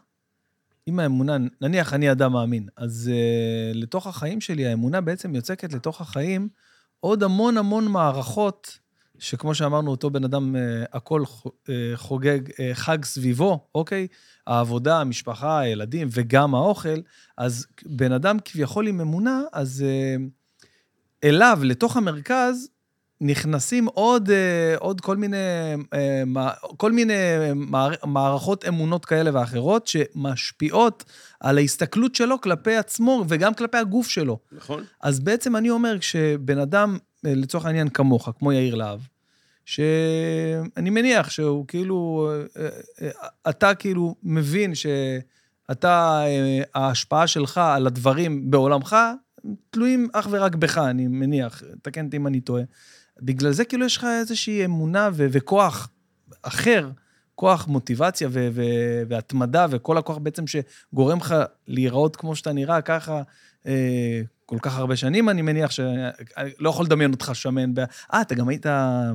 אם האמונה, נניח אני אדם מאמין, אז uh, לתוך החיים שלי, האמונה בעצם יוצקת לתוך החיים עוד המון המון מערכות, שכמו שאמרנו, אותו בן אדם, uh, הכל uh, חוגג uh, חג סביבו, אוקיי? העבודה, המשפחה, הילדים וגם האוכל, אז בן אדם כביכול עם אמונה, אז uh, אליו, לתוך המרכז, נכנסים עוד, אה, עוד כל מיני, אה, כל מיני מער- מערכות אמונות כאלה ואחרות שמשפיעות על ההסתכלות שלו כלפי עצמו וגם כלפי הגוף שלו. נכון? אז בעצם אני אומר, כשבן אדם, אה, לצורך העניין כמוך, כמו יאיר להב, שאני מניח שהוא כאילו, אה, אה, אתה כאילו מבין שאתה, אה, ההשפעה שלך על הדברים בעולמך, תלויים אך ורק בך, אני מניח, תקן אותי אם אני טועה. בגלל זה כאילו יש לך איזושהי אמונה ו- וכוח אחר, כוח מוטיבציה ו- ו- והתמדה, וכל הכוח בעצם שגורם לך להיראות כמו שאתה נראה ככה אה, כל כך הרבה שנים, אני מניח ש... אני לא יכול לדמיין אותך שמן. ב... אה, אתה גם היית אה,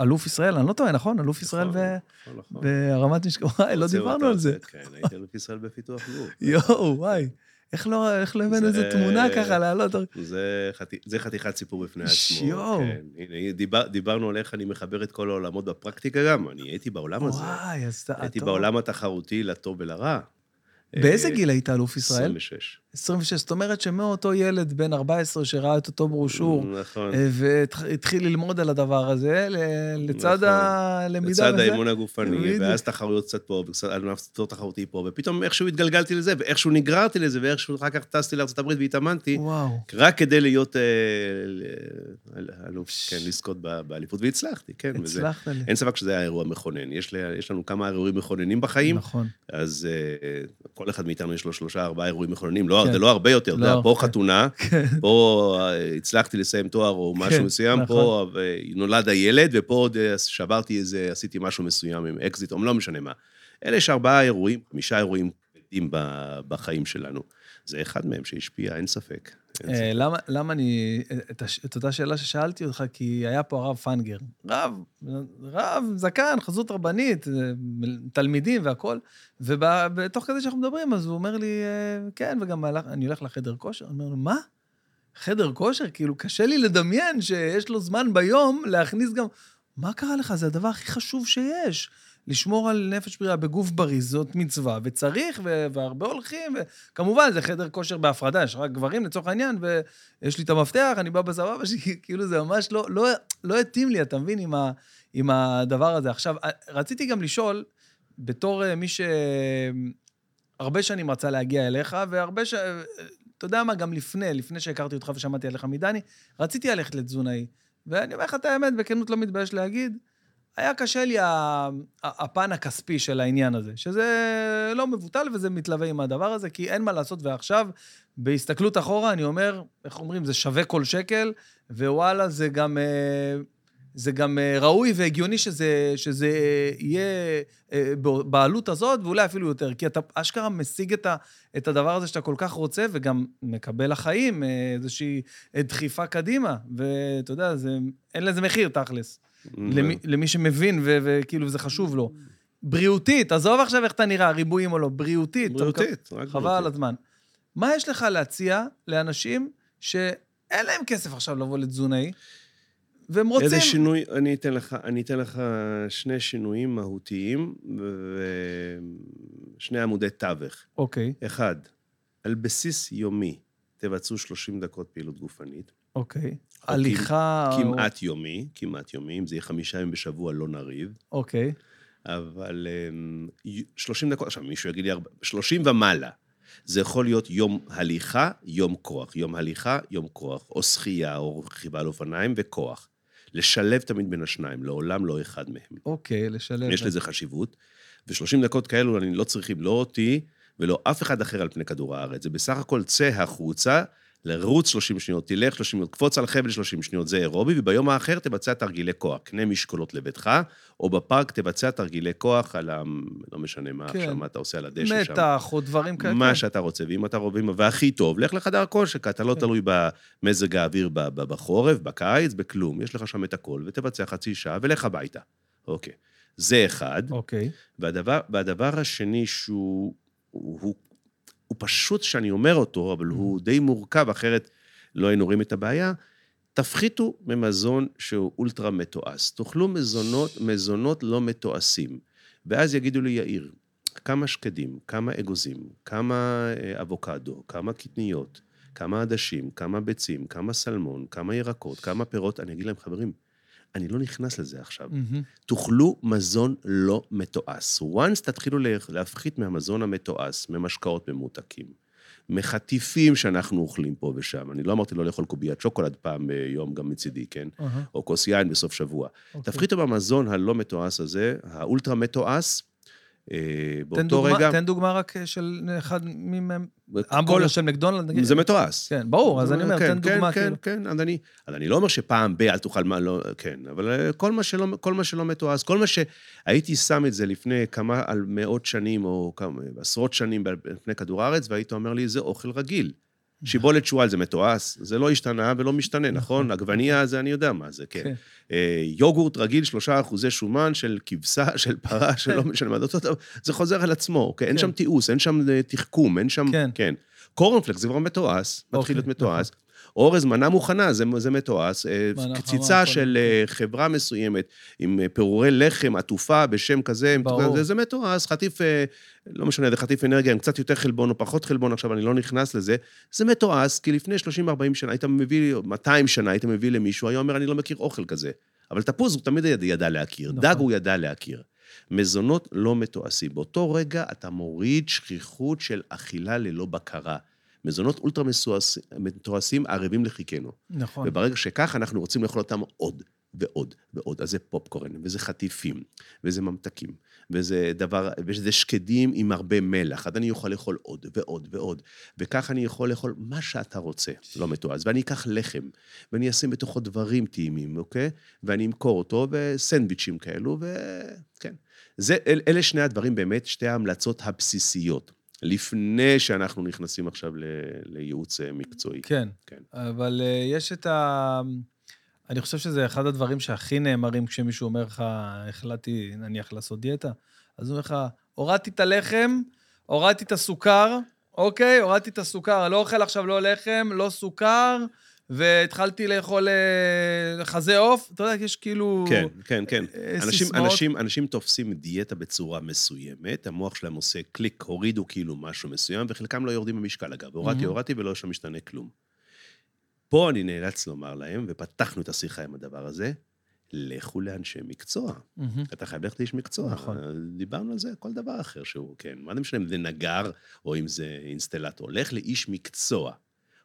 אלוף ישראל, אני לא טועה, נכון? אלוף ישראל נכון, ב- נכון, נכון. ברמת משקל, וואי, לא דיברנו על זה. כן, הייתי אלוף ישראל בפיתוח גוף. יואו, וואי. איך לא, איך לא הבאנו איזה זה- תמונה ככה לעלות? זה, חתי, זה חתיכת סיפור בפני עצמו. שיואו. כן. הנה, דיבר, דיברנו על איך אני מחבר את כל העולמות בפרקטיקה גם. אני הייתי בעולם הזה. וואי, אז אתה... הייתי טוב. בעולם התחרותי לטוב ולרע. באיזה אה, גיל היית אלוף ישראל? 26. 26. זאת אומרת שמאותו ילד בן 14 שראה את אותו ברושור, נכון. אה, והתחיל ללמוד על הדבר הזה, לצד נכון. הלמידה לצד וזה. האימון הגופני, בדיוק. ואז תחרויות קצת פה, וקצת ענף ספורט תחרותי פה, ופתאום איכשהו התגלגלתי לזה, ואיכשהו נגררתי לזה, ואיכשהו אחר כך טסתי לארה"ב והתאמנתי, וואו. רק כדי להיות אה, אלוף, כן, לזכות באליפות, והצלחתי, כן. וזה- הצלחת לי. אין ספק שזה היה אירוע מכונן. יש, לנו כמה אירועים מכוננים בחיים, נכון. אז כל אחד מאיתנו יש לו שלושה, ארבעה אירועים מכוננים, לא, כן. זה לא הרבה יותר, אתה לא, יודע, פה כן. חתונה, *laughs* כן. פה אה, הצלחתי לסיים תואר או משהו כן, מסוים, נכון. פה אה, נולד הילד, ופה עוד אה, שברתי איזה, עשיתי משהו מסוים עם אקזיט, או לא משנה מה. אלה יש ארבעה אירועים, חמישה אירועים כבדים בחיים שלנו. זה אחד מהם שהשפיע, אין ספק. אה. למה, למה אני... את, את אותה שאלה ששאלתי אותך, כי היה פה הרב פנגר. רב, רב, זקן, חזות רבנית, אה, תלמידים והכול. ובתוך כזה שאנחנו מדברים, אז הוא אומר לי, אה, כן, וגם הלך, אני הולך לחדר כושר. אני אומר לו, מה? חדר כושר? כאילו, קשה לי לדמיין שיש לו זמן ביום להכניס גם... מה קרה לך? זה הדבר הכי חשוב שיש. לשמור על נפש בריאה בגוף בריא, זאת מצווה, וצריך, ו- והרבה הולכים, וכמובן, זה חדר כושר בהפרדה, יש רק גברים לצורך העניין, ויש לי את המפתח, אני בא בסבבה *laughs* שלי, כאילו זה ממש לא, לא, לא התאים לי, אתה מבין, עם, ה, עם הדבר הזה. עכשיו, רציתי גם לשאול, בתור אה, מי שהרבה שנים רצה להגיע אליך, והרבה ש... אתה יודע מה, גם לפני, לפני שהכרתי אותך ושמעתי עליך מדני, רציתי ללכת לתזונאי. ואני אומר לך את האמת, בכנות לא מתבייש להגיד, היה קשה לי הפן הכספי של העניין הזה, שזה לא מבוטל וזה מתלווה עם הדבר הזה, כי אין מה לעשות, ועכשיו, בהסתכלות אחורה, אני אומר, איך אומרים, זה שווה כל שקל, ווואלה, זה גם, אה, זה גם אה, ראוי והגיוני שזה, שזה יהיה אה, בעלות הזאת, ואולי אפילו יותר, כי אתה אשכרה משיג את, ה, את הדבר הזה שאתה כל כך רוצה, וגם מקבל לחיים איזושהי דחיפה קדימה, ואתה יודע, זה, אין לזה מחיר, תכלס. למי, למי שמבין, וכאילו זה חשוב לו. בריאותית, עזוב עכשיו איך אתה נראה, ריבועים או לא, בריאותית. בריאותית, רק חבל על. הזמן. מה יש לך להציע לאנשים שאין להם כסף עכשיו לבוא לתזונאי, והם רוצים... איזה שינוי, אני אתן לך, אני אתן לך שני שינויים מהותיים ושני עמודי תווך. אוקיי, אחד, על בסיס יומי תבצעו 30 דקות פעילות גופנית. אוקיי. או הליכה... או- כמעט יומי, כמעט יומי, אם זה יהיה חמישה ימים בשבוע, לא נריב. אוקיי, אבל אמ, י- 30 דקות, עכשיו מישהו יגיד לי, ארבע- 30 ומעלה. זה יכול להיות יום הליכה, יום כוח. יום הליכה, יום כוח. או שחייה, או רכיבה על אופניים וכוח. לשלב תמיד בין השניים, לעולם לא אחד מהם. אוקיי, לשלב. יש לזה חשיבות. ו-30 דקות כאלו, אני לא צריכים לא אותי ולא אף אחד אחר על פני כדור הארץ. זה בסך הכל צא החוצה, לרוץ 30 שניות, תלך 30 שניות, קפוץ על חבל 30 שניות, זה אירובי, וביום האחר תבצע תרגילי כוח. קנה משקולות לביתך, או בפארק תבצע תרגילי כוח על ה... לא משנה מה כן. עכשיו, מה אתה עושה על הדשא שם. מתח או דברים כאלה. מה שאתה רוצה, ואם אתה רואה, והכי טוב, לך לחדר כושר, כי אתה לא כן. תלוי במזג האוויר בחורף, בקיץ, בכלום. יש לך שם את הכל, ותבצע חצי שעה, ולך הביתה. אוקיי. זה אחד. אוקיי, והדבר, והדבר השני שהוא הוא, הוא, פשוט שאני אומר אותו, אבל הוא די מורכב, אחרת לא היינו רואים את הבעיה, תפחיתו ממזון שהוא אולטרה מתועש. תאכלו מזונות, מזונות לא מתועשים. ואז יגידו לי, יאיר, כמה שקדים, כמה אגוזים, כמה אה, אבוקדו, כמה קטניות, כמה עדשים, כמה ביצים, כמה סלמון, כמה ירקות, כמה פירות, אני אגיד להם, חברים, אני לא נכנס לזה עכשיו. מהמם. תאכלו מזון לא מתועש. once תתחילו לה- להפחית מהמזון המתועש, ממשקאות ממותקים, מחטיפים שאנחנו אוכלים פה ושם. אני לא אמרתי לא לאכול קוביית שוקולד פעם ביום גם מצידי, כן? אהה, או כוס יין בסוף שבוע. אוקיי. תפחיתו במזון הלא מתועש הזה, האולטרה מתועש, באותו דוגמה- רגע... תן דוגמה רק של אחד מהם, כל- המבורגר של מקדונלד, נגיד. זה מתועש. כן, ברור, אז אני אומר, כן, תן כן, דוגמה, כן, כאילו. כן, אז אני, אז אני לא אומר שפעם ב- אל תאכל מה, לא, כן, אבל אה, כל מה שלא, כל מה שלא מתועש, כל מה שהייתי שם את זה לפני כמה, על מאות שנים או כמה, עשרות שנים על פני כדור הארץ, והיית אומר לי, זה אוכל רגיל. שיבולת שועל זה מתועש, זה לא השתנה ולא משתנה, נכון? עגבנייה זה אני יודע מה זה, כן. כן. אה, יוגורט רגיל, שלושה אחוזי שומן של כבשה, *laughs* של פרה, שלא משנה מה, זה חוזר על עצמו, אוקיי? אין כן. שם תיעוש, אין שם אה, תחכום, אין שם... כן. כן. קורנפלקס זה כבר מתועש, אוקיי, מתחיל להיות מתועש. אורז, מנה מוכנה, זה, זה מתועש. אה, קציצה של אה, חברה מסוימת עם אה, פירורי לחם עטופה בשם כזה, ברור. זה, זה מתועש, חטיף, לא משנה, זה חטיף אנרגיה עם קצת יותר חלבון או פחות חלבון, עכשיו אני לא נכנס לזה. זה מתועש, כי לפני 30-40 שנה היית מביא, 200 שנה היית מביא למישהו, היה אומר, אני לא מכיר אוכל כזה. אבל תפוז הוא תמיד ידע להכיר, נכון. דג הוא ידע להכיר. מזונות לא מתועשים. באותו רגע אתה מוריד שכיחות של אכילה ללא בקרה. מזונות אולטרה מתועשים ערבים לחיקנו. נכון. וברגע שכך, אנחנו רוצים לאכול אותם עוד ועוד ועוד. אז זה פופקורן, וזה חטיפים, וזה ממתקים, וזה דבר, וזה שקדים עם הרבה מלח. אז אני יכול לאכול עוד ועוד ועוד. וכך אני יכול לאכול מה שאתה רוצה, לא מתועש. ואני אקח לחם, ואני אשים בתוכו דברים טעימים, אוקיי? ואני אמכור אותו, וסנדוויצ'ים כאלו, וכן. זה, אל, אלה שני הדברים באמת, שתי ההמלצות הבסיסיות, לפני שאנחנו נכנסים עכשיו ל, לייעוץ אה, מקצועי. כן, כן. אבל אה, יש את ה... אני חושב שזה אחד הדברים שהכי נאמרים כשמישהו אומר לך, החלטתי, נניח, לעשות דיאטה, אז הוא אומר לך, הורדתי את הלחם, הורדתי את הסוכר, אוקיי? הורדתי את הסוכר, לא אוכל עכשיו לא לחם, לא סוכר, והתחלתי לאכול אה, חזה עוף. אתה יודע, יש כאילו... כן, כן, כן. אה, אנשים. אנשים, אנשים תופסים דיאטה בצורה מסוימת, המוח שלהם עושה קליק, הורידו כאילו משהו מסוים, וחלקם לא יורדים במשקל, אגב. הורדתי. הורדתי ולא שם משתנה כלום. פה אני נאלץ לומר להם, ופתחנו את השיחה עם הדבר הזה, לכו לאנשי מקצוע. מהמם. אתה חייב ללכת לאיש מקצוע. נכון. דיברנו על זה, כל דבר אחר שהוא, כן. מה זה משנה אם זה נגר או אם זה אינסטלטור? לך לאיש מקצוע.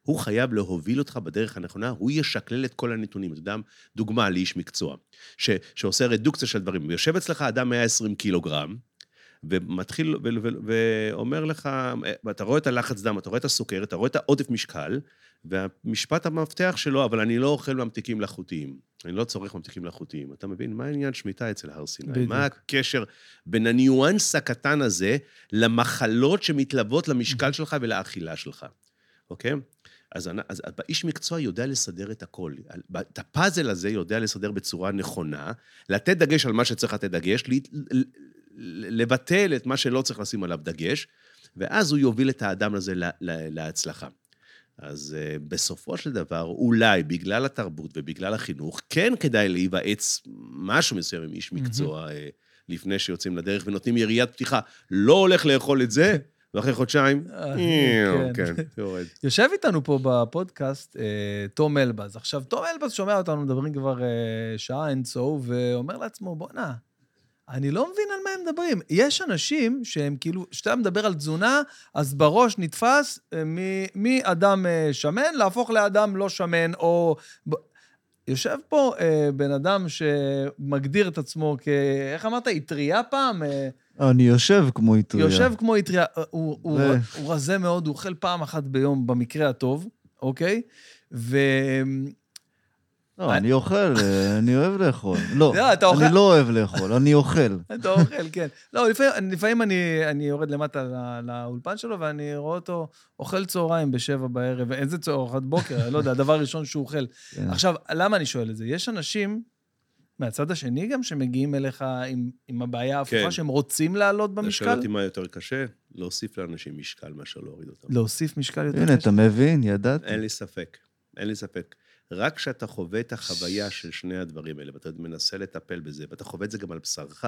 הוא חייב להוביל אותך בדרך הנכונה, הוא ישקלל את כל הנתונים. אתה יודע, דוגמה לאיש מקצוע, ש, שעושה רדוקציה של דברים. יושב אצלך אדם 120 קילוגרם, ומתחיל, ו, ו, ואומר לך, ואתה רואה את הלחץ דם, אתה רואה את הסוכרת, אתה רואה את העודף משקל, והמשפט המפתח שלו, אבל אני לא אוכל ממתיקים מלאכותיים. אני לא צורך ממתיקים מלאכותיים. אתה מבין? מה העניין שמיטה אצל הר סיני? בדיוק. מה הקשר בין הניואנס הקטן הזה למחלות שמתלוות למשקל שלך ולאכילה שלך, אוקיי? אז, אני- אז האיש מקצוע יודע לסדר את הכל. את הפאזל הזה יודע לסדר בצורה נכונה, לתת דגש על מה שצריך לתת דגש, לבטל את מה שלא צריך לשים עליו דגש, ואז הוא יוביל את האדם הזה לה- לה- להצלחה. אז uh, בסופו של דבר, אולי בגלל התרבות ובגלל החינוך, כן כדאי להיוועץ משהו מסוים עם איש מקצוע uh, לפני שיוצאים לדרך ונותנים יריית פתיחה. לא הולך לאכול את זה, ואחרי חודשיים, אה, כן. כן, יורד. *laughs* יושב איתנו פה בפודקאסט אה, תום אלבז. עכשיו, תום אלבז שומע אותנו מדברים כבר אה, שעה אינסו, ואומר לעצמו, בואנה, אני לא מבין על מה הם מדברים. יש אנשים שהם כאילו, כשאתה מדבר על תזונה, אז בראש נתפס מאדם שמן להפוך לאדם לא שמן, או... יושב פה אה, בן אדם שמגדיר את עצמו כ... איך אמרת? אטריה פעם? אה, אני יושב כמו אטריה. יושב כמו אטריה, אה, הוא, הוא, ו- הוא רזה מאוד, הוא אוכל פעם אחת ביום במקרה הטוב, אוקיי? ו... לא, אני אוכל, אה, אני אוהב לאכול. לא, לא, אתה אוכל- אני לא אוהב לאכול, אני אוכל. *laughs* אתה אוכל, כן. לא, לפעמים, אני, אני יורד למטה לא, לאולפן שלו, ואני רואה אותו אוכל צהריים בשבע בערב, איזה צהריים, ארוחת בוקר, לא יודע, הדבר הראשון שהוא אוכל. כן. עכשיו, למה אני שואל את זה? יש אנשים, מהצד השני גם, שמגיעים אליך עם, עם הבעיה ההפוכה, כן. שהם רוצים לעלות במשקל? שואל אותי מה יותר קשה? להוסיף לאנשים משקל מאשר להוריד אותם. להוסיף משקל יותר הנה, אתה מבין? ידעתי. אין לי ספק, אין לי ספק. רק כשאתה חווה את החוויה של שני הדברים האלה, ואתה מנסה לטפל בזה, ואתה חווה את זה גם על בשרך,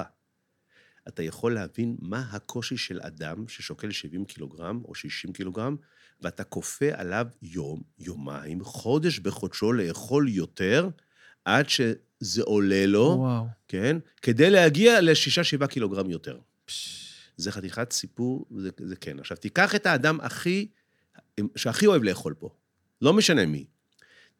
אתה יכול להבין מה הקושי של אדם ששוקל 70 קילוגרם או 60 קילוגרם, ואתה כופה עליו יום, יומיים, חודש בחודשו לאכול יותר, עד שזה עולה לו, וואו. כן? כדי להגיע לשישה, שבעה קילוגרם יותר. זה חתיכת סיפור, זה, זה כן. עכשיו, תיקח את האדם הכי, שהכי אוהב לאכול פה, לא משנה מי.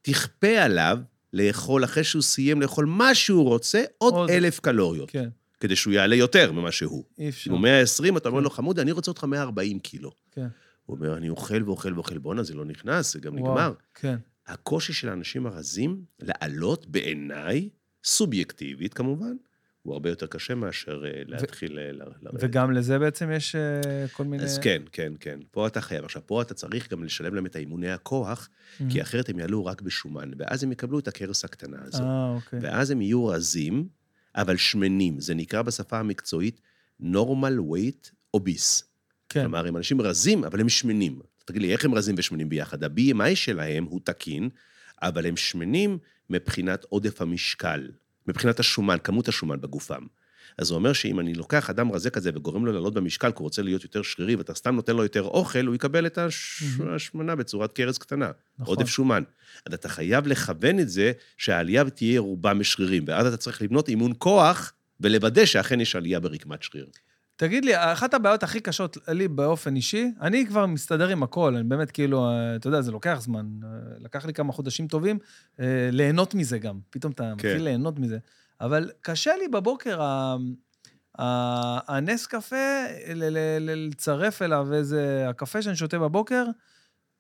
תכפה עליו לאכול, אחרי שהוא סיים לאכול מה שהוא רוצה, עוד, עוד. אלף קלוריות. כן, כדי שהוא יעלה יותר ממה שהוא. אי אפשר. אם הוא 120, אתה אומר לו, חמוד, אני רוצה אותך 140 קילו. כן. הוא אומר, אני אוכל ואוכל ואוכל, בואנה, זה לא נכנס, זה גם וואו, נגמר. כן. הקושי של האנשים הרזים לעלות, בעיניי, סובייקטיבית כמובן, הוא הרבה יותר קשה מאשר אה, להתחיל אה, לרדת. וגם לזה בעצם יש אה, כל מיני... אז כן, כן, כן. פה אתה חייב. עכשיו, פה אתה צריך גם לשלם להם את האימוני הכוח. כי אחרת הם יעלו רק בשומן, ואז הם יקבלו את הכרס הקטנה הזו. אה, אוקיי. ואז הם יהיו רזים, אבל שמנים. זה נקרא בשפה המקצועית normal weight obese. כן. כלומר, הם אנשים רזים, אבל הם שמנים. תגיד לי, איך הם רזים ושמנים ביחד? ה-BMI שלהם הוא תקין, אבל הם שמנים מבחינת עודף המשקל, מבחינת השומן, כמות השומן בגופם. אז זה אומר שאם אני לוקח אדם רזה כזה וגורם לו לעלות במשקל, כי הוא רוצה להיות יותר שרירי, ואתה סתם נותן לו יותר אוכל, הוא יקבל את הש- מהמם. השמנה בצורת קרס קטנה. נכון. עודף שומן. אז אתה חייב לכוון את זה שהעלייה תהיה רובה משרירים, ואז אתה צריך לבנות אימון כוח ולוודא שאכן יש עלייה ברקמת שריר. תגיד לי, אחת הבעיות הכי קשות לי באופן אישי, אני כבר מסתדר עם הכל, אני באמת כאילו, אה, אתה יודע, זה לוקח זמן. אה, לקח לי כמה חודשים טובים אה, ליהנות מזה גם. פתאום אתה כן. מתחיל ליהנות מזה. אבל קשה לי בבוקר, ה- הנס קפה, ל- ל- ל- לצרף אליו איזה, הקפה שאני שותה בבוקר,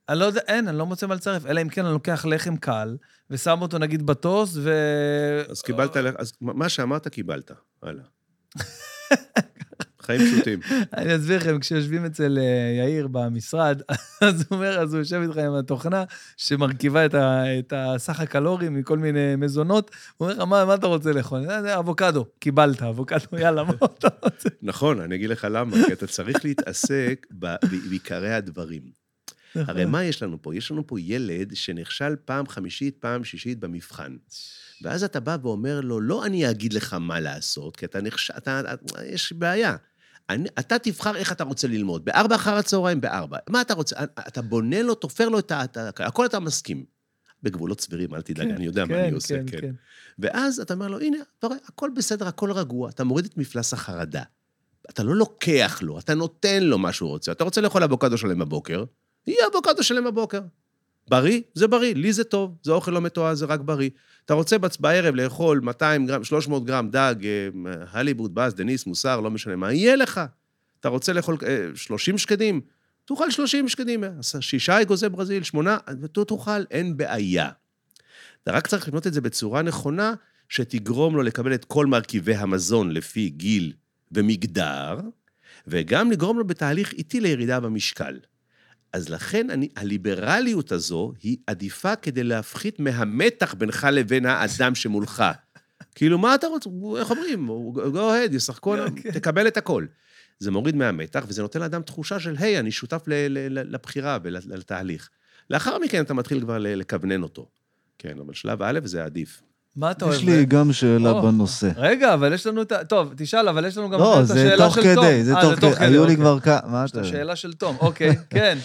אני לא יודע, אין, אני לא מוצא מה לצרף, אלא אם כן אני לוקח לחם קל, ושם אותו נגיד בטוס, ו... אז קיבלת, אז מה שאמרת, קיבלת. הלאה. *laughs* חיים פשוטים. *laughs* אני אסביר לכם, כשיושבים אצל אה, יאיר במשרד, *laughs* אז הוא אומר, אז הוא יושב איתך עם התוכנה שמרכיבה את, ה, את הסך הקלורים מכל מיני מזונות, הוא אומר לך, מה, מה אתה רוצה לאכול? "אה, זה אבוקדו, קיבלת, אבוקדו, יאללה, מה אתה רוצה? *laughs* נכון, אני אגיד לך למה, כי אתה צריך להתעסק בעיקרי הדברים. הרי מה יש לנו פה? יש לנו פה ילד שנכשל פעם חמישית, פעם שישית במבחן. ואז אתה בא ואומר לו, לא אני אגיד לך מה לעשות, כי אתה נכשל, אתה, יש בעיה. אני, אתה תבחר איך אתה רוצה ללמוד, בארבע אחר הצהריים, בארבע. מה אתה רוצה? אתה בונה לו, תופר לו את ה... הכל אתה מסכים. בגבולות סבירים, אל תדאג, אני יודע מה אני עושה, כן. ואז אתה אומר לו, הנה, אתה רואה, הכל בסדר, הכל רגוע, אתה מוריד את מפלס החרדה. אתה לא לוקח לו, אתה נותן לו מה שהוא רוצה. אתה רוצה לאכול אבוקדו שלם בבוקר, יהיה אבוקדו שלם בבוקר. בריא? זה בריא, לי זה טוב, זה אוכל לא מתועד, זה רק בריא. אתה רוצה בערב לאכול 200 גרם, 300 גרם דג, אה, הליבוד, באז, דניס, מוסר, לא משנה מה, יהיה לך. אתה רוצה לאכול אה, 30 שקדים? תאכל 30 שקדים, אה, שישה אגוזי ברזיל, שמונה, תאכל, אין בעיה. אתה רק צריך לבנות את זה בצורה נכונה, שתגרום לו לקבל את כל מרכיבי המזון לפי גיל ומגדר, וגם לגרום לו בתהליך איטי לירידה במשקל. אז לכן אני, הליברליות הזו היא עדיפה כדי להפחית מהמתח בינך לבין האדם שמולך. כאילו, מה אתה רוצה? איך אומרים? go ahead, *laughs* ישחקו, כן. תקבל את הכל. זה מוריד מהמתח, וזה נותן לאדם תחושה של, היי, אני שותף לבחירה ולתהליך. לאחר מכן אתה מתחיל כבר לכוונן אותו. כן, אבל שלב א' זה עדיף. מה אתה אוהב? יש לי גם שאלה. בנושא. רגע, אבל יש לנו את ה... טוב, תשאל, אבל יש לנו גם לא, את זה השאלה תוך של תום. כדי, זה אה, תוך כדי. היו לי. כבר כמה... מה אתה... השאלה של תום, אוקיי, *laughs* כן.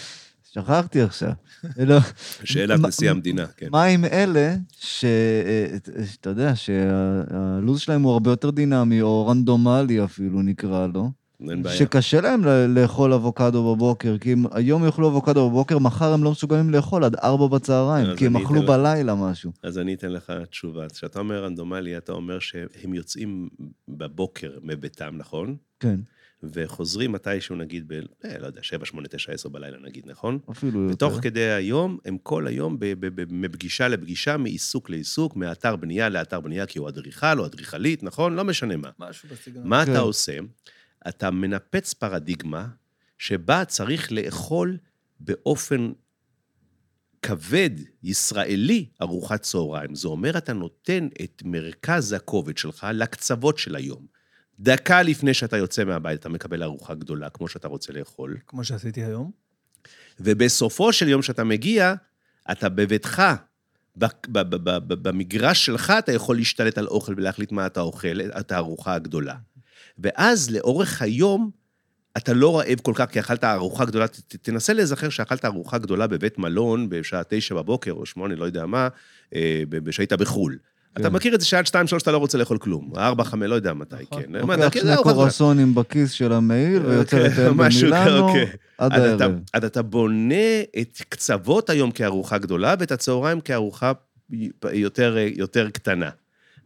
שכחתי עכשיו. *laughs* לא. שאלת נשיא המדינה, כן. מה עם אלה ש... אה, שאתה יודע, שהלו"ז שלהם הוא הרבה יותר דינמי, או רנדומלי אפילו נקרא לו, אין בעיה. שקשה להם לאכול אבוקדו בבוקר, כי אם היום יאכלו אבוקדו בבוקר, מחר הם לא מסוגלים לאכול עד ארבע בצהריים, כי הם אכלו לך. בלילה משהו. אז אני אתן לך תשובה. כשאתה אומר רנדומלי, אתה אומר שהם יוצאים בבוקר מביתם, נכון? כן, וחוזרים מתישהו, נגיד, ב... אה, לא יודע, 7, 8, 9, 10 בלילה, נגיד, נכון? אפילו יותר. ותוך כדי היום, הם כל היום ב- ב- ב- מפגישה לפגישה, מעיסוק לעיסוק, מאתר בנייה לאתר בנייה, כי הוא אדריכל או אדריכלית, נכון? לא משנה מה. משהו בסגנון. מה כן. אתה עושה? אתה מנפץ פרדיגמה שבה צריך לאכול באופן כבד, ישראלי, ארוחת צהריים. זה אומר, אתה נותן את מרכז הכובד שלך לקצוות של היום. דקה לפני שאתה יוצא מהבית, אתה מקבל ארוחה גדולה, כמו שאתה רוצה לאכול. כמו שעשיתי היום. ובסופו של יום שאתה מגיע, אתה בביתך, במגרש שלך, אתה יכול להשתלט על אוכל ולהחליט מה אתה אוכל, את הארוחה הגדולה. ואז לאורך היום, אתה לא רעב כל כך, כי אכלת ארוחה גדולה, ת- תנסה להיזכר שאכלת ארוחה גדולה בבית מלון בשעה תשע בבוקר, או שמונה, לא יודע מה, אה, ב- שהיית בחו"ל. אתה כן. מכיר את זה שעד שתיים, שלוש אתה לא רוצה לאכול כלום. ארבע, חמש, לא יודע מתי, נכון. כן. לוקח זה שני. קורסונים בכיס של המעיל ויוצא אוקיי, לטייל במילאנו אוקיי. עד הערב. אז אתה בונה את קצוות היום כארוחה גדולה, ואת הצהריים כארוחה יותר, יותר קטנה.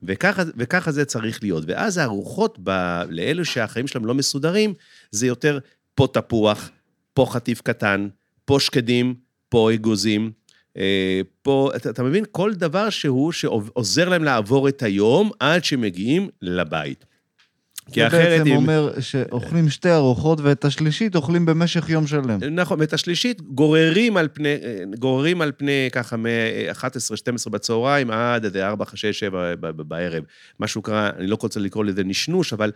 וככה, וככה זה צריך להיות. ואז הארוחות, ב, לאלו שהחיים שלהם לא מסודרים, זה יותר פה תפוח, פה חטיף קטן, פה שקדים, פה אגוזים. אה, פה, אתה, אתה מבין? כל דבר שהוא שעוזר להם לעבור את היום עד שמגיעים לבית. כי זה אחרת בעצם אם... אומר שאוכלים שתי ארוחות ואת השלישית אוכלים במשך יום שלם. נכון, ואת השלישית גוררים על פני, גוררים על פני ככה מ-11-12 בצהריים עד איזה 4, 6, 7 בערב. משהו קרה, אני לא רוצה לקרוא לזה נשנוש, אבל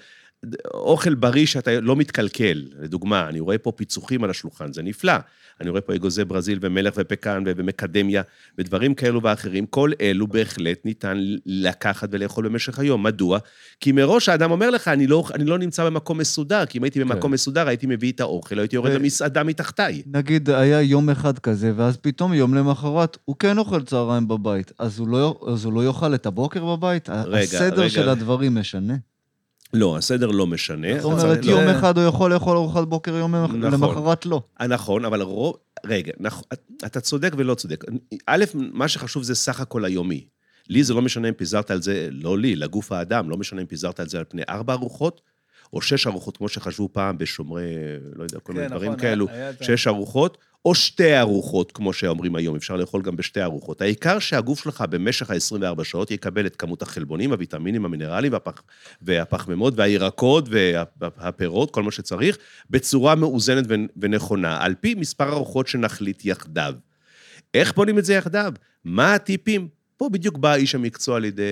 אוכל בריא שאתה לא מתקלקל. לדוגמה, אני רואה פה פיצוחים על השולחן, זה נפלא. אני רואה פה אגוזי ברזיל ומלך ופקן ומקדמיה ודברים כאלו ואחרים. כל אלו בהחלט ניתן לקחת ולאכול במשך היום. מדוע? כי מראש האדם אומר לך, אני לא, אני לא נמצא במקום מסודר, כי אם הייתי במקום כן. מסודר, הייתי מביא את האוכל, הייתי יורד ו- למסעדה מתחתיי. נגיד היה יום אחד כזה, ואז פתאום יום למחרת הוא כן אוכל צהריים בבית, אז הוא לא, אז הוא לא יאכל את הבוקר בבית? רגע, הסדר רגע. של הדברים משנה. לא, הסדר לא משנה. זאת אומרת, יום לא- אחד הוא יכול לאכול ארוחת בוקר, יום נכון. למחרת לא. אה, נכון, אבל רוב... רגע. אתה צודק ולא צודק. א', מה שחשוב זה סך הכל היומי. לי זה לא משנה אם פיזרת על זה, לא לי, לגוף האדם, לא משנה אם פיזרת על זה על פני ארבע ארוחות, או שש ארוחות, כמו שחשבו פעם בשומרי, לא יודע, כל מיני כן, דברים נכון, כאלו, היה- שש ארוחות, או שתי ארוחות, כמו שאומרים היום, אפשר לאכול גם בשתי ארוחות. העיקר שהגוף שלך במשך ה-24 שעות יקבל את כמות החלבונים, הוויטמינים, המינרלים, והפח, והפחמימות, והירקות, והפירות, כל מה שצריך, בצורה מאוזנת ונכונה, על פי מספר ארוחות שנחליט יחדיו. איך בונים את זה יחדיו? מה הטיפים? פה בדיוק בא איש המקצוע לידי,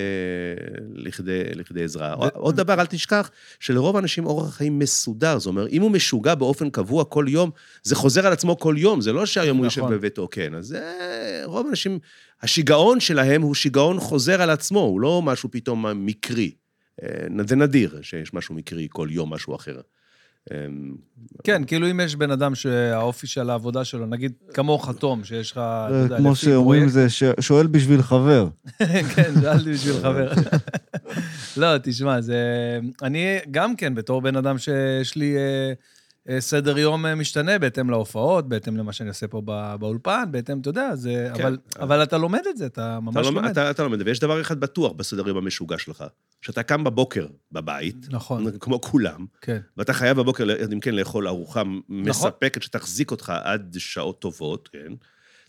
לכדי, לכדי עזרה. ו- עוד דבר, אל תשכח, שלרוב האנשים אורח חיים מסודר. זאת אומרת, אם הוא משוגע באופן קבוע כל יום, זה חוזר על עצמו כל יום, זה לא שהיום הוא יושב נכון. בביתו, כן. אז זה, רוב האנשים, השיגעון שלהם הוא שיגעון חוזר על עצמו, הוא לא משהו פתאום מקרי. אה, זה נדיר שיש משהו מקרי כל יום, משהו אחר. אה, כן, כאילו אם יש בן אדם שהאופי של העבודה שלו, נגיד כמוך תום, שיש לך, כמו שאומרים, זה שואל בשביל חבר. *laughs* כן, שאלתי בשביל חבר. *laughs* לא, תשמע, זה... אני גם כן, בתור בן אדם שיש לי אה, סדר יום אה, משתנה בהתאם להופעות, בהתאם למה שאני עושה פה בא- באולפן, בהתאם, אתה יודע, זה... כן. אבל, אבל אתה לומד את זה, אתה אתה, ממש לא, לומד. אתה, אתה לומד, ויש דבר אחד בטוח בסדר יום המשוגע שלך, שאתה קם בבוקר בבית, נכון, כמו כולם, כן. ואתה חייב בבוקר, אם כן, לאכול ארוחה מספקת שתחזיק אותך עד שעות טובות, כן?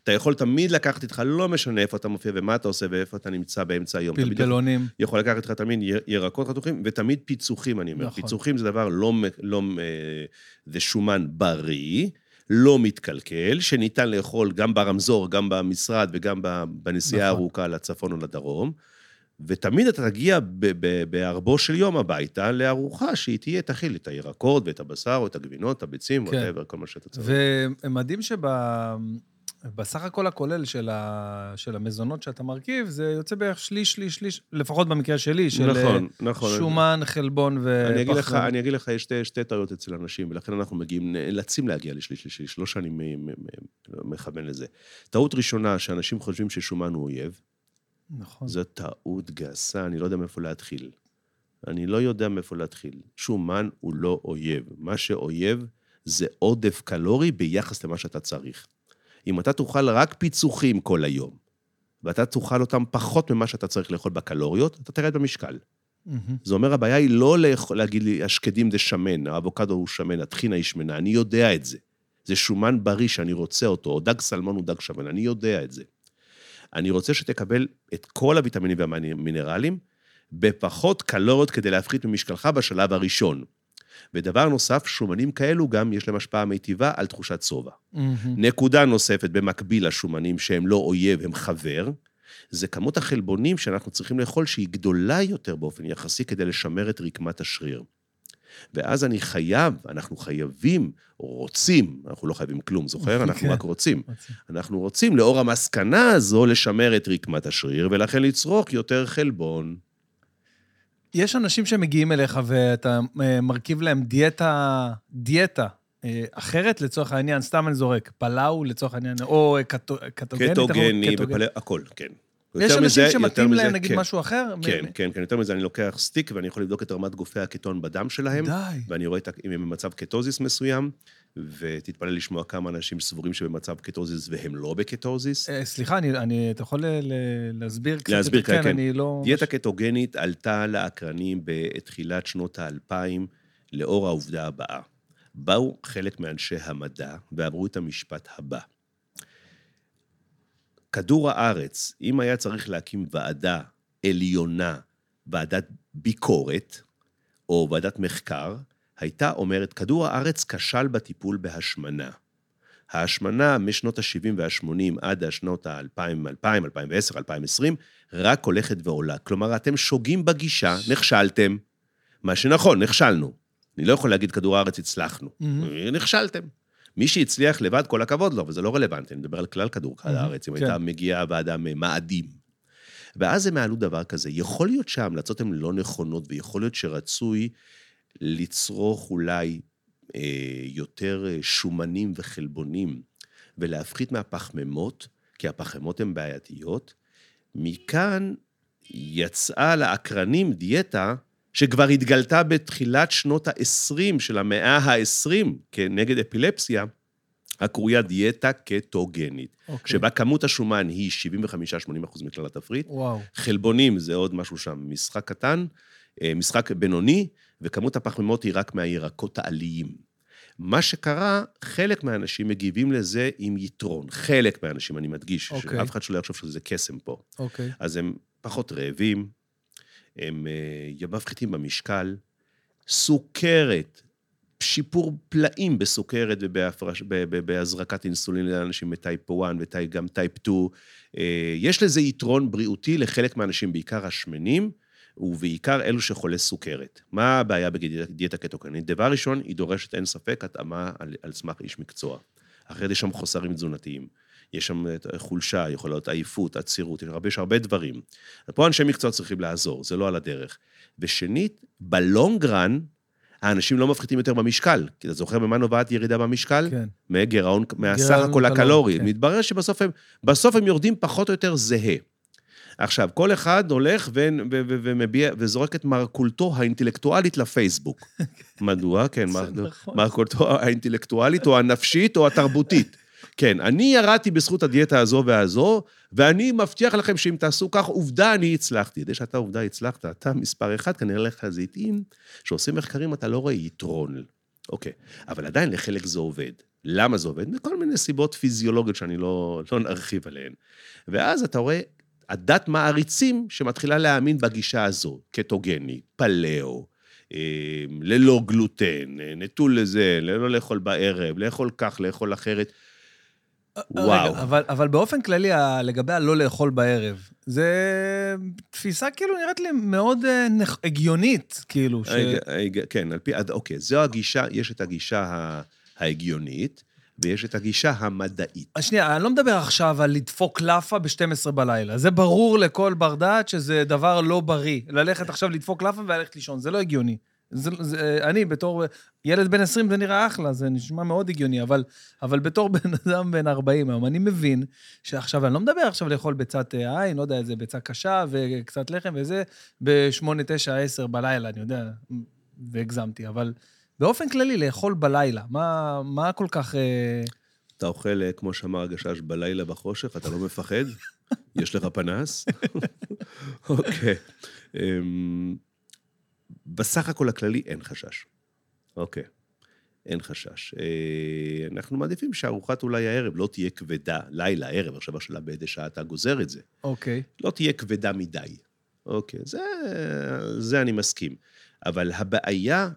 אתה יכול תמיד לקחת איתך, לא משנה איפה אתה מופיע ומה אתה עושה ואיפה אתה נמצא באמצע היום. פלפלונים. יכול לקחת איתך תמיד ירקות חתוכים, ותמיד פיצוחים, אני אומר. נכון. פיצוחים זה דבר לא... לא אה, זה שומן בריא, לא מתקלקל, שניתן לאכול גם ברמזור, גם במשרד וגם בנסיעה נכון. הארוכה לצפון או לדרום. ותמיד אתה תגיע בערבו של יום הביתה לארוחה שהיא תהיה, תכיל את הירקות ואת הבשר או את הגבינות, את הביצים, כן. whatever, כל מה שאתה צריך. ומדהים שבסך הכל הכולל של, ה... של המזונות שאתה מרכיב, זה יוצא בערך שליש, שליש, שליש, לפחות במקרה שלי, של נכון, אה, נכון. שומן, חלבון ופחמן. אני אגיד לך, אני אגיד לך, יש שתי, שתי טעויות אצל אנשים, ולכן אנחנו מגיעים, נאלצים להגיע לשליש לשליש, לא שאני מכוון לזה. טעות ראשונה, שאנשים חושבים ששומן הוא אויב, נכון. זו טעות גסה, אני לא יודע מאיפה להתחיל. אני לא יודע מאיפה להתחיל. שומן הוא לא אויב. מה שאויב זה עודף קלורי ביחס למה שאתה צריך. אם אתה תאכל רק פיצוחים כל היום, ואתה תאכל אותם פחות ממה שאתה צריך לאכול בקלוריות, אתה תרד במשקל. מהמם. זה אומר, הבעיה היא לא לאכול, להגיד לי, השקדים זה שמן, האבוקדו הוא שמן, הטחינה היא שמנה, אני יודע את זה. זה שומן בריא שאני רוצה אותו, או דג סלמון הוא דג שמן, אני יודע את זה. אני רוצה שתקבל את כל הוויטמינים והמינרלים בפחות קלוריות כדי להפחית ממשקלך בשלב הראשון. ודבר נוסף, שומנים כאלו גם יש להם השפעה מיטיבה על תחושת שובע. מהמם. נקודה נוספת במקביל לשומנים שהם לא אויב, הם חבר, זה כמות החלבונים שאנחנו צריכים לאכול שהיא גדולה יותר באופן יחסי כדי לשמר את רקמת השריר. ואז אני חייב, אנחנו חייבים, או רוצים, אנחנו לא חייבים כלום, זוכר? *laughs* אנחנו כן. רק רוצים. אנחנו רוצים, לאור המסקנה הזו, לשמר את רקמת השריר, ולכן לצרוך יותר חלבון. יש אנשים שמגיעים אליך ואתה אה, מרכיב להם דיאטה, דיאטה אה, אחרת לצורך העניין, סתם אני זורק, פלאו לצורך העניין, או אה, קטו-? קטוגני, קטוגנית. ופלא, הכל, כן. יש אנשים מזה- שמתאים להם נגיד כן. משהו אחר? כן, מ- כן, כן, יותר מזה, אני לוקח סטיק ואני יכול לבדוק את רמת גופי הקטון בדם שלהם, די. ואני רואה אם הם במצב קטוזיס מסוים, ותתפלא לשמוע כמה אנשים סבורים שבמצב קטוזיס והם לא בקטוזיס. אה, סליחה, אני, אני, אתה יכול להסביר קצת? להסביר, יותר? כן, כן. אני לא... דיאטה קטוגנית עלתה לאקרנים בתחילת שנות האלפיים לאור העובדה הבאה. באו חלק מאנשי המדע ואמרו את המשפט הבא: כדור הארץ, אם היה צריך להקים ועדה עליונה, ועדת ביקורת, או ועדת מחקר, הייתה אומרת, כדור הארץ כשל בטיפול בהשמנה. ההשמנה משנות ה-70 וה-80 עד השנות ה-2000, 2000, 2010, 2020, רק הולכת ועולה. כלומר, אתם שוגים בגישה, נכשלתם. מה שנכון, נכשלנו. אני לא יכול להגיד כדור הארץ הצלחנו. מהמם. נכשלתם. מי שהצליח לבד, כל הכבוד לו, אבל זה לא רלוונטי, אני מדבר על כלל כדור מהמם, הארץ, אם כן. הייתה מגיעה הוועדה ממאדים. ואז הם העלו דבר כזה, יכול להיות שההמלצות הן לא נכונות, ויכול להיות שרצוי לצרוך אולי אה, יותר אה, שומנים וחלבונים, ולהפחית מהפחמימות, כי הפחמימות הן בעייתיות. מכאן יצאה לאקרנים דיאטה שכבר התגלתה בתחילת שנות ה-20 של המאה ה-20 כנגד אפילפסיה, הקרויה דיאטה קטוגנית, אוקיי. שבה כמות השומן היא 75-80 אחוז מכלל התפריט, וואו. חלבונים זה עוד משהו שם, משחק קטן, אה, משחק בינוני, וכמות הפחמימות היא רק מהירקות העליים. מה שקרה, חלק מהאנשים מגיבים לזה עם יתרון. חלק מהאנשים, אני מדגיש, okay. אוקיי. שאף אחד שלא יחשוב שזה קסם פה. אוקיי. אז הם פחות רעבים, הם אה, מפחיתים במשקל, סוכרת, שיפור פלאים בסוכרת ובהפרש, ב- ב- בהזרקת אינסולין לאנשים מ type 1 וגם type 2. אה, יש לזה יתרון בריאותי לחלק מהאנשים, בעיקר השמנים, ובעיקר אלו שחולי סוכרת. מה הבעיה בדיאטה קטוגנית? דבר ראשון, היא דורשת, אין ספק, התאמה על, על סמך איש מקצוע. אחרת יש שם חוסרים תזונתיים. יש שם חולשה, יכול להיות עייפות, עצירות, יש הרבה, יש הרבה דברים. פה אנשי מקצוע צריכים לעזור, זה לא על הדרך. ושנית, בלונגרן, האנשים לא מפחיתים יותר במשקל. כי אתה זוכר ממה נובעת ירידה במשקל? כן. מגירעון, מהסך הכל קלורי, הקלורי. כן. מתברר שבסוף הם, בסוף הם יורדים פחות או יותר זהה. עכשיו, כל אחד הולך ו- ו- ו- ומביע, וזורק את מרכולתו האינטלקטואלית לפייסבוק. *laughs* מדוע? כן, נכון. מרכולתו האינטלקטואלית או הנפשית או התרבותית. כן, אני ירדתי בזכות הדיאטה הזו והזו, ואני מבטיח לכם שאם תעשו כך, עובדה, אני הצלחתי. זה שאתה עובדה הצלחת, אתה מספר אחד, כנראה לך זיתים, שעושים מחקרים, אתה לא רואה יתרון. אוקיי, אבל עדיין לחלק זה עובד. למה זה עובד? מכל מיני סיבות פיזיולוגיות שאני לא, לא נרחיב עליהן. ואז אתה רואה עדת מעריצים שמתחילה להאמין בגישה הזו, קטוגני, פלאו, אה, ללא גלוטן, אה, נטול לזה, לא לאכול בערב, לאכול כך, לאכול אחרת. וואו. רגע, אבל, אבל באופן כללי, לגבי הלא לאכול בערב, זה תפיסה כאילו נראית לי מאוד אה, נכ- הגיונית, כאילו. ש... רגע, רגע, כן, על פי, אוקיי, זו הגישה, יש את הגישה ההגיונית, ויש את הגישה המדעית. אז שנייה, אני לא מדבר עכשיו על לדפוק לאפה ב-12 בלילה. זה ברור לכל בר דעת שזה דבר לא בריא. ללכת עכשיו לדפוק לאפה וללכת לישון, זה לא הגיוני. זה, זה, אני בתור ילד בן 20 זה נראה אחלה, זה נשמע מאוד הגיוני, אבל, אבל בתור בן *laughs* אדם בן 40 היום, אני מבין שעכשיו, אני לא מדבר עכשיו לאכול ביצת עין, לא יודע, איזה ביצה קשה וקצת לחם וזה, ב-8, 9, 10 בלילה, אני יודע, והגזמתי, אבל באופן כללי, לאכול בלילה, מה, מה כל כך... אה, אתה אוכל, אה, כמו שאמר הגשש, בלילה בחושך, אתה לא מפחד? *laughs* יש לך פנס? *laughs* אוקיי. אמ, בסך הכל הכללי אין חשש. אוקיי. אין חשש. אה, אנחנו מעדיפים שארוחת אולי הערב לא תהיה כבדה, לילה, ערב, עכשיו השאלה באיזה שעה אתה גוזר את זה. אוקיי. לא תהיה כבדה מדי. אוקיי, זה, זה אני מסכים. אבל הבעיה,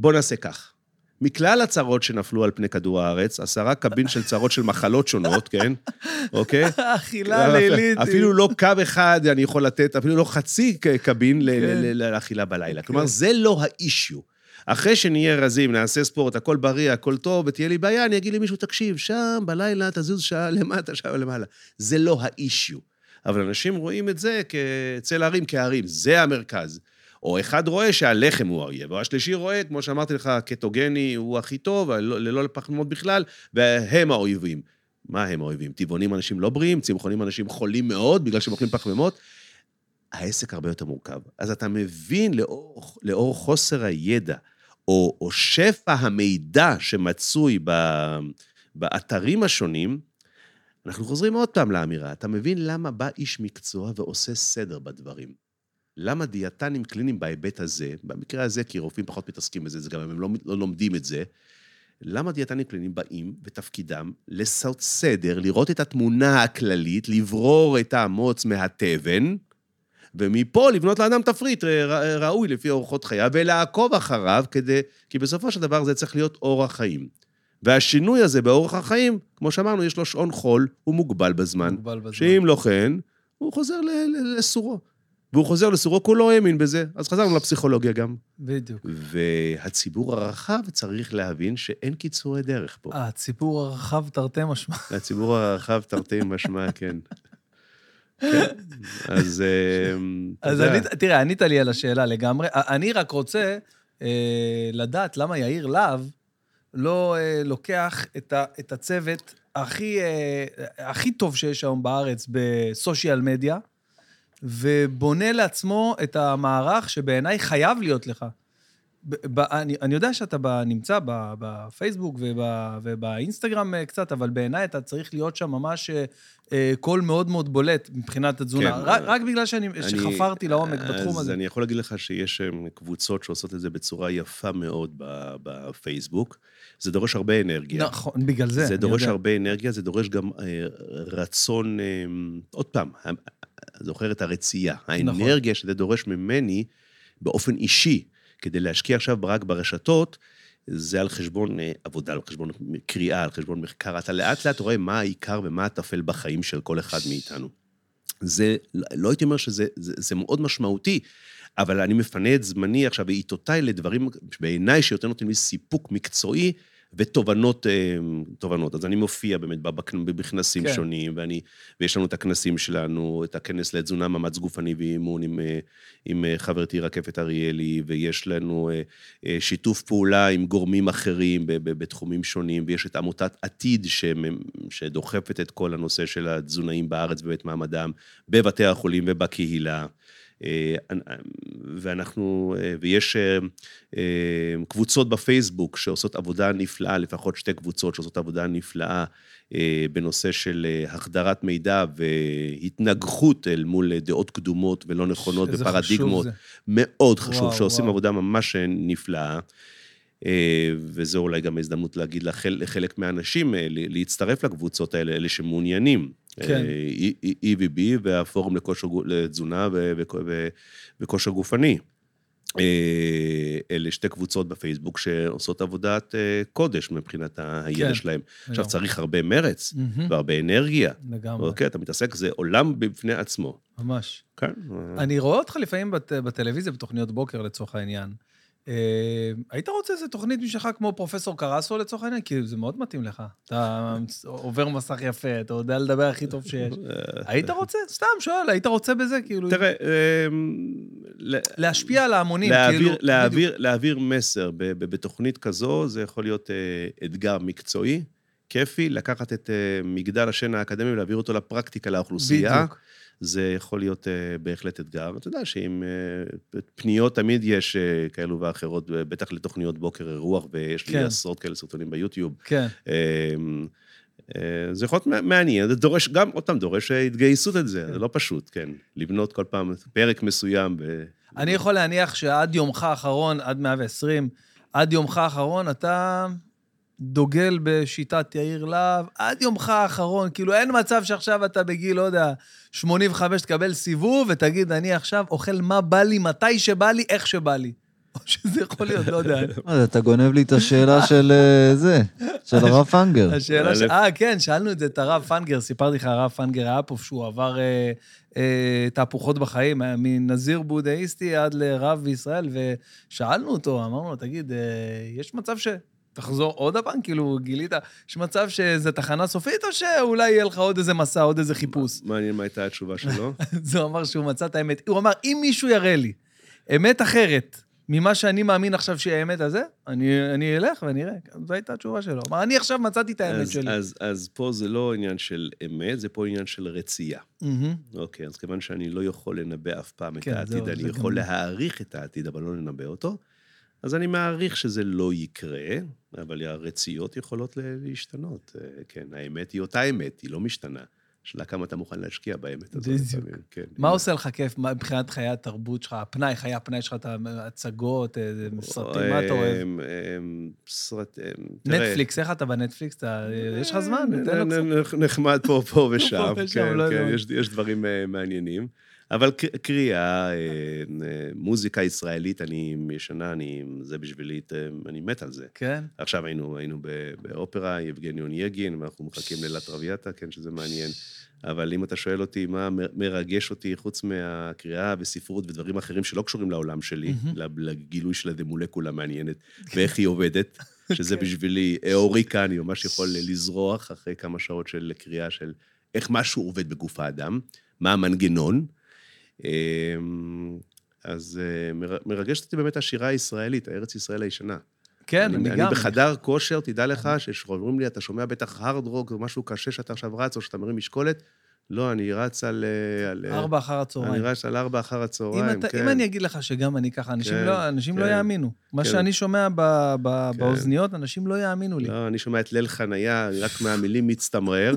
בוא נעשה כך. מכלל הצרות שנפלו על פני כדור הארץ, עשרה קבין של צרות של מחלות שונות, כן? אוקיי? אכילה לילית. אפילו לא קו אחד אני יכול לתת, אפילו לא חצי קבין כן. לאכילה בלילה. כלומר, זה לא האישיו. אחרי שנהיה רזים, נעשה ספורט, הכל בריא, הכל טוב, ותהיה לי בעיה, אני אגיד למישהו, תקשיב, שם בלילה תזוז שעה למטה, שעה למעלה. זה לא האישיו. אבל אנשים רואים את זה כצל הרים כהרים, זה המרכז. או אחד רואה שהלחם הוא האויב, או השלישי רואה, כמו שאמרתי לך, קטוגני הוא הכי טוב, לא- ללא פחמימות בכלל, והם האויבים. מה הם האויבים? טבעונים אנשים לא בריאים, צמחונים אנשים חולים מאוד בגלל שהם אוכלים פחמימות. העסק הרבה יותר מורכב. אז אתה מבין לאור, לאור חוסר הידע, או, או שפע המידע שמצוי ב, באתרים השונים, אנחנו חוזרים עוד פעם לאמירה, אתה מבין למה בא איש מקצוע ועושה סדר בדברים. למה דיאטנים קליניים בהיבט הזה, במקרה הזה, כי רופאים פחות מתעסקים בזה, זה גם הם לא, לא לומדים את זה, למה דיאטנים קליניים באים ותפקידם לעשות סדר, לראות את התמונה הכללית, לברור את האמוץ מהתבן, ומפה לבנות לאדם תפריט ר- ראוי לפי אורחות חייו, ולעקוב אחריו, כדי, כי בסופו של דבר זה צריך להיות אורח חיים. והשינוי הזה באורח החיים, כמו שאמרנו, יש לו שעון חול, הוא מוגבל בזמן. מוגבל בזמן. שאם לא כן, הוא חוזר לסורו. והוא חוזר לסורו, הוא לא האמין בזה. אז חזרנו לפסיכולוגיה גם. בדיוק. והציבור הרחב צריך להבין שאין קיצורי דרך פה. הציבור הרחב תרתי משמע. הציבור הרחב תרתי משמע, *laughs* כן. כן. אז... אה, אז תראה, ענית לי על השאלה לגמרי. אני רק רוצה אה, לדעת למה יאיר להב לא אה, לוקח את, הצוות הכי טוב שיש היום בארץ בסושיאל מדיה, ובונה לעצמו את המערך שבעיניי חייב להיות לך. ב- ב- אני, אני יודע שאתה ב, נמצא ב, בפייסבוק וב, ובאינסטגרם אה, קצת, אבל בעיניי אתה צריך להיות שם ממש אה, אה, קול מאוד מאוד בולט מבחינת התזונה. כן, רק, רק בגלל שאני, שחפרתי לעומק בתחום אז הזה. אני יכול להגיד לך שיש קבוצות שעושות את זה בצורה יפה מאוד בפייסבוק. זה דורש הרבה אנרגיה. נכון, בגלל זה. זה אני דורש יודע. הרבה אנרגיה, זה דורש גם אה, רצון, אה, עוד פעם, זוכר את הרצייה. נכון. האנרגיה שזה דורש ממני באופן אישי, כדי להשקיע עכשיו רק ברשתות, זה על חשבון אה, עבודה, על חשבון קריאה, על חשבון מחקר. אתה לאט לאט רואה מה העיקר ומה הטפל בחיים של כל אחד מאיתנו. זה, לא הייתי אומר שזה זה, זה מאוד משמעותי, אבל אני מפנה את זמני עכשיו בעיתותיי לדברים, בעיניי, שיותר נותנים לי סיפוק מקצועי ותובנות, אה, תובנות. אז אני מופיע באמת בכנסים כן. שונים, ואני, ויש לנו את הכנסים שלנו, את הכנס לתזונה, מאמץ גופני ואימון עם, אה, עם אה, חברתי רקפת אריאלי, ויש לנו שיתוף פעולה עם גורמים אחרים בתחומים שונים, ויש את עמותת עתיד שדוחפת את כל הנושא של התזונאים בארץ ואת מעמדם בבתי החולים ובקהילה. אה, ואנחנו, אה, ויש אה, אה, קבוצות בפייסבוק שעושות עבודה נפלאה, לפחות שתי קבוצות שעושות עבודה נפלאה אה, בנושא של החדרת מידע והתנגחות אל מול דעות קדומות ולא נכונות איזה חשוב ופרדיגמות. זה. מאוד חשוב, וואו, שעושים וואו. עבודה ממש נפלאה. אה, וזו אולי גם הזדמנות להגיד לחל, לחלק מהאנשים להצטרף לקבוצות האלה, אלה שמעוניינים. כן. אה, E- EVB והפורום לכושר, לתזונה וכושר גופני. אה, אלה שתי קבוצות בפייסבוק שעושות עבודת אה, קודש מבחינת הידע כן. שלהם. עכשיו, לגמרי. צריך הרבה מרץ מהמם. והרבה אנרגיה. לגמרי, אוקיי, אתה מתעסק, זה עולם בפני עצמו. ממש. כן. אני רואה אותך לפעמים בת, בטלוויזיה, בתוכניות בוקר לצורך העניין. אה, היית רוצה איזה תוכנית משלך כמו פרופסור קרסו לצורך העניין? כי זה מאוד מתאים לך. אתה עובר מסך יפה, אתה יודע לדבר הכי טוב שיש. היית רוצה? סתם שואל, היית רוצה בזה? כאילו, תראה, אמ, להשפיע על ההמונים, כאילו... להעביר, מסר בתוכנית כזו, זה יכול להיות אה, אתגר מקצועי, כיפי, לקחת את אה, מגדל השן האקדמי ולהעביר אותו לפרקטיקה, לאוכלוסייה. בדיוק. זה יכול להיות אה, בהחלט אתגר. אתה יודע שעם אה, פניות תמיד יש אה, כאלו ואחרות, בטח לתוכניות בוקר אירוח, ויש לי כן. עשרות כאלה סרטונים ביוטיוב. כן, אמ, זה יכול להיות מע- מעניין, זה דורש, גם, פעם, דורש התגייסות את זה, זה לא פשוט, כן. לבנות כל פעם פרק מסוים. ב- אני יכול להניח שעד יומך האחרון, עד 120, עד יומך האחרון אתה דוגל בשיטת יאיר להב, עד יומך האחרון, כאילו אין מצב שעכשיו אתה בגיל, לא יודע, 85 תקבל סיבוב ותגיד, אני עכשיו אוכל מה בא לי, מתי שבא לי, איך שבא לי. *laughs* או שזה יכול להיות, לא יודע. *laughs* אה, אתה גונב לי את השאלה של אה, זה, של הרב פנגר. השאלה ש... א', אה, כן, שאלנו את זה את הרב פנגר, סיפרתי לך, הרב פנגר היה פה, שהוא עבר אה, אה, תהפוכות בחיים, היה מנזיר בודהיסטי עד לרב בישראל, ושאלנו אותו, אמרנו לו, תגיד, יש מצב ש... תחזור עוד הפעם? כאילו, גילית, יש מצב שזה תחנה סופית, או שאולי יהיה לך עוד איזה מסע, עוד איזה חיפוש? מעניין מה הייתה התשובה שלו. *laughs* אז הוא אמר שהוא מצא את האמת. הוא אמר, אם מישהו יראה לי אמת אחרת ממה שאני מאמין עכשיו שהיא האמת הזה, אני, אני אלך ואני אראה. זו הייתה התשובה שלו. אמר, אני עכשיו מצאתי את האמת אז, שלי. אז, אז פה זה לא עניין של אמת, זה פה עניין של רצייה. אוקיי, אז כיוון שאני לא יכול לנבא אף פעם את כן, העתיד, זהו, אני יכול גם- להעריך את העתיד, אבל לא לנבא אותו, אז אני מעריך שזה לא יקרה, אבל הרציות יכולות להשתנות. אה, כן, האמת היא אותה אמת, היא לא משתנה. השאלה כמה אתה מוכן להשקיע באמת הזאת. בדיוק. כן. מה עושה לך כיף מבחינת חיי התרבות שלך, הפנאי, חיי הפנאי שלך, את ההצגות, אה, סרטים, מה אתה אוהב? אמ, אמ, סרט... אמ, תראה, נטפליקס, איך אתה בנטפליקס? יש לך זמן? נחמד פה, פה *laughs* ושם, כן, לא כן. יש- דברים אה, מעניינים. אבל קריאה, אה, אה, מוזיקה ישראלית, אני ישנה, אני, זה בשבילי, אני מת על זה. כן? עכשיו היינו, היינו באופרה, יבגני אונייגין, ואנחנו מחכים ללטרוויאטה, כן, שזה מעניין. אבל אם אתה שואל אותי מה מרגש אותי, חוץ מהקריאה וספרות ודברים אחרים שלא קשורים לעולם שלי, לגילוי של איזה מולקולה מעניינת, ואיך היא עובדת, שזה כן. בשבילי אוריקה, אני ממש יכול לזרוח אחרי כמה שעות של קריאה של איך משהו עובד בגוף האדם, מה המנגנון. אמ, אז אה, מר- מרגשת אותי באמת השירה הישראלית, הארץ ישראל הישנה. כן, אני גם. אני בחדר כושר, תדע לך, שאומרים לי, אתה שומע בטח הארד רוק או משהו קשה שאתה עכשיו רץ, או שאתה מרים משקולת, לא, אני רץ על... אה, על אה, ארבע אחר אני הצהריים. רץ על ארבע אחר אם, הצהריים, אתה, כן. אם אני אגיד לך שגם אני ככה, אנשים, כן, לא, אנשים לא כן, יאמינו. מה כן. שאני שומע ב, ב, כן. באוזניות, אנשים לא יאמינו לי. לא, אני שומע את ליל חנייה, רק מהמילים מצטמרר,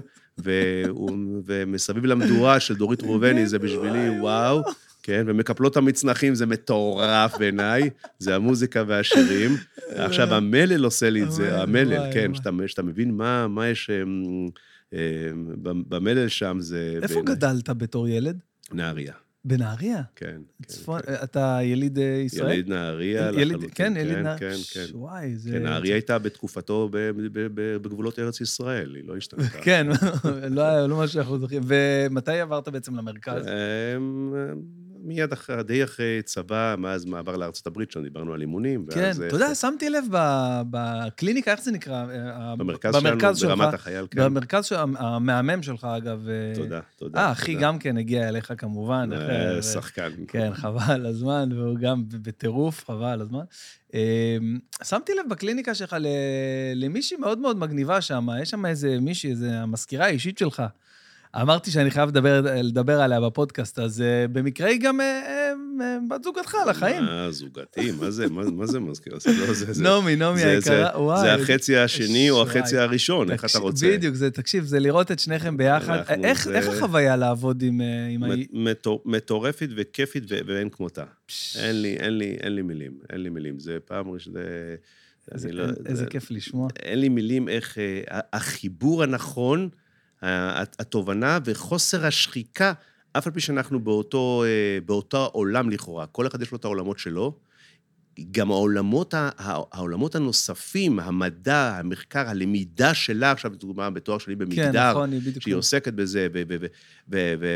ומסביב למדורה של דורית ראובני זה בשבילי וואו, כן, ומקפלות המצנחים זה מטורף בעיניי, זה המוזיקה והשירים. עכשיו, המלל עושה לי את זה, המלל, כן. שאתה, מבין מה, יש אמ, אמ, במלל שם, זה... איפה גדלת בתור ילד? נהריה, בנהריה? כן. כן, צפון, כן. אתה יליד אה, ישראל? יליד נהריה לחלוטין. כן, יליד כן, נהריה. כן, כן. וואי, זה... כן, נהריה הייתה בתקופתו בגבולות ארץ ישראל, היא לא השתנתה. *laughs* כן, לא היה- לא מה שאנחנו זוכרים. ומתי עברת בעצם למרכז? אמ, מיד אחרי, די אחרי צבא, מאז מעבר לארצות הברית, שם דיברנו על אימונים. כן, ואז, אתה יודע, שמתי לב בקליניקה, איך זה נקרא? אה, במרכז שלנו, שלך, ברמת החייל, כן. במרכז, של- המהמם שלך, אגב. אה, תודה, תודה. אה, אחי. גם כן הגיע אליך כמובן. אה, שחקן. כן, חבל על הזמן, והוא גם בטירוף, חבל על הזמן. אה, שמתי לב בקליניקה שלך למישהי מאוד מאוד מגניבה שם, יש שם איזה מישהי, איזה המזכירה האישית שלך. אמרתי שאני חייב לדבר, לדבר עליה בפודקאסט, אז אה, במקרה היא גם אה, אה, בת זוגתך לחיים. מה, זוגתי? מה זה, מה מה זה מזכיר? לא, זה, זה, נעמי, נעמי היקרה, וואי. זה החצי השני או. החצי הראשון, איך אתה רוצה? בדיוק, זה, תקשיב, זה לראות את שניכם ביחד. איך, זה- איך החוויה לעבוד עם, עם מטורפת וכיפית ואין כמותה. אין לי, אין לי, אין לי מילים, אין לי מילים. זה פעם ראשונה... איזה, לא- איזה זה- כיף לשמוע. אין לי מילים איך... אה, החיבור הנכון, התובנה וחוסר השחיקה, אף על פי שאנחנו באותו, אה, באותו עולם לכאורה, כל אחד יש לו את העולמות שלו, גם העולמות, העולמות הנוספים, המדע, המחקר, הלמידה שלה, עכשיו, לדוגמה, בתואר שלי במגדר, כן, נכון. שהיא עוסקת בזה,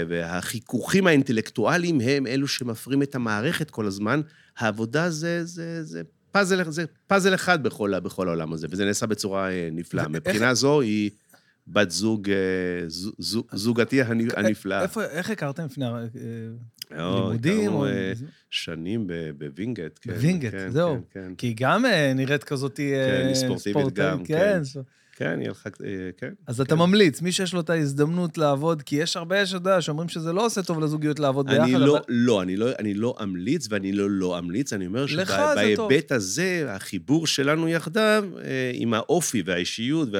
והחיכוכים האינטלקטואליים הם אלו שמפרים את המערכת כל הזמן. העבודה זה, זה, זה, פאזל, זה פאזל אחד בכל, בכל העולם הזה, וזה נעשה בצורה אה, נפלאה. מבחינה זו היא בת זוג, אה, זו- זו- זוגתי הנ- הנפלאה. איפה, איך הכרתם לפני אה, או, לימודים? או- אה, שנים בווינגייט, כן. בווינגייט, כן, זהו. כן, כן. כי היא גם אה, נראית כזאת אה, כן, ספורטיבית גם, כן. כן. כן, היא הלכה, אה, כן. אז אתה ממליץ, מי שיש לו את ההזדמנות לעבוד, כי יש הרבה, שאתה יודע, שאומרים שזה לא עושה טוב לזוגיות לעבוד ביחד, אני לא, אבל... לא, אני לא, אני לא אמליץ ואני לא לא אמליץ, אני אומר. שבהיבט הזה, החיבור שלנו יחדיו, אה, עם האופי והאישיות כן.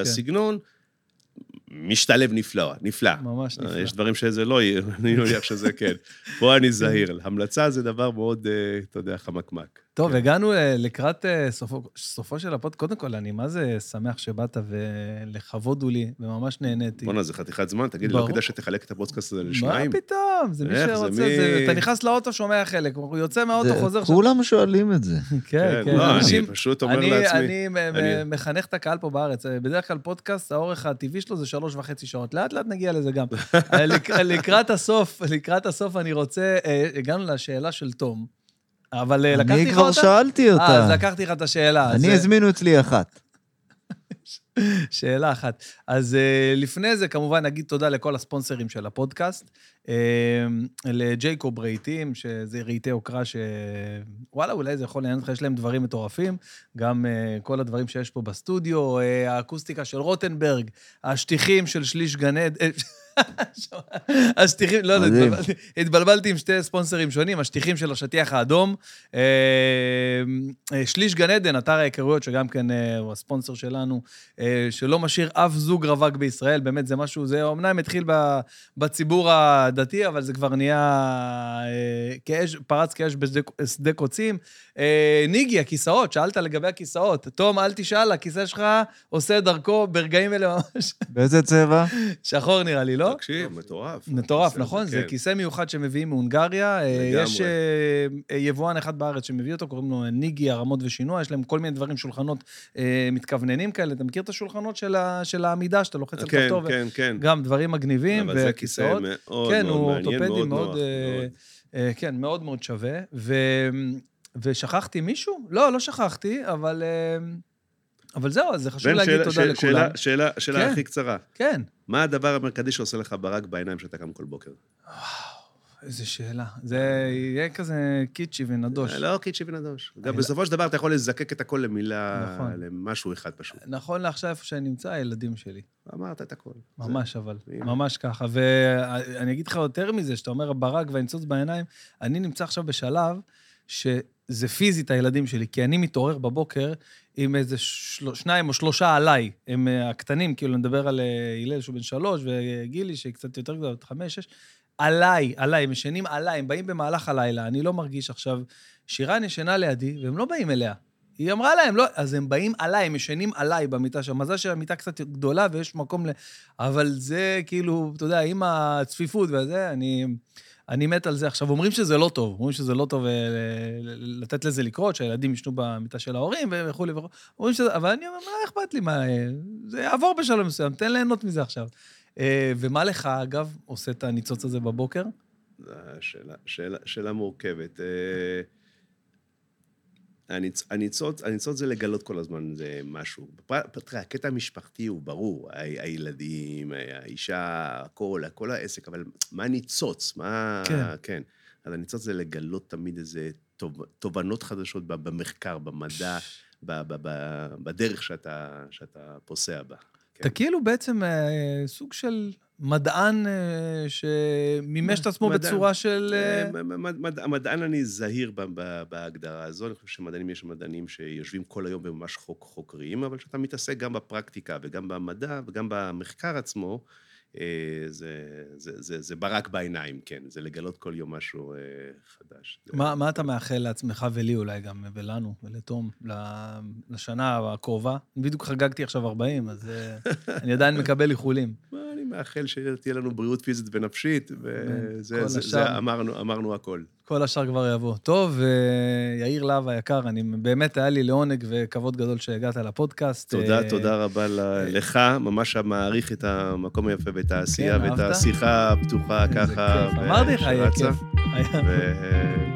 משתלב נפלא, נפלא. ממש אה, נפלא. יש דברים שזה לא יהיה, אני מניח שזה כן. פה אני זהיר. המלצה זה דבר מאוד, אה, אתה יודע, חמקמק. טוב, כן. הגענו אה, לקראת אה, סופו, סופו של הפוד. קודם כל, אני מה זה שמח שבאת, ולכבוד הוא לי, וממש נהניתי. בואנה, זה חתיכת זמן, תגיד, לא ברור. כדאי שתחלק את הפודקאסט הזה מה לשניים? פתאום? זה מי איך, זה שרוצה, מי- זה- אתה נכנס לאוטו, שומע חלק, הוא יוצא מהאוטו, זה- חוזר שם. כולם שואלים את זה. *laughs* כן, כן. לא, אנשים- אני פשוט אומר אני, לעצמי... אני, אני- מחנך את הקהל פה בארץ. בדרך כלל פודקאסט, האורך הטבעי שלו זה שלוש וחצי שעות. לאט לאט נגיע לזה גם. *laughs* לק- לקראת הסוף, לקראת הסוף אני רוצה, אה, הגענו לשאלה של תום, אבל אה, לקחתי אני לך כבר אותה? שאלתי אה, אז אותה. לקחתי לך את השאלה. אז, אני אה, הזמינו אצלי אחת. *laughs* שאלה אחת. אז לפני זה, כמובן, נגיד תודה לכל הספונסרים של הפודקאסט. Uh, לג'ייקוב רהיטים, שזה רהיטי יוקרה ש... וואלה, אולי זה יכול לעניין אותך, יש להם דברים מטורפים. גם uh, כל הדברים שיש פה בסטודיו, uh, האקוסטיקה של רוטנברג, השטיחים של שליש גן עד... *laughs* השטיחים, לא, לא. התבלבלתי, עם שתי ספונסרים שונים, השטיחים של השטיח האדום. אה, אה, שליש גן עדן, אתר ההיכרויות, שגם כן אה, הוא הספונסר שלנו, אה, שלא משאיר אף זוג רווק בישראל, באמת זה משהו, זה אומנם התחיל בציבור הדתי, אבל זה כבר נהיה אה, כאש, פרץ כאש בשדה שדה קוצים. אה, ניגי, הכיסאות, שאלת לגבי הכיסאות. תום, אל תשאל, הכיסא שלך עושה דרכו ברגעים אלה ממש. *laughs* באיזה צבע? שחור נראה לי, לא? תקשיב, מטורף. מטורף, זה- נכון? זה כן. כיסא מיוחד שמביאים מהונגריה. אה, לגמרי. יש יבואן אחד בארץ שמביא אותו, קוראים לו ניגי, הרמות ושינוע, יש להם כל מיני דברים, שולחנות אה, מתכווננים כאלה. אתה מכיר את השולחנות של ה- של העמידה, שאתה לוחץ על כן, כפתור? ו- כן, כן. גם דברים מגניבים אבל זה כיסא וכיסאות. מאוד כן, הוא מאוד מעניין, אורתופדי מאוד. אה. אה, כן, מאוד מאוד שווה. ושכחתי מישהו? לא, לא שכחתי, אבל... אה, אבל זהו, אז זה חשוב להגיד שאלה- תודה שאלה- לכולם. שאלה- שאלה כן. שאלה הכי קצרה. כן. מה הדבר המרכזי שעושה לך ברק בעיניים כשאתה קם כל בוקר? איזה שאלה. זה יהיה כזה קיצ'י ונדוש. לא קיצ'י ונדוש. גם אני- בסופו של דבר אתה יכול לזקק את הכל למילה, נכון. למשהו אחד פשוט. נכון לעכשיו, איפה שאני נמצא, הילדים שלי. אמרת את הכל. ממש, אבל. הנה. ממש ככה. ואני אגיד לך יותר מזה, שאתה אומר ברק והניצוץ בעיניים, אני נמצא עכשיו בשלב שזה פיזית הילדים שלי, כי אני מתעורר בבוקר עם איזה של... שניים או שלושה עליי. הם אה, הקטנים, כאילו, אני מדבר על אה, הלל שהוא בן שלוש, וגילי שהיא קצת יותר גדולה, בת חמש, שש. עליי, עליי, הם ישנים עליי, הם באים במהלך הלילה, אני לא מרגיש עכשיו... שירן ישנה לידי, והם לא באים אליה. היא אמרה להם, לא, אז הם באים עליי, הם ישנים עליי במיטה שם. מזל שהמיטה קצת גדולה ויש מקום ל... אבל זה כאילו, אתה יודע, עם הצפיפות וזה, אני, אני מת על זה. עכשיו, אומרים שזה לא טוב, אומרים שזה לא טוב אה, לתת לזה לקרות, שהילדים ישנו במיטה של ההורים וכולי וכולי. אומרים שזה, אבל אני אומר, מה אכפת לי, מה, אה, זה יעבור בשלב מסוים, תן ליהנות מזה עכשיו. אה, ומה לך, אגב, עושה את הניצוץ הזה בבוקר? זו שאלה, שאלה, שאלה מורכבת. אה, הניצ- הניצוץ, הניצוץ זה לגלות כל הזמן זה משהו. תראה, הקטע המשפחתי הוא ברור, ה- הילדים, האישה, הכל, הכל העסק, אבל מה ניצוץ? מה... כן. כן. אז הניצוץ זה לגלות תמיד איזה תוב- תובנות חדשות ב- במחקר, במדע, ב- ב- ב- בדרך שאתה, שאתה פוסע בה. כן. אתה כאילו בעצם אה, סוג של מדען אה, שמימש את עצמו מדען. בצורה של... אה, אה, מ- מ- מד- המדען אני זהיר ב- ב- בהגדרה הזו, אני חושב שמדענים, יש מדענים שיושבים כל היום וממש חוק, חוקרים, אבל כשאתה מתעסק גם בפרקטיקה וגם במדע וגם במחקר עצמו, זה, זה, זה, זה ברק בעיניים, כן, זה לגלות כל יום משהו אה, חדש. זה- מה, מה אתה מאחל לעצמך ולי אולי גם, ולנו, ולתום, לשנה הקרובה? בדיוק חגגתי עכשיו 40, אז אה, *laughs* אני עדיין מקבל איחולים. מה, אני מאחל שתהיה לנו בריאות פיזית ונפשית, וזה זה. זה, אמרנו, אמרנו הכל. כל השאר כבר יבוא. טוב, אה, יאיר להב היקר, אני באמת, היה לי לעונג וכבוד גדול שהגעת לפודקאסט. תודה, אה, תודה רבה ל- לך, ממש מעריך את המקום היפה ואת העשייה כן, ואת אהבת? השיחה הפתוחה ככה. אמרתי לך, שרצה. כיף. היה-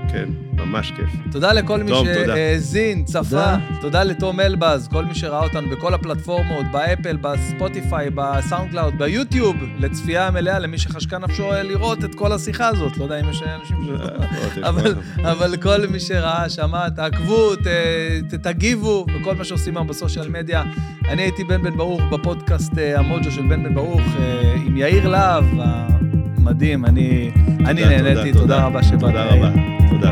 וכן, ממש כיף. תודה לכל מי. שהאזין, צפה. תודה. תודה לתום אלבז, כל מי שראה אותנו בכל הפלטפורמות, ב Apple, ב Spotify, ב SoundCloud, ב YouTube, לצפייה מלאה, למי שחשקה נפשו אה, לראות את כל השיחה הזאת. לא יודע אם יש אנשים ש... אבל, אבל כל מי שראה, שמע, תעקבו, תגיבו, וכל מה שעושים היום ב social media. אני הייתי בן בן ברוך בפודקאסט אה, המוג'ו של בן בן ברוך, אה, עם יאיר להב, המדהים, אני, נהניתי, תודה, תודה רבה שבאת. תודה. רבה, תודה.